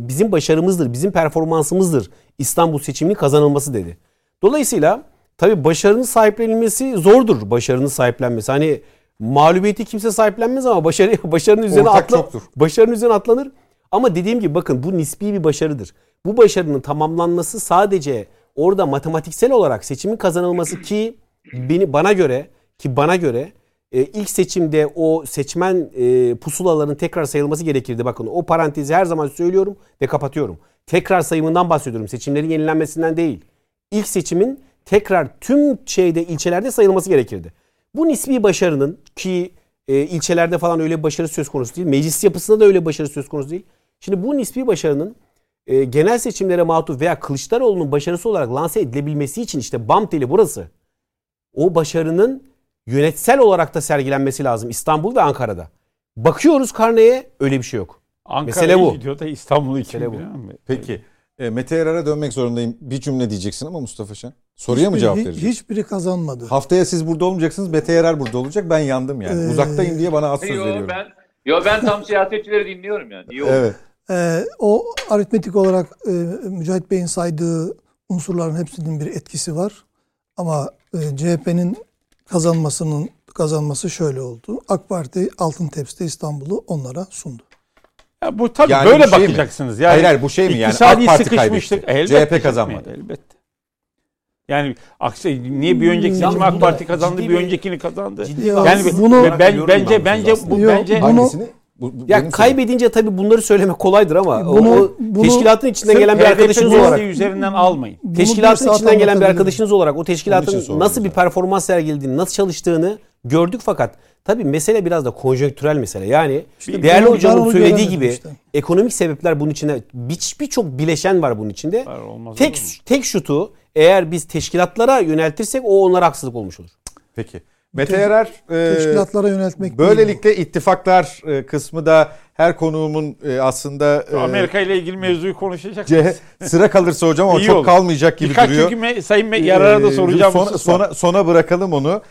bizim başarımızdır, bizim performansımızdır İstanbul seçiminin kazanılması dedi. Dolayısıyla tabii başarının sahiplenilmesi zordur. Başarının sahiplenmesi. Hani mağlubiyeti kimse sahiplenmez ama başarı başarının üzerine Ortak atla, çoktur. başarının üzerine atlanır. Ama dediğim gibi bakın bu nispi bir başarıdır. Bu başarının tamamlanması sadece orada matematiksel olarak seçimin kazanılması ki beni bana göre ki bana göre e, ilk seçimde o seçmen e, pusulaların tekrar sayılması gerekirdi. Bakın o parantezi her zaman söylüyorum ve kapatıyorum. Tekrar sayımından bahsediyorum. Seçimlerin yenilenmesinden değil. İlk seçimin tekrar tüm şeyde ilçelerde sayılması gerekirdi. Bu nispi başarının ki e, ilçelerde falan öyle başarı söz konusu değil. Meclis yapısında da öyle başarı söz konusu değil. Şimdi bu nispi başarının e, genel seçimlere matuf veya Kılıçdaroğlu'nun başarısı olarak lanse edilebilmesi için işte BAM teli burası. O başarının yönetsel olarak da sergilenmesi lazım İstanbul ve Ankara'da. Bakıyoruz karneye öyle bir şey yok. Mesele Ankara'yı bu. gidiyor da İstanbul'u için Mesele bu. biliyor musun? Peki e, Mete Yarar'a dönmek zorundayım. Bir cümle diyeceksin ama Mustafa Şen. Soruya mı Hiçbiri- cevap vereceksin? Hiçbiri kazanmadı. Haftaya siz burada olmayacaksınız. Mete Yarar burada olacak. Ben yandım yani. Ee, Uzaktayım diye bana az söz Yo veriyorum. ben, yo ben tam siyasetçileri dinliyorum yani. İyi oldu. Evet. Ee, o aritmetik olarak e, Mücahit Bey'in saydığı unsurların hepsinin bir etkisi var. Ama e, CHP'nin kazanmasının kazanması şöyle oldu. AK Parti altın tepside İstanbul'u onlara sundu. Ya bu tabii Yani böyle bu şey mi? bakacaksınız. Yani Hayır, hayır, bu şey mi? Yani AK Parti kaybetti. Elbette CHP kazanmadı. Elbette. Yani aksi niye bir önceki Yalnız seçimi AK Parti kazandı, bir öncekini kazandı. Ciddi Yani bunu- ben, bence ben bence bu bence bunu- Hangisini? Bu, bu Ya kaybedince tabii bunları söylemek kolaydır ama o- Bunu- o, bunu- teşkilatın içinden gelen bir arkadaşınız olarak üzerinden almayın. Bunu bir teşkilatın içinden gelen bir arkadaşınız olarak o teşkilatın nasıl bir performans sergilediğini, nasıl çalıştığını gördük fakat tabii mesele biraz da konjonktürel mesele. Yani İşte değerli hocamın söylediği gibi işte. ekonomik sebepler bunun içinde bir- birçok bileşen var bunun içinde. Var, olmaz tek tek şutu eğer biz teşkilatlara yöneltirsek o onlara haksızlık olmuş olur. Peki. Mete Yarar e, Teşkilatlara yöneltmek değil böylelikle ittifaklar e, kısmı da her konuğumun e, aslında e, Amerika ile ilgili mevzuyu konuşacak. C- sıra kalırsa hocam İyi çok olur. kalmayacak gibi Birkaç duruyor. çünkü me- Sayın Me- Yarar'a da soracağım. Sona, husus sona, sona bırakalım onu.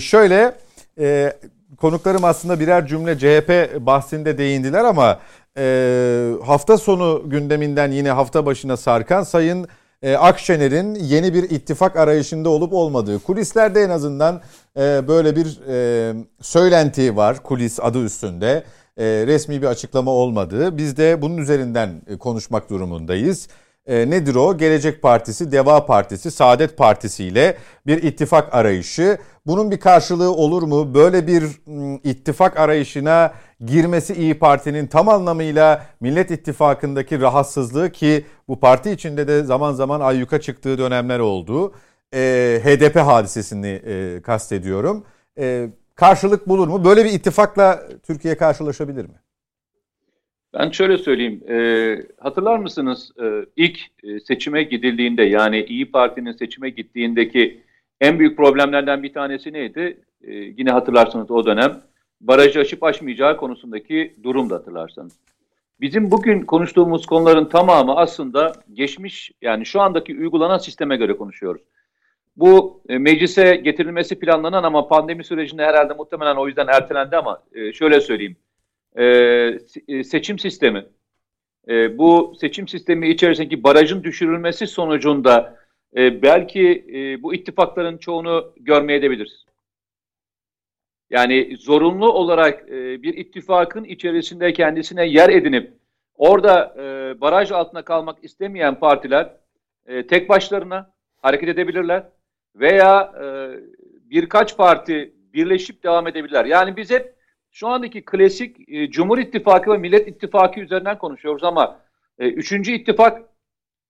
Şöyle e, konuklarım aslında birer cümle CHP bahsinde değindiler ama e, hafta sonu gündeminden yine hafta başına sarkan Sayın e, Akşener'in yeni bir ittifak arayışında olup olmadığı. Kulislerde en azından e, böyle bir e, söylenti var kulis adı üstünde. E, resmi bir açıklama olmadığı. Biz de bunun üzerinden konuşmak durumundayız. E, nedir o? Gelecek Partisi, Deva Partisi, Saadet Partisi ile bir ittifak arayışı. Bunun bir karşılığı olur mu? Böyle bir m, ittifak arayışına girmesi İyi Parti'nin tam anlamıyla Millet İttifakı'ndaki rahatsızlığı ki bu parti içinde de zaman zaman ayyuka çıktığı dönemler oldu. E, HDP hadisesini e, kastediyorum. E, karşılık bulur mu? Böyle bir ittifakla Türkiye karşılaşabilir mi? Ben şöyle söyleyeyim. e, hatırlar mısınız e, ilk e, seçime gidildiğinde yani İyi Parti'nin seçime gittiğindeki en büyük problemlerden bir tanesi neydi? E, yine hatırlarsınız o dönem barajı aşıp aşmayacağı konusundaki durum da hatırlarsanız. Bizim bugün konuştuğumuz konuların tamamı aslında geçmiş yani şu andaki uygulanan sisteme göre konuşuyoruz. Bu e, meclise getirilmesi planlanan ama pandemi sürecinde herhalde muhtemelen o yüzden ertelendi ama e, şöyle söyleyeyim. E, se- e, seçim sistemi e, bu seçim sistemi içerisindeki barajın düşürülmesi sonucunda e, belki e, bu ittifakların çoğunu görmeyebiliriz. Yani zorunlu olarak bir ittifakın içerisinde kendisine yer edinip orada baraj altına kalmak istemeyen partiler tek başlarına hareket edebilirler veya birkaç parti birleşip devam edebilirler. Yani biz hep şu andaki klasik e, Cumhur İttifakı ve Millet İttifakı üzerinden konuşuyoruz ama e, üçüncü ittifak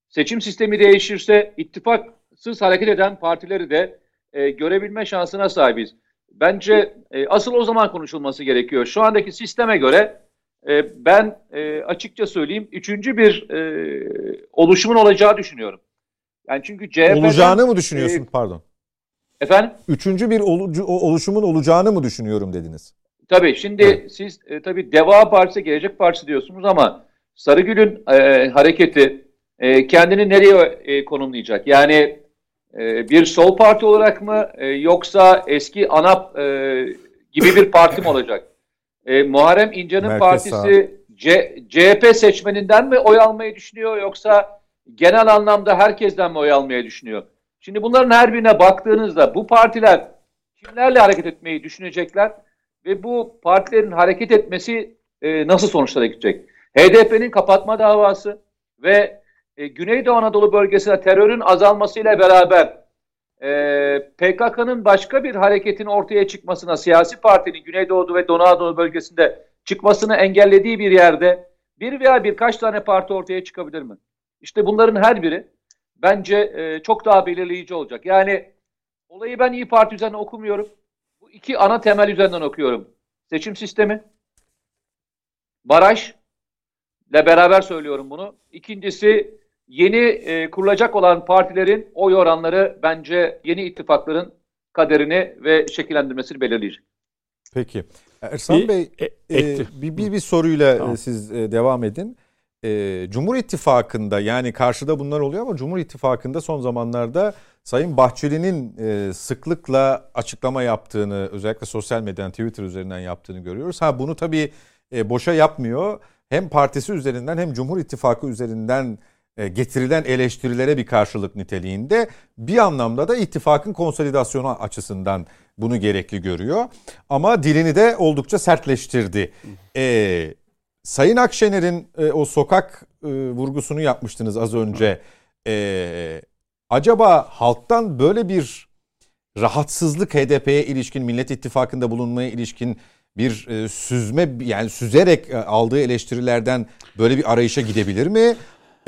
seçim sistemi değişirse ittifaksız hareket eden partileri de e, görebilme şansına sahibiz. Bence e, asıl o zaman konuşulması gerekiyor. Şu andaki sisteme göre e, ben e, açıkça söyleyeyim üçüncü bir e, oluşumun olacağı düşünüyorum. Yani çünkü CHP'den, Olacağını mı düşünüyorsun? e, Pardon. Efendim? Üçüncü bir olucu- oluşumun olacağını mı düşünüyorum dediniz? Tabii şimdi siz e, tabii Deva Partisi, Gelecek Partisi diyorsunuz ama Sarıgül'ün e, hareketi e, kendini nereye e, konumlayacak? Yani e, bir sol parti olarak mı e, yoksa eski ANAP e, gibi bir parti mi olacak? E, Muharrem İnce'nin Merkez partisi C- CHP seçmeninden mi oy almayı düşünüyor yoksa genel anlamda herkesten mi oy almayı düşünüyor? Şimdi bunların her birine baktığınızda bu partiler kimlerle hareket etmeyi düşünecekler ve bu partilerin hareket etmesi e, nasıl sonuçlara gidecek? HDP'nin kapatma davası ve e, Güneydoğu Anadolu bölgesinde terörün azalmasıyla beraber e, PKK'nın başka bir hareketin ortaya çıkmasına, siyasi partinin Güneydoğu ve Doğu Anadolu bölgesinde çıkmasını engellediği bir yerde bir veya birkaç tane parti ortaya çıkabilir mi? İşte bunların her biri bence e, çok daha belirleyici olacak. Yani olayı ben İyi Parti üzerine okumuyorum. İki ana temel üzerinden okuyorum. Seçim sistemi, baraj ile beraber söylüyorum bunu. İkincisi yeni e, kurulacak olan partilerin oy oranları bence yeni ittifakların kaderini ve şekillendirmesini belirleyecek. Peki. Ersan Bir- Bey e- e, bir, bir, bir soruyla Tamam. e, siz e, devam edin. E, Cumhur İttifakı'nda yani karşıda bunlar oluyor ama Cumhur İttifakı'nda son zamanlarda Sayın Bahçeli'nin e, sıklıkla açıklama yaptığını özellikle sosyal medyadan Twitter üzerinden yaptığını görüyoruz. Ha bunu tabii e, boşa yapmıyor. Hem partisi üzerinden hem Cumhur İttifakı üzerinden e, getirilen eleştirilere bir karşılık niteliğinde bir anlamda da ittifakın konsolidasyonu açısından bunu gerekli görüyor. Ama dilini de oldukça sertleştirdi. E, Sayın Akşener'in e, o sokak e, vurgusunu yapmıştınız az önce. E, acaba halktan böyle bir rahatsızlık HDP'ye ilişkin Millet İttifakı'nda bulunmaya ilişkin bir e, süzme yani süzerek e, aldığı eleştirilerden böyle bir arayışa gidebilir mi?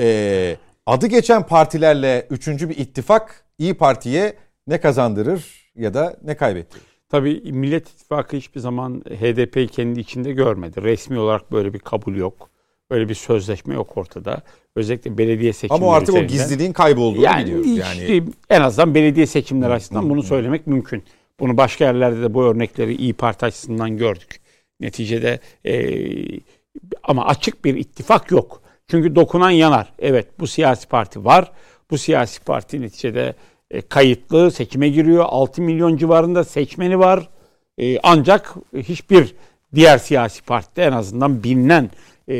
E, adı geçen partilerle üçüncü bir ittifak İyi Parti'ye ne kazandırır ya da ne kaybettirir? Tabii Millet İttifakı hiçbir zaman HDP'yi kendi içinde görmedi. Resmi olarak böyle bir kabul yok. Böyle bir sözleşme yok ortada. Özellikle belediye seçimleri Ama artık o gizliliğin kaybolduğunu yani, biliyoruz. işte Yani en azından belediye seçimleri açısından bunu söylemek mümkün. Bunu başka yerlerde de bu örnekleri İyi Parti açısından gördük. Neticede e, ama açık bir ittifak yok. Çünkü dokunan yanar. Evet bu siyasi parti var. Bu siyasi parti neticede e, kayıtlı seçime giriyor. 6 milyon civarında seçmeni var. E, ancak hiçbir diğer siyasi partide en azından bilinen e,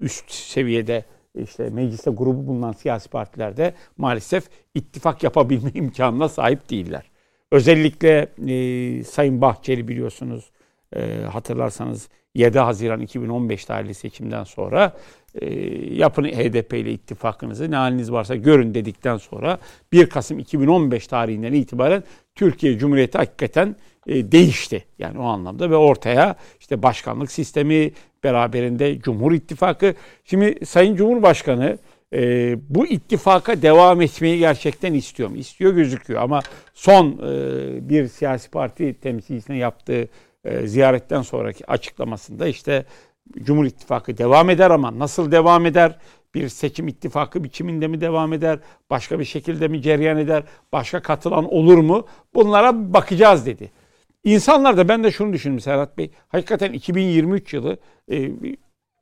üst seviyede işte mecliste grubu bulunan siyasi partilerde maalesef ittifak yapabilme imkanına sahip değiller. Özellikle e, Sayın Bahçeli biliyorsunuz e, hatırlarsanız 7 Haziran 2015 tarihli seçimden sonra e, yapın HDP ile ittifakınızı ne haliniz varsa görün dedikten sonra 1 Kasım 2015 tarihinden itibaren Türkiye Cumhuriyeti hakikaten e, değişti. Yani o anlamda ve ortaya işte başkanlık sistemi beraberinde Cumhur İttifakı. Şimdi Sayın Cumhurbaşkanı e, bu ittifaka devam etmeyi gerçekten istiyor mu? İstiyor gözüküyor ama son e, bir siyasi parti temsilcisine yaptığı e, ziyaretten sonraki açıklamasında işte Cumhur İttifakı devam eder ama nasıl devam eder? Bir seçim ittifakı biçiminde mi devam eder? Başka bir şekilde mi cereyan eder? Başka katılan olur mu? Bunlara bakacağız dedi. İnsanlar da ben de şunu düşündüm Serhat Bey. Hakikaten 2023 yılı e,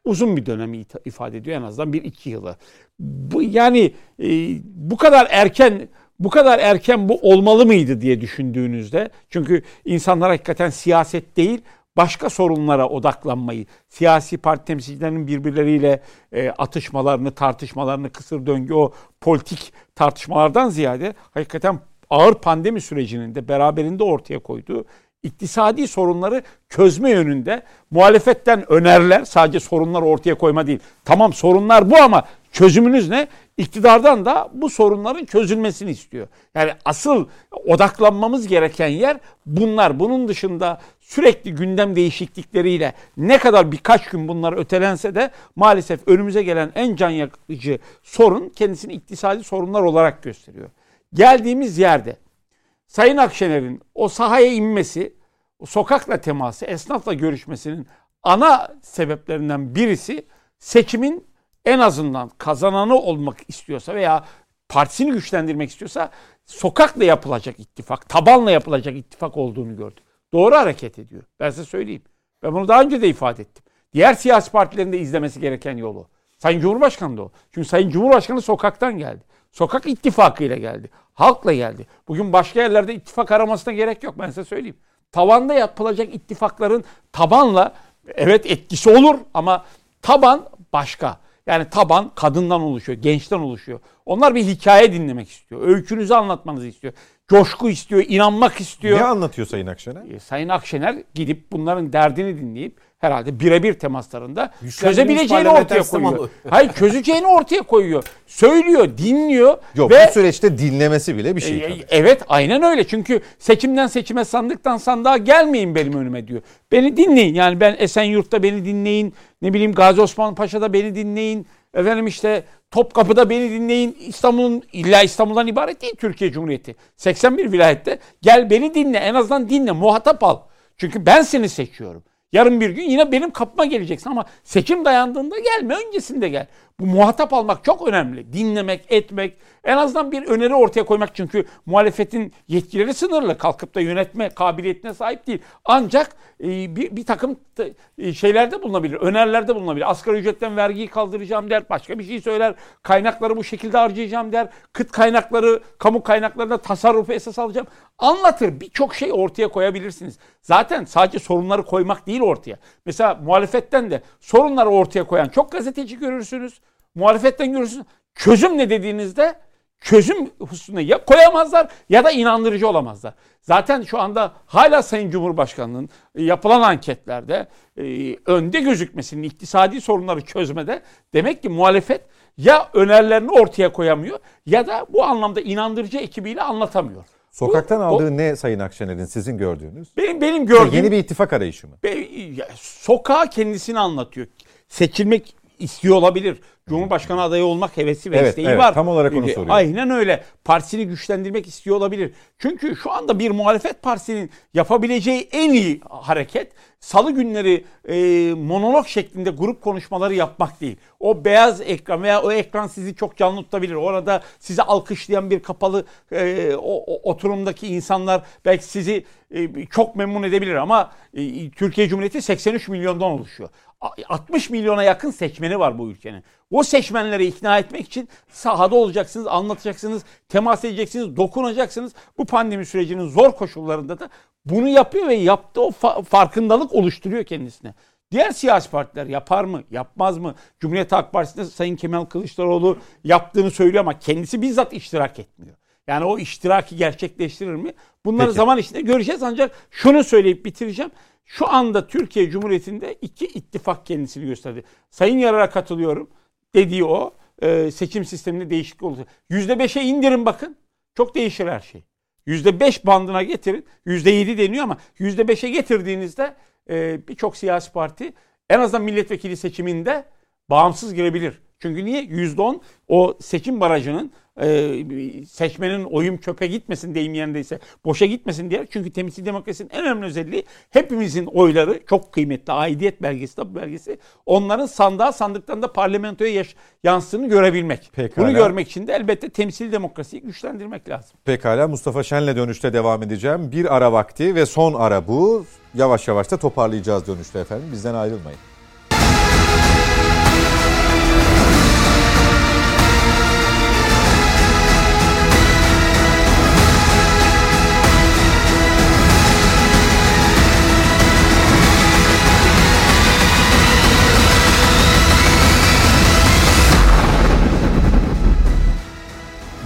uzun bir dönemi ifade ediyor en azından bir iki yılı. Bu, yani e, bu kadar erken bu kadar erken bu olmalı mıydı diye düşündüğünüzde çünkü insanlar hakikaten siyaset değil başka sorunlara odaklanmayı, siyasi parti temsilcilerinin birbirleriyle e, atışmalarını, tartışmalarını, kısır döngü o politik tartışmalardan ziyade hakikaten ağır pandemi sürecinin de beraberinde ortaya koyduğu iktisadi sorunları çözme yönünde muhalefetten öneriler sadece sorunlar ortaya koyma değil. Tamam sorunlar bu ama çözümünüz ne? İktidardan da bu sorunların çözülmesini istiyor. Yani asıl odaklanmamız gereken yer bunlar. Bunun dışında sürekli gündem değişiklikleriyle ne kadar birkaç gün bunlar ötelense de maalesef önümüze gelen en can yakıcı sorun kendisini iktisadi sorunlar olarak gösteriyor. Geldiğimiz yerde Sayın Akşener'in o sahaya inmesi, o sokakla teması, esnafla görüşmesinin ana sebeplerinden birisi seçimin en azından kazananı olmak istiyorsa veya partisini güçlendirmek istiyorsa sokakla yapılacak ittifak, tabanla yapılacak ittifak olduğunu gördü. Doğru hareket ediyor. Ben size söyleyeyim. Ben bunu daha önce de ifade ettim. Diğer siyasi partilerin de izlemesi gereken yolu. Sayın Cumhurbaşkanı da o. Çünkü Sayın Cumhurbaşkanı sokaktan geldi. Sokak ittifakıyla geldi. Halkla geldi. Bugün başka yerlerde ittifak aramasına gerek yok ben size söyleyeyim. Tavanda yapılacak ittifakların tabanla evet etkisi olur ama taban başka. Yani taban kadından oluşuyor, gençten oluşuyor. Onlar bir hikaye dinlemek istiyor. Öykünüzü anlatmanızı istiyor. Coşku istiyor, inanmak istiyor. Ne anlatıyor Sayın Akşener? E, Sayın Akşener gidip bunların derdini dinleyip herhalde birebir temaslarında çözebileceğini ortaya koyuyor. Hayır çözeceğini ortaya koyuyor. Söylüyor, dinliyor. Yok ve bu süreçte dinlemesi bile bir şey e, tabii. Evet aynen öyle. Çünkü seçimden seçime sandıktan sandığa gelmeyin benim önüme diyor. Beni dinleyin. Yani ben Esenyurt'ta beni dinleyin. Ne bileyim Gazi Osman Paşa'da beni dinleyin. Efendim işte Topkapı'da beni dinleyin. İstanbul'un illa İstanbul'dan ibaret değil Türkiye Cumhuriyeti. 81 vilayette gel beni dinle. En azından dinle. Muhatap al. Çünkü ben seni seçiyorum. Yarın bir gün yine benim kapıma geleceksin ama seçim dayandığında gelme öncesinde gel. Bu muhatap almak çok önemli. Dinlemek, etmek, en azından bir öneri ortaya koymak. Çünkü muhalefetin yetkileri sınırlı. Kalkıp da yönetme kabiliyetine sahip değil. Ancak e, bir, bir takım e, şeylerde bulunabilir, önerilerde bulunabilir. Asgari ücretten vergiyi kaldıracağım der, başka bir şey söyler. Kaynakları bu şekilde harcayacağım der. Kıt kaynakları, kamu kaynaklarında tasarrufu esas alacağım. Anlatır. Birçok şey ortaya koyabilirsiniz. Zaten sadece sorunları koymak değil ortaya. Mesela muhalefetten de sorunları ortaya koyan çok gazeteci görürsünüz. Muhalefetten görürsünüz. Çözüm ne dediğinizde çözüm hususuna ya koyamazlar ya da inandırıcı olamazlar. Zaten şu anda hala Sayın Cumhurbaşkanı'nın yapılan anketlerde e, önde gözükmesinin iktisadi sorunları çözmede demek ki muhalefet ya önerilerini ortaya koyamıyor ya da bu anlamda inandırıcı ekibiyle anlatamıyor. Sokaktan Bu- aldığı o- ne Sayın Akşener'in sizin gördüğünüz? benim benim gördüğüm Yeni bir ittifak arayışı mı? Be- ya, sokağa kendisini anlatıyor. Seçilmek istiyor olabilir. Cumhurbaşkanı adayı olmak hevesi ve Evet, isteği evet. var. Tam olarak onu soruyorum. Aynen öyle. Partisini güçlendirmek istiyor olabilir. Çünkü şu anda bir muhalefet partisinin yapabileceği en iyi hareket salı günleri e, monolog şeklinde grup konuşmaları yapmak değil. O beyaz ekran veya o ekran sizi çok canlı tutabilir. Orada sizi alkışlayan bir kapalı e, o, o oturumdaki insanlar belki sizi e, çok memnun edebilir ama e, Türkiye Cumhuriyeti 83 milyondan oluşuyor. A- 60 milyona yakın seçmeni var bu ülkenin. O seçmenleri ikna etmek için sahada olacaksınız, anlatacaksınız, temas edeceksiniz, dokunacaksınız. Bu pandemi sürecinin zor koşullarında da bunu yapıyor ve yaptığı o fa- farkındalık oluşturuyor kendisine. Diğer siyasi partiler yapar mı, yapmaz mı? Cumhuriyet Halk Partisi'nde Sayın Kemal Kılıçdaroğlu yaptığını söylüyor ama kendisi bizzat iştirak etmiyor. Yani o iştiraki gerçekleştirir mi? Bunları Peki. zaman içinde göreceğiz ancak şunu söyleyip bitireceğim. Şu anda Türkiye Cumhuriyeti'nde iki ittifak kendisini gösterdi. Sayın Yarar'a katılıyorum. Dediği o e, seçim sisteminde değişiklik olacak. %5'e indirin bakın. Çok değişir her şey. %5 bandına getirin. %7 deniyor ama %5'e getirdiğinizde e, birçok siyasi parti en azından milletvekili seçiminde bağımsız girebilir. Çünkü niye? %10 o seçim barajının e, seçmenin oyum çöpe gitmesin deyim yerindeyse boşa gitmesin diye. Çünkü temsil demokrasinin en önemli özelliği hepimizin oyları çok kıymetli aidiyet belgesi tabu belgesi onların sandığa sandıktan da parlamentoya yaş- yansıdığını görebilmek. Pekala. Bunu görmek için de elbette temsil demokrasiyi güçlendirmek lazım. Pekala Mustafa Şen'le dönüşte devam edeceğim. Bir ara vakti ve son ara bu. Yavaş yavaş da toparlayacağız dönüşte efendim. Bizden ayrılmayın.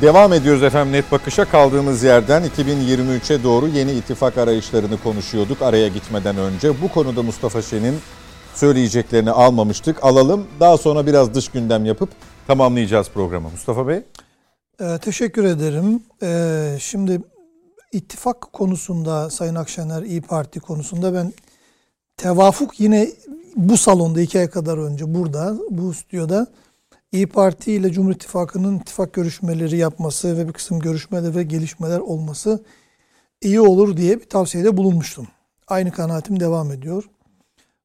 Devam ediyoruz efendim net bakışa kaldığımız yerden 2023'e doğru yeni ittifak arayışlarını konuşuyorduk araya gitmeden önce. Bu konuda Mustafa Şen'in söyleyeceklerini almamıştık. Alalım daha sonra biraz dış gündem yapıp tamamlayacağız programı. Mustafa Bey. Ee, teşekkür ederim. Ee, şimdi ittifak konusunda Sayın Akşener İyi Parti konusunda ben tevafuk yine bu salonda iki ay kadar önce burada bu stüdyoda İyi Parti ile Cumhur İttifakı'nın ittifak görüşmeleri yapması ve bir kısım görüşmeler ve gelişmeler olması iyi olur diye bir tavsiyede bulunmuştum. Aynı kanaatim devam ediyor.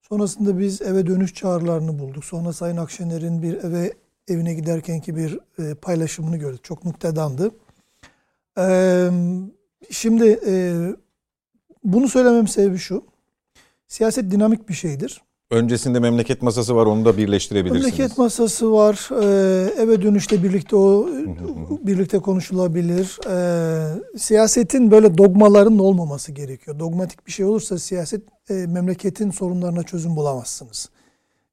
Sonrasında biz eve dönüş çağrılarını bulduk. Sonra Sayın Akşener'in bir eve evine giderkenki bir e, paylaşımını gördük. Çok muktedandı. Ee, şimdi e, bunu söylemem sebebi şu. Siyaset dinamik bir şeydir. Öncesinde memleket masası var onu da birleştirebilirsiniz. Memleket masası var. Ee, eve dönüşte birlikte o birlikte konuşulabilir. Ee, siyasetin böyle dogmaların olmaması gerekiyor. Dogmatik bir şey olursa siyaset e, memleketin sorunlarına çözüm bulamazsınız.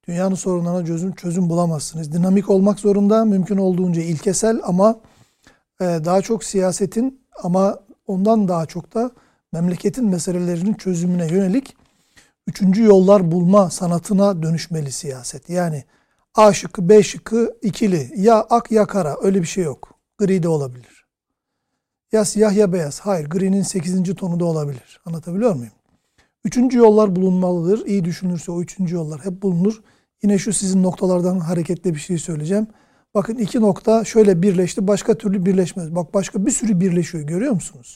Dünyanın sorunlarına çözüm çözüm bulamazsınız. Dinamik olmak zorunda, mümkün olduğunca ilkesel ama e, daha çok siyasetin ama ondan daha çok da memleketin meselelerinin çözümüne yönelik üçüncü yollar bulma sanatına dönüşmeli siyaset. Yani A şıkkı, B şıkkı ikili. Ya ak ya kara. Öyle bir şey yok. Gri de olabilir. Ya siyah ya beyaz. Hayır. Gri'nin sekizinci tonu da olabilir. Anlatabiliyor muyum? Üçüncü yollar bulunmalıdır. İyi düşünürse o üçüncü yollar hep bulunur. Yine şu sizin noktalardan hareketle bir şey söyleyeceğim. Bakın iki nokta şöyle birleşti. Başka türlü birleşmez. Bak başka bir sürü birleşiyor. Görüyor musunuz?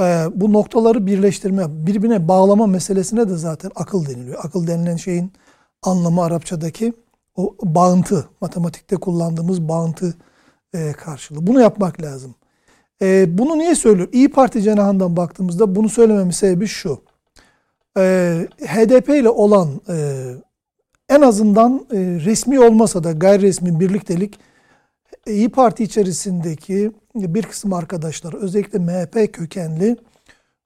Ee, bu noktaları birleştirme, birbirine bağlama meselesine de zaten akıl deniliyor. Akıl denilen şeyin anlamı Arapçadaki o bağıntı, matematikte kullandığımız bağıntı e, karşılığı. Bunu yapmak lazım. E, bunu niye söylüyor? İyi Parti cenahından baktığımızda bunu söylememin sebebi şu. E, HDP ile olan en azından resmi olmasa da gayri resmi birliktelik İyi Parti içerisindeki bir kısım arkadaşlar özellikle MHP kökenli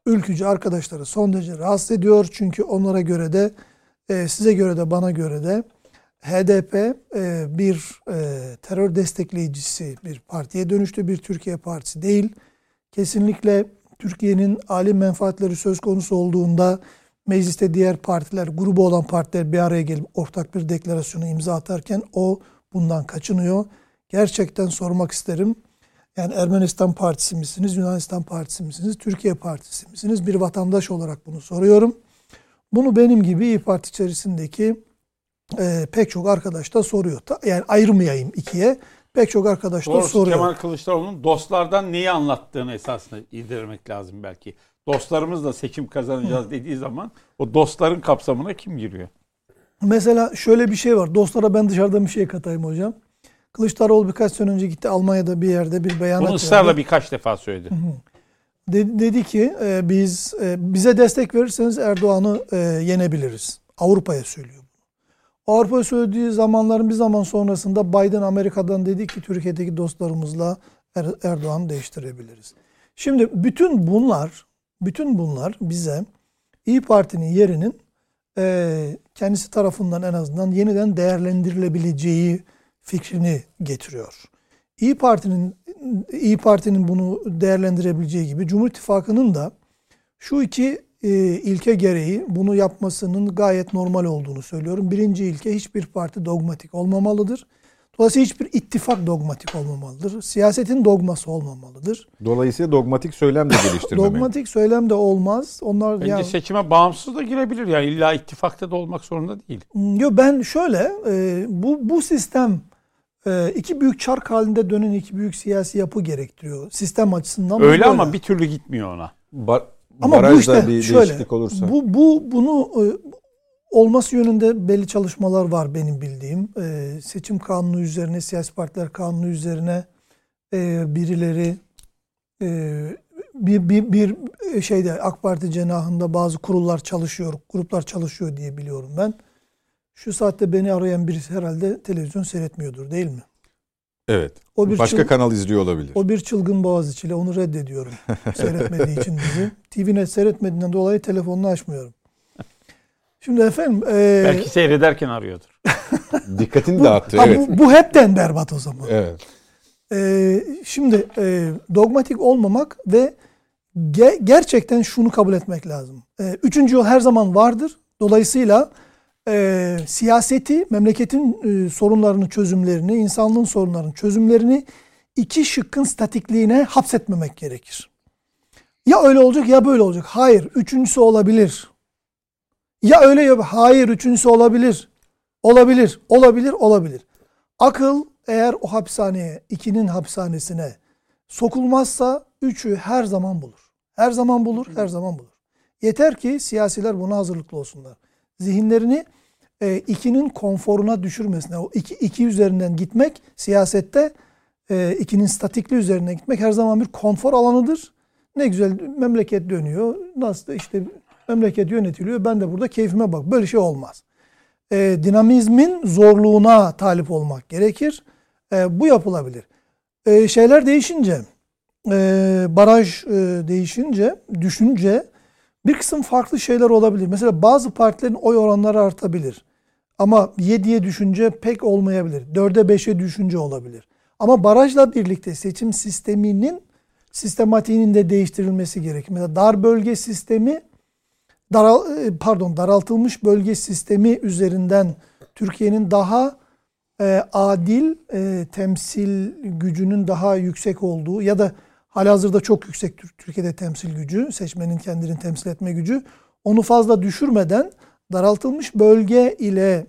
ülkücü arkadaşları son derece rahatsız ediyor. Çünkü onlara göre de e, size göre de bana göre de HDP e, bir e, terör destekleyicisi bir partiye dönüştü. Bir Türkiye partisi değil. Kesinlikle Türkiye'nin alim menfaatleri söz konusu olduğunda mecliste diğer partiler, grubu olan partiler bir araya gelip ortak bir deklarasyonu imza atarken o bundan kaçınıyor. Gerçekten sormak isterim. Yani Ermenistan Partisi misiniz, Yunanistan Partisi misiniz, Türkiye Partisi misiniz? Bir vatandaş olarak bunu soruyorum. Bunu benim gibi İyi Parti içerisindeki e, pek çok arkadaş da soruyor. Yani ayırmayayım ikiye. Pek çok arkadaş da Doğrusu soruyor. Kemal Kılıçdaroğlu'nun dostlardan neyi anlattığını esasında irdelemek lazım belki. Dostlarımızla seçim kazanacağız dediği zaman o dostların kapsamına kim giriyor? Mesela şöyle bir şey var. Dostlara ben dışarıdan bir şey katayım hocam. Kılıçdaroğlu birkaç sene önce gitti Almanya'da bir yerde bir beyanat Bunu ısrarla verdi. birkaç defa söyledi. De- dedi ki e, biz e, bize destek verirseniz Erdoğan'ı e, yenebiliriz. Avrupa'ya söylüyor. Avrupa'ya söylediği zamanların bir zaman sonrasında Biden Amerika'dan dedi ki Türkiye'deki dostlarımızla Er- Erdoğan'ı değiştirebiliriz. Şimdi bütün bunlar bütün bunlar bize İyi Parti'nin yerinin e, kendisi tarafından en azından yeniden değerlendirilebileceği fikrini getiriyor. İyi Parti'nin İyi Parti'nin bunu değerlendirebileceği gibi Cumhur İttifakı'nın da şu iki e, ilke gereği bunu yapmasının gayet normal olduğunu söylüyorum. Birinci ilke hiçbir parti dogmatik olmamalıdır. Dolayısıyla hiçbir ittifak dogmatik olmamalıdır. Siyasetin dogması olmamalıdır. Dolayısıyla dogmatik söylem de geliştirmemeli. Dogmatik söylem de olmaz. Onlar Bence ya seçime bağımsız da girebilir yani illa ittifakta da olmak zorunda değil. Yo ben şöyle e, bu bu sistem iki büyük çark halinde dönen iki büyük siyasi yapı gerektiriyor. Sistem açısından Öyle böyle. ama bir türlü gitmiyor ona. Ba- Ama bu işte bir şöyle. değişiklik olursa. Bu bu bunu e, olması yönünde belli çalışmalar var benim bildiğim. E, seçim kanunu üzerine, siyasi partiler kanunu üzerine e, birileri e, bir, bir, bir şeyde AK Parti cenahında bazı kurullar çalışıyor, gruplar çalışıyor diye biliyorum ben. Şu saatte beni arayan birisi herhalde televizyon seyretmiyordur değil mi? Evet. O bir Başka çıl- kanal izliyor olabilir. O bir çılgın Boğaziçi'yle onu reddediyorum. Seyretmediği için bizi. TVNet seyretmediğinden dolayı telefonunu açmıyorum. Şimdi efendim e, Belki seyrederken arıyordur. Dikkatini bu, dağıttı. ha, Evet. bu, bu hepten berbat o zaman. Evet. Ee, şimdi e, dogmatik olmamak ve ge- gerçekten şunu kabul etmek lazım. Ee, üçüncü yol her zaman vardır. Dolayısıyla e, siyaseti, memleketin e, sorunlarını, çözümlerini, insanlığın sorunlarının çözümlerini iki şıkkın statikliğine hapsetmemek gerekir. Ya öyle olacak ya böyle olacak. Hayır, üçüncüsü olabilir. Ya öyle ya hayır, üçüncüsü olabilir. Olabilir, olabilir, olabilir. Akıl eğer o hapishaneye, ikinin hapishanesine sokulmazsa üçü her zaman bulur. Her zaman bulur, her zaman bulur. Yeter ki siyasiler buna hazırlıklı olsunlar. Zihinlerini e, ikinin konforuna düşürmesine, o iki, iki üzerinden gitmek siyasette e, ikinin statikli üzerine gitmek her zaman bir konfor alanıdır. Ne güzel memleket dönüyor. Nasıl işte memleket yönetiliyor. Ben de burada keyfime bak. Böyle şey olmaz. E, dinamizmin zorluğuna talip olmak gerekir. E, bu yapılabilir. E, şeyler değişince, e, baraj e, değişince, düşünce bir kısım farklı şeyler olabilir. Mesela bazı partilerin oy oranları artabilir. Ama 7'ye düşünce pek olmayabilir. 4'e 5'e düşünce olabilir. Ama barajla birlikte seçim sisteminin sistematiğinin de değiştirilmesi gerekir. Mesela dar bölge sistemi daral, e, pardon daraltılmış bölge sistemi üzerinden Türkiye'nin daha e, adil e, temsil gücünün daha yüksek olduğu ya da halihazırda çok yüksek Türkiye'de temsil gücü, seçmenin kendini temsil etme gücü onu fazla düşürmeden daraltılmış bölge ile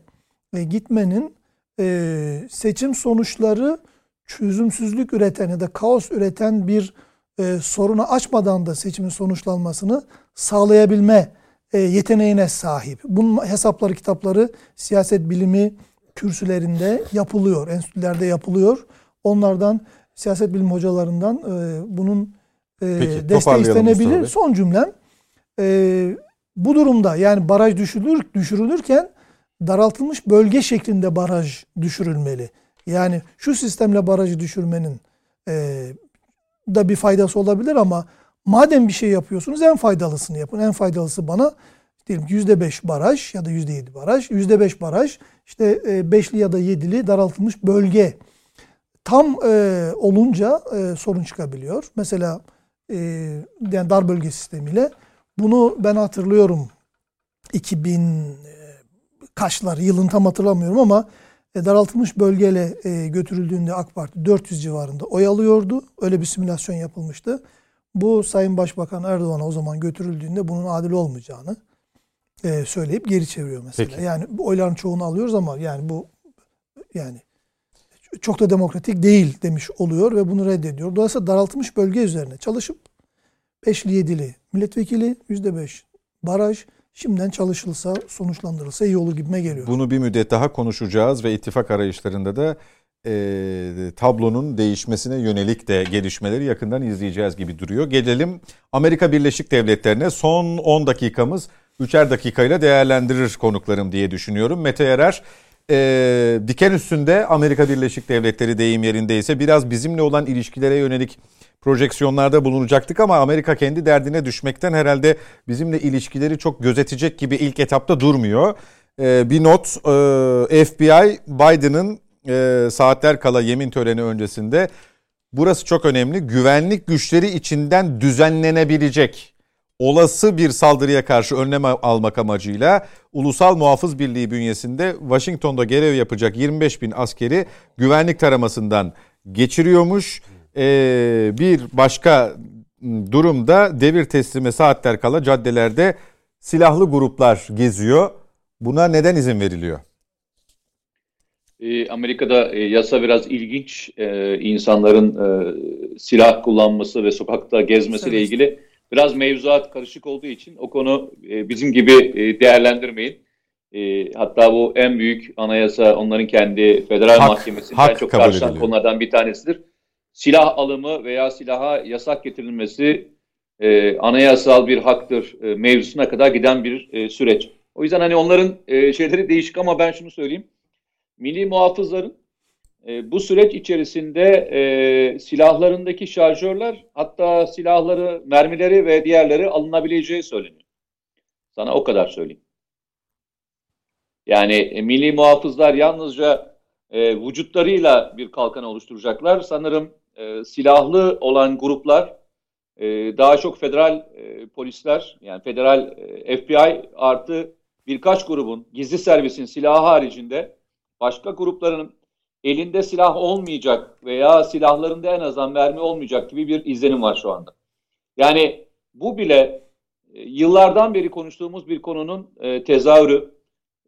e, gitmenin e, seçim sonuçları çözümsüzlük üreten ya da kaos üreten bir e, sorunu açmadan da seçimin sonuçlanmasını sağlayabilme e, yeteneğine sahip. Bunun hesapları, kitapları siyaset bilimi kürsülerinde yapılıyor, enstitülerde yapılıyor. Onlardan siyaset bilim hocalarından e, bunun e, Peki, desteği istenebilir. Son cümlem e, bu durumda yani baraj düşürülür, düşürülürken daraltılmış bölge şeklinde baraj düşürülmeli. Yani şu sistemle barajı düşürmenin e, da bir faydası olabilir ama madem bir şey yapıyorsunuz en faydalısını yapın. En faydalısı bana diyelim yüzde beş baraj ya da yüzde yedi baraj. Yüzde beş baraj işte e, beşli ya da yedili daraltılmış bölge. Tam e, olunca e, sorun çıkabiliyor. Mesela e, yani dar bölge sistemiyle bunu ben hatırlıyorum 2000 e, kaçlar yılın tam hatırlamıyorum ama e, daraltılmış bölgeyle e, götürüldüğünde AK Parti 400 civarında oy alıyordu. Öyle bir simülasyon yapılmıştı. Bu Sayın Başbakan Erdoğan'a o zaman götürüldüğünde bunun adil olmayacağını e, söyleyip geri çeviriyor mesela. Peki. Yani oyların çoğunu alıyoruz ama yani bu yani çok da demokratik değil demiş oluyor ve bunu reddediyor. Dolayısıyla daraltılmış bölge üzerine çalışıp beşli yedili milletvekili yüzde beş baraj şimdiden çalışılsa, sonuçlandırılsa iyi olur gibime geliyor. Bunu bir müddet daha konuşacağız ve ittifak arayışlarında da e, tablonun değişmesine yönelik de gelişmeleri yakından izleyeceğiz gibi duruyor. Gelelim Amerika Birleşik Devletleri'ne son 10 dakikamız 3'er dakikayla değerlendirir konuklarım diye düşünüyorum. Mete Yarar e, diken üstünde Amerika Birleşik Devletleri deyim yerindeyse biraz bizimle olan ilişkilere yönelik projeksiyonlarda bulunacaktık ama Amerika kendi derdine düşmekten herhalde bizimle ilişkileri çok gözetecek gibi ilk etapta durmuyor. Ee, bir not e, FBI Biden'ın e, saatler kala yemin töreni öncesinde burası çok önemli güvenlik güçleri içinden düzenlenebilecek olası bir saldırıya karşı önlem almak amacıyla Ulusal Muhafız Birliği bünyesinde Washington'da görev yapacak 25 bin askeri güvenlik taramasından geçiriyormuş e, bir başka durumda devir teslime saatler kala caddelerde silahlı gruplar geziyor. Buna neden izin veriliyor? E, Amerika'da e, yasa biraz ilginç. E, insanların e, silah kullanması ve sokakta gezmesiyle ilgili biraz mevzuat karışık olduğu için o konu e, bizim gibi e, değerlendirmeyin. E, hatta bu en büyük anayasa onların kendi federal hak, mahkemesinden çok karşılanan konulardan bir tanesidir silah alımı veya silaha yasak getirilmesi e, anayasal bir haktır e, mevzusuna kadar giden bir e, süreç. O yüzden hani onların e, şeyleri değişik ama ben şunu söyleyeyim. Milli muhafızların e, bu süreç içerisinde e, silahlarındaki şarjörler hatta silahları, mermileri ve diğerleri alınabileceği söyleniyor. Sana o kadar söyleyeyim. Yani e, milli muhafızlar yalnızca e, vücutlarıyla bir kalkan oluşturacaklar. Sanırım e, silahlı olan gruplar e, daha çok federal e, polisler yani federal e, FBI artı birkaç grubun gizli servisin silahı haricinde başka grupların elinde silah olmayacak veya silahlarında en azından mermi olmayacak gibi bir izlenim var şu anda. Yani bu bile e, yıllardan beri konuştuğumuz bir konunun e, tezahürü.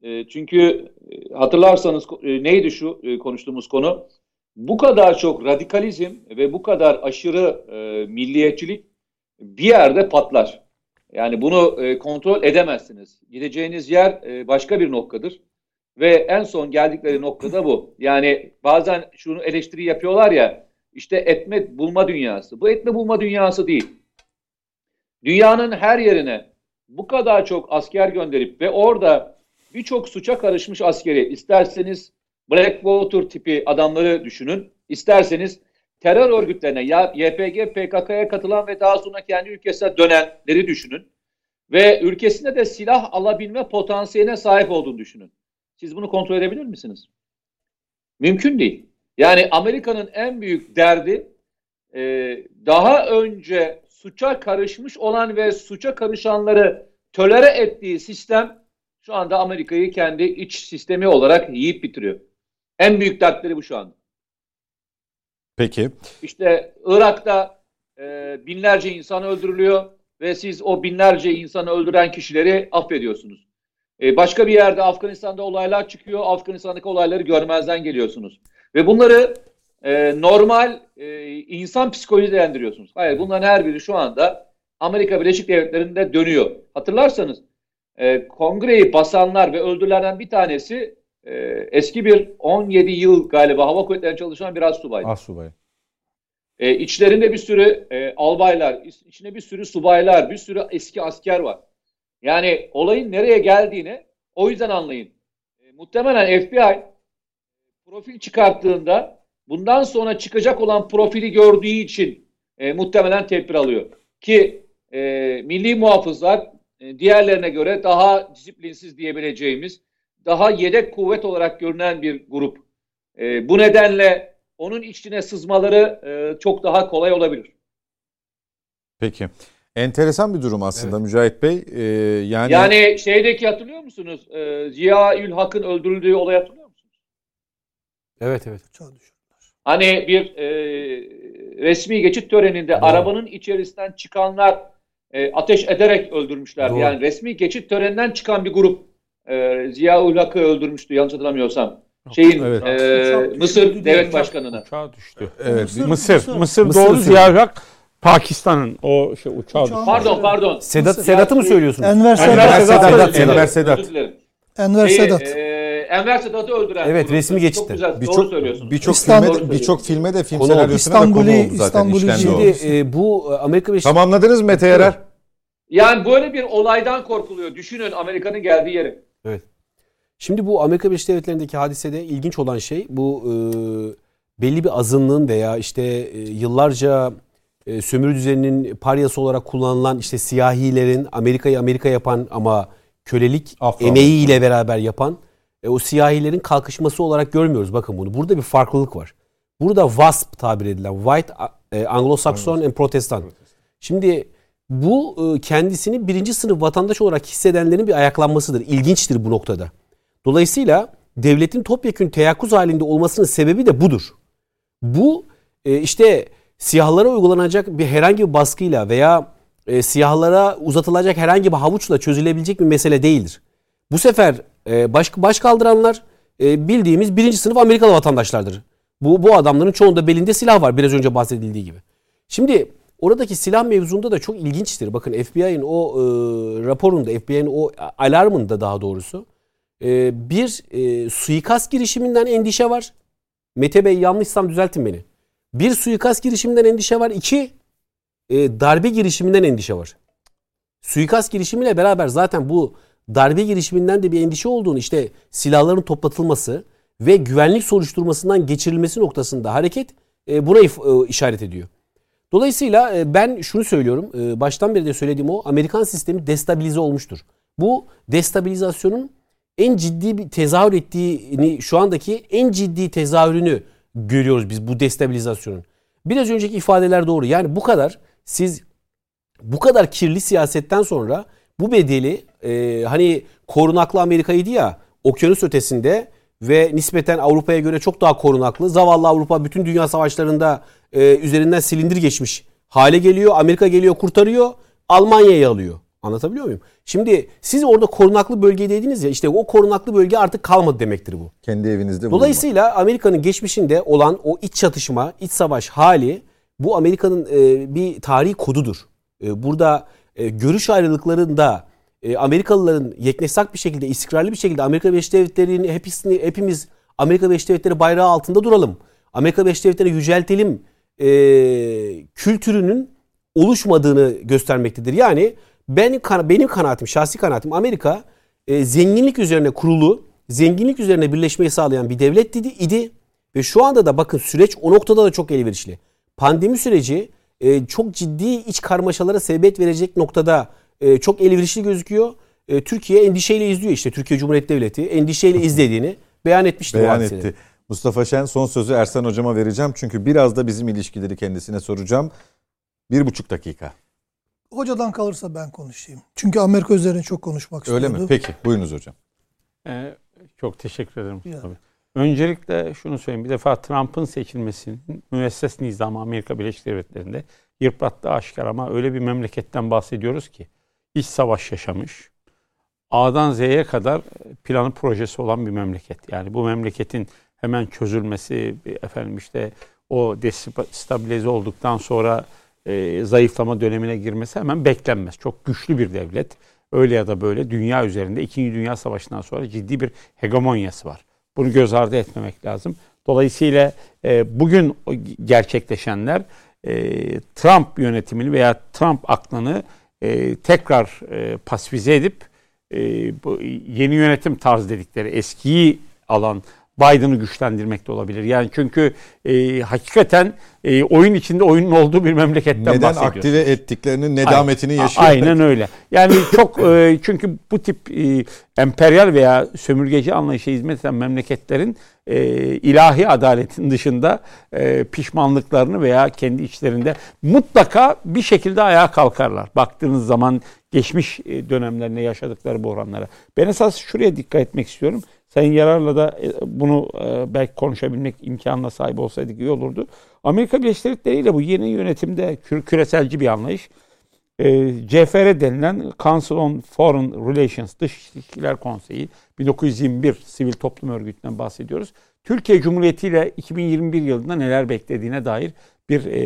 E, çünkü hatırlarsanız neydi şu konuştuğumuz konu? Bu kadar çok radikalizm ve bu kadar aşırı milliyetçilik bir yerde patlar. Yani bunu kontrol edemezsiniz. Gideceğiniz yer başka bir noktadır. Ve en son geldikleri noktada bu. Yani bazen şunu eleştiri yapıyorlar ya işte etme bulma dünyası. Bu etme bulma dünyası değil. Dünyanın her yerine bu kadar çok asker gönderip ve orada birçok suça karışmış askeri isterseniz Blackwater tipi adamları düşünün. isterseniz terör örgütlerine ya YPG, PKK'ya katılan ve daha sonra kendi ülkesine dönenleri düşünün. Ve ülkesinde de silah alabilme potansiyeline sahip olduğunu düşünün. Siz bunu kontrol edebilir misiniz? Mümkün değil. Yani Amerika'nın en büyük derdi e, daha önce suça karışmış olan ve suça karışanları tölere ettiği sistem şu anda Amerika'yı kendi iç sistemi olarak yiyip bitiriyor. En büyük dertleri bu şu anda. Peki. İşte Irak'ta e, binlerce insan öldürülüyor ve siz o binlerce insanı öldüren kişileri affediyorsunuz. E, başka bir yerde Afganistan'da olaylar çıkıyor. Afganistan'daki olayları görmezden geliyorsunuz. Ve bunları e, normal e, insan psikolojisi değerlendiriyorsunuz. Hayır bunların her biri şu anda Amerika Birleşik Devletleri'nde dönüyor. Hatırlarsanız e, kongreyi basanlar ve öldürülenlerden bir tanesi e, eski bir 17 yıl galiba hava kuvvetlerinde çalışan bir asubay. Asubay. E, içlerinde bir sürü e, albaylar, içinde bir sürü subaylar, bir sürü eski asker var. Yani olayın nereye geldiğini o yüzden anlayın. E, muhtemelen FBI profil çıkarttığında bundan sonra çıkacak olan profili gördüğü için e, muhtemelen tedbir alıyor. Ki e, milli muhafızlar e, diğerlerine göre daha disiplinsiz diyebileceğimiz, daha yedek kuvvet olarak görünen bir grup. E, bu nedenle onun içine sızmaları e, çok daha kolay olabilir. Peki. Enteresan bir durum aslında evet. Mücahit Bey. Ee, yani yani şeydeki hatırlıyor musunuz? Ee, Ziya Ül Hak'ın öldürüldüğü olayı hatırlıyor musunuz? Evet evet. Hani bir e, resmi geçit töreninde evet. arabanın içerisinden çıkanlar e, ateş ederek öldürmüşler. Doğru. Yani resmi geçit töreninden çıkan bir grup e, Ziya Ül Hak'ı öldürmüştü yanlış hatırlamıyorsam. Şeyin evet. e, Mısır devlet başkanına. Uçağı düştü. Evet. Mısır Mısır, Mısır, Mısır, doğru Ziya Ül Hak Pakistan'ın o şey uçağı düştü. Pardon pardon. Sedat Sedat'ı mı söylüyorsunuz? Enver Sedat. Enver Sedat. Enver Sedat. Enver Sedat. E, Enver Sedat'ı öldüren. Evet resmi geçti. Birçok birçok filme birçok filme de film Konu, senaryosuna da konu oldu zaten. İstanbul'u şimdi e, bu Amerika Birleşik Tamamladınız mı Mete Yarar? Yani böyle bir olaydan korkuluyor. Düşünün Amerika'nın geldiği yeri. Evet. Şimdi bu Amerika Birleşik Devletleri'ndeki hadisede ilginç olan şey bu e, belli bir azınlığın veya işte e, yıllarca e, sömürü düzeninin paryası olarak kullanılan işte siyahilerin Amerika'yı Amerika yapan ama kölelik Afro emeğiyle beraber yapan e, o siyahilerin kalkışması olarak görmüyoruz. Bakın bunu. Burada bir farklılık var. Burada WASP tabir edilen White e, Anglo-Saxon and Protestant. Şimdi bu e, kendisini birinci sınıf vatandaş olarak hissedenlerin bir ayaklanmasıdır. İlginçtir bu noktada. Dolayısıyla devletin topyekün teyakkuz halinde olmasının sebebi de budur. Bu e, işte siyahlara uygulanacak bir herhangi bir baskıyla veya e, siyahlara uzatılacak herhangi bir havuçla çözülebilecek bir mesele değildir. Bu sefer e, baş, baş kaldıranlar e, bildiğimiz birinci sınıf Amerikalı vatandaşlardır. Bu, bu adamların çoğunda belinde silah var biraz önce bahsedildiği gibi. Şimdi oradaki silah mevzunda da çok ilginçtir. Bakın FBI'nin o e, raporunda, FBI'nin o alarmında daha doğrusu e, bir e, suikast girişiminden endişe var. Mete Bey yanlışsam düzeltin beni. Bir suikast girişiminden endişe var. İki e, darbe girişiminden endişe var. Suikast girişimiyle beraber zaten bu darbe girişiminden de bir endişe olduğunu işte silahların toplatılması ve güvenlik soruşturmasından geçirilmesi noktasında hareket e, buna e, işaret ediyor. Dolayısıyla e, ben şunu söylüyorum. baştan beri de söylediğim o Amerikan sistemi destabilize olmuştur. Bu destabilizasyonun en ciddi bir tezahür ettiğini şu andaki en ciddi tezahürünü görüyoruz biz bu destabilizasyonun. Biraz önceki ifadeler doğru. Yani bu kadar siz bu kadar kirli siyasetten sonra bu bedeli e, hani korunaklı Amerika'ydı ya okyanus ötesinde ve nispeten Avrupa'ya göre çok daha korunaklı. Zavallı Avrupa bütün dünya savaşlarında e, üzerinden silindir geçmiş hale geliyor. Amerika geliyor kurtarıyor. Almanya'yı alıyor. Anlatabiliyor muyum? Şimdi siz orada korunaklı bölgedeydiniz ya işte o korunaklı bölge artık kalmadı demektir bu. Kendi evinizde bulunmak. Dolayısıyla Amerika'nın geçmişinde olan o iç çatışma, iç savaş hali bu Amerika'nın e, bir tarihi kodudur. E, burada e, görüş ayrılıklarında e, Amerikalıların yeknesak bir şekilde, istikrarlı bir şekilde Amerika Birleşik Devletleri'nin hepsini, hepimiz Amerika Birleşik Devletleri bayrağı altında duralım. Amerika Birleşik Devletleri'ni yüceltelim e, kültürünün oluşmadığını göstermektedir. Yani benim, benim kanaatim, şahsi kanaatim Amerika e, zenginlik üzerine kurulu, zenginlik üzerine birleşmeyi sağlayan bir devlet idi, idi. Ve şu anda da bakın süreç o noktada da çok elverişli. Pandemi süreci e, çok ciddi iç karmaşalara sebebiyet verecek noktada e, çok elverişli gözüküyor. E, Türkiye endişeyle izliyor işte Türkiye Cumhuriyeti Devleti endişeyle izlediğini beyan etmişti. Beyan etti. Mustafa Şen son sözü Ersan Hocama vereceğim. Çünkü biraz da bizim ilişkileri kendisine soracağım. Bir buçuk dakika. Hocadan kalırsa ben konuşayım. Çünkü Amerika üzerine çok konuşmak Öyle istiyordu. mi? Peki buyurunuz hocam. Ee, çok teşekkür ederim. Ya. Tabii. Öncelikle şunu söyleyeyim. Bir defa Trump'ın seçilmesinin müesses nizamı Amerika Birleşik Devletleri'nde yıprattığı aşikar ama öyle bir memleketten bahsediyoruz ki iç savaş yaşamış. A'dan Z'ye kadar planı projesi olan bir memleket. Yani bu memleketin hemen çözülmesi, efendim işte o destabilize olduktan sonra e, zayıflama dönemine girmesi hemen beklenmez. Çok güçlü bir devlet. Öyle ya da böyle dünya üzerinde 2. Dünya Savaşı'ndan sonra ciddi bir hegemonyası var. Bunu göz ardı etmemek lazım. Dolayısıyla e, bugün gerçekleşenler e, Trump yönetimini veya Trump aklını e, tekrar e, pasifize edip e, bu yeni yönetim tarzı dedikleri eskiyi alan Biden'ı güçlendirmekte olabilir. Yani çünkü e, hakikaten e, oyun içinde oyunun olduğu bir memleketten Neden bahsediyoruz. aktive ettiklerinin nedametini yaşıyor. Aynen öyle. Yani çok e, çünkü bu tip e, emperyal veya sömürgeci anlayışa hizmet eden memleketlerin e, ilahi adaletin dışında e, pişmanlıklarını veya kendi içlerinde mutlaka bir şekilde ayağa kalkarlar. Baktığınız zaman geçmiş e, dönemlerinde yaşadıkları buhranlara. Ben esas şuraya dikkat etmek istiyorum. Sayın Yarar'la da e, bunu e, belki konuşabilmek imkanına sahip olsaydık iyi olurdu. Amerika Birleşik Devletleri ile bu yeni yönetimde küreselci bir anlayış. E, CFR denilen Council on Foreign Relations Dış İlişkiler Konseyi 1921 sivil toplum örgütünden bahsediyoruz. Türkiye Cumhuriyeti ile 2021 yılında neler beklediğine dair bir e,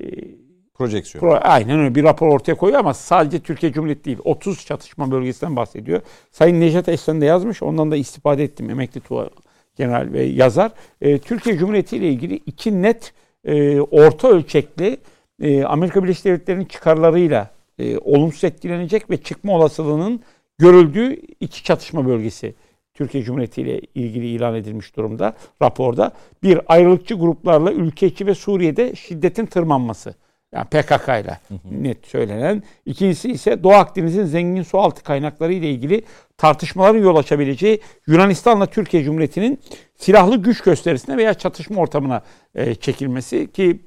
e, projeksiyon. Pro, aynen öyle bir rapor ortaya koyuyor ama sadece Türkiye Cumhuriyeti değil 30 çatışma bölgesinden bahsediyor. Sayın Necdet Esen de yazmış ondan da istifade ettim emekli tuva genel ve yazar. E, Türkiye Cumhuriyeti ile ilgili iki net e, orta ölçekli e, Amerika Birleşik Devletleri'nin çıkarlarıyla e, olumsuz etkilenecek ve çıkma olasılığının görüldüğü iki çatışma bölgesi Türkiye Cumhuriyeti ile ilgili ilan edilmiş durumda raporda. Bir ayrılıkçı gruplarla ülke ve Suriye'de şiddetin tırmanması. Yani PKK ile net söylenen. İkincisi ise Doğu Akdeniz'in zengin su altı kaynakları ile ilgili tartışmaların yol açabileceği Yunanistan'la Türkiye Cumhuriyeti'nin silahlı güç gösterisine veya çatışma ortamına e, çekilmesi ki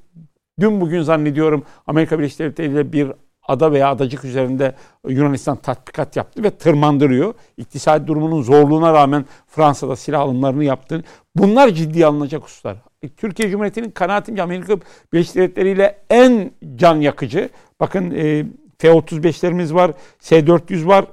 dün bugün zannediyorum Amerika Birleşik Devletleri ile bir ada veya adacık üzerinde Yunanistan tatbikat yaptı ve tırmandırıyor. İktisadi durumunun zorluğuna rağmen Fransa'da silah alımlarını yaptı. Bunlar ciddi alınacak hususlar. Türkiye Cumhuriyeti'nin kanaatimce Amerika Birleşik Devletleri ile en can yakıcı. Bakın e, F-35'lerimiz var, S-400 var.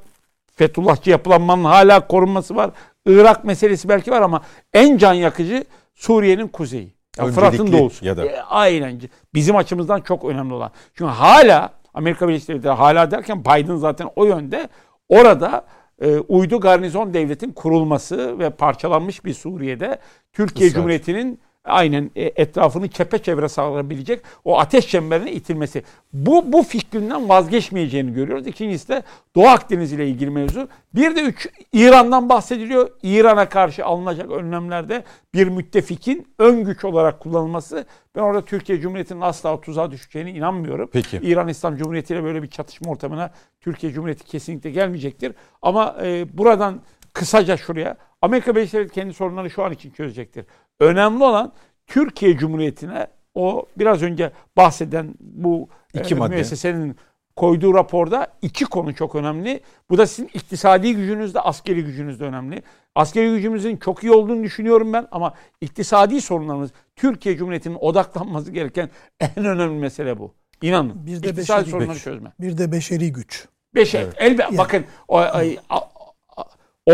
Fethullahçı yapılanmanın hala korunması var. Irak meselesi belki var ama en can yakıcı Suriye'nin kuzeyi. Fırat'ın doğusu. Ya da. E, aynen. Bizim açımızdan çok önemli olan. Çünkü hala Amerika Birleşik Devletleri hala derken Biden zaten o yönde orada e, uydu garnizon devletin kurulması ve parçalanmış bir Suriye'de Türkiye. Cumhuriyeti'nin aynen e, etrafını çepeçevre sağlayabilecek o ateş çemberine itilmesi. Bu bu fikrinden vazgeçmeyeceğini görüyoruz. İkincisi de Doğu Akdeniz ile ilgili mevzu. Bir de üç İran'dan bahsediliyor. İran'a karşı alınacak önlemlerde bir müttefikin ön güç olarak kullanılması. Ben orada Türkiye Cumhuriyeti'nin asla tuzağa düşeceğine inanmıyorum. Peki. İran İslam Cumhuriyeti ile böyle bir çatışma ortamına Türkiye Cumhuriyeti kesinlikle gelmeyecektir. Ama e, buradan kısaca şuraya Amerika Birleşik Devletleri kendi sorunlarını şu an için çözecektir. Önemli olan Türkiye Cumhuriyeti'ne o biraz önce bahseden bu İki e, madde. müessesenin koyduğu raporda iki konu çok önemli. Bu da sizin iktisadi gücünüz de askeri gücünüz de önemli. Askeri gücümüzün çok iyi olduğunu düşünüyorum ben ama iktisadi sorunlarımız Türkiye Cumhuriyeti'nin odaklanması gereken en önemli mesele bu. İnanın. Bir de iktisadi beşeri sorunları güç. çözme. Bir de beşeri güç. Beş elbette Yani. bakın o, ay-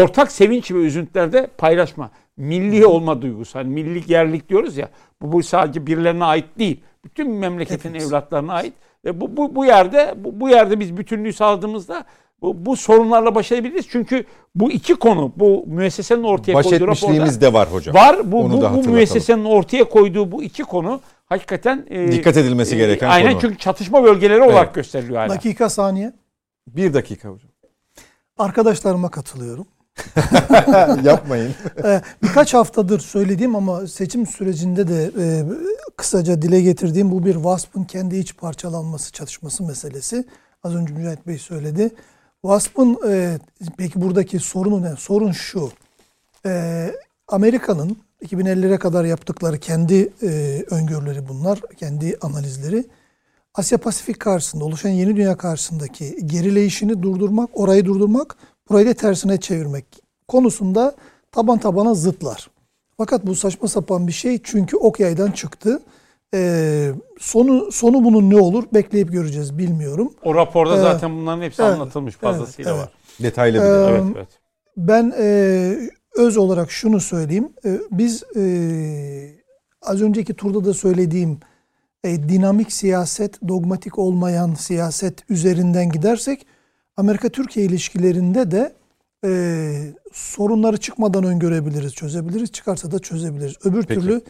ortak sevinç ve üzüntülerde paylaşma. Milli olma duygusu. Hani milli yerlik diyoruz ya. Bu, bu sadece birilerine ait değil. Bütün memleketin Hepimiz. evlatlarına ait. Ve bu, bu, bu yerde bu, bu yerde biz bütünlüğü sağladığımızda bu, bu sorunlarla baş edebiliriz. Çünkü bu iki konu bu müessesenin ortaya Baş koyduğu raporda de var hocam. var. Bu, Onu bu, da bu müessesenin ortaya koyduğu bu iki konu hakikaten e, Dikkat edilmesi gereken aynen konu. çünkü çatışma bölgeleri olarak Evet. gösteriliyor hala. Dakika saniye. Bir dakika hocam. Arkadaşlarıma katılıyorum. Yapmayın. Ee, birkaç haftadır söylediğim ama seçim sürecinde de e, kısaca dile getirdiğim bu bir WASP'ın kendi iç parçalanması çatışması meselesi. Az önce Mücahit Bey söyledi. WASP'ın e, peki buradaki sorunu ne? Sorun şu. E, Amerika'nın 2050'lere kadar yaptıkları kendi e, öngörüleri bunlar, kendi analizleri. Asya Pasifik karşısında oluşan yeni dünya karşısındaki gerileyişini durdurmak, orayı durdurmak, burayı da tersine çevirmek konusunda taban tabana zıtlar. Fakat bu saçma sapan bir şey çünkü ok yaydan çıktı. Ee, sonu sonu bunun ne olur bekleyip göreceğiz bilmiyorum. O raporda Evet. zaten bunların hepsi Evet. anlatılmış fazlasıyla Evet, var. Detaylı bir Ee. Evet, evet. Ben e, öz olarak şunu söyleyeyim. E, biz e, az önceki turda da söylediğim e, dinamik siyaset, dogmatik olmayan siyaset üzerinden gidersek Amerika-Türkiye ilişkilerinde de e, sorunları çıkmadan öngörebiliriz, çözebiliriz. Çıkarsa da çözebiliriz. Öbür Peki. türlü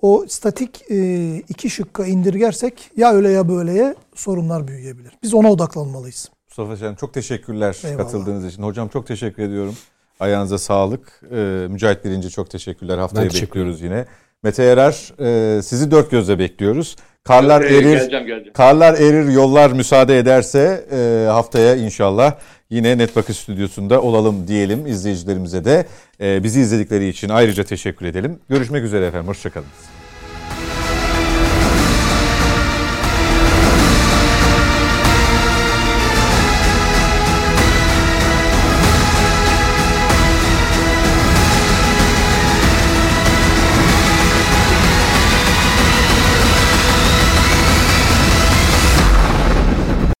o statik e, iki şıkka indirgersek ya öyle ya böyleye sorunlar büyüyebilir. Biz ona odaklanmalıyız. Mustafa Şen çok teşekkürler Eyvallah. katıldığınız için. Hocam çok teşekkür ediyorum. Ayağınıza sağlık. Ee, Mücahit Birinci çok teşekkürler. Haftaya Ben teşekkür bekliyoruz yine. Mete Yarar e, sizi dört gözle bekliyoruz. Karlar Ee, erir. Geleceğim geleceğim. Karlar erir, yollar müsaade ederse e, haftaya inşallah yine Net Bakış Stüdyosu'nda olalım diyelim izleyicilerimize de. E, bizi izledikleri için ayrıca teşekkür edelim. Görüşmek üzere efendim, hoşçakalın.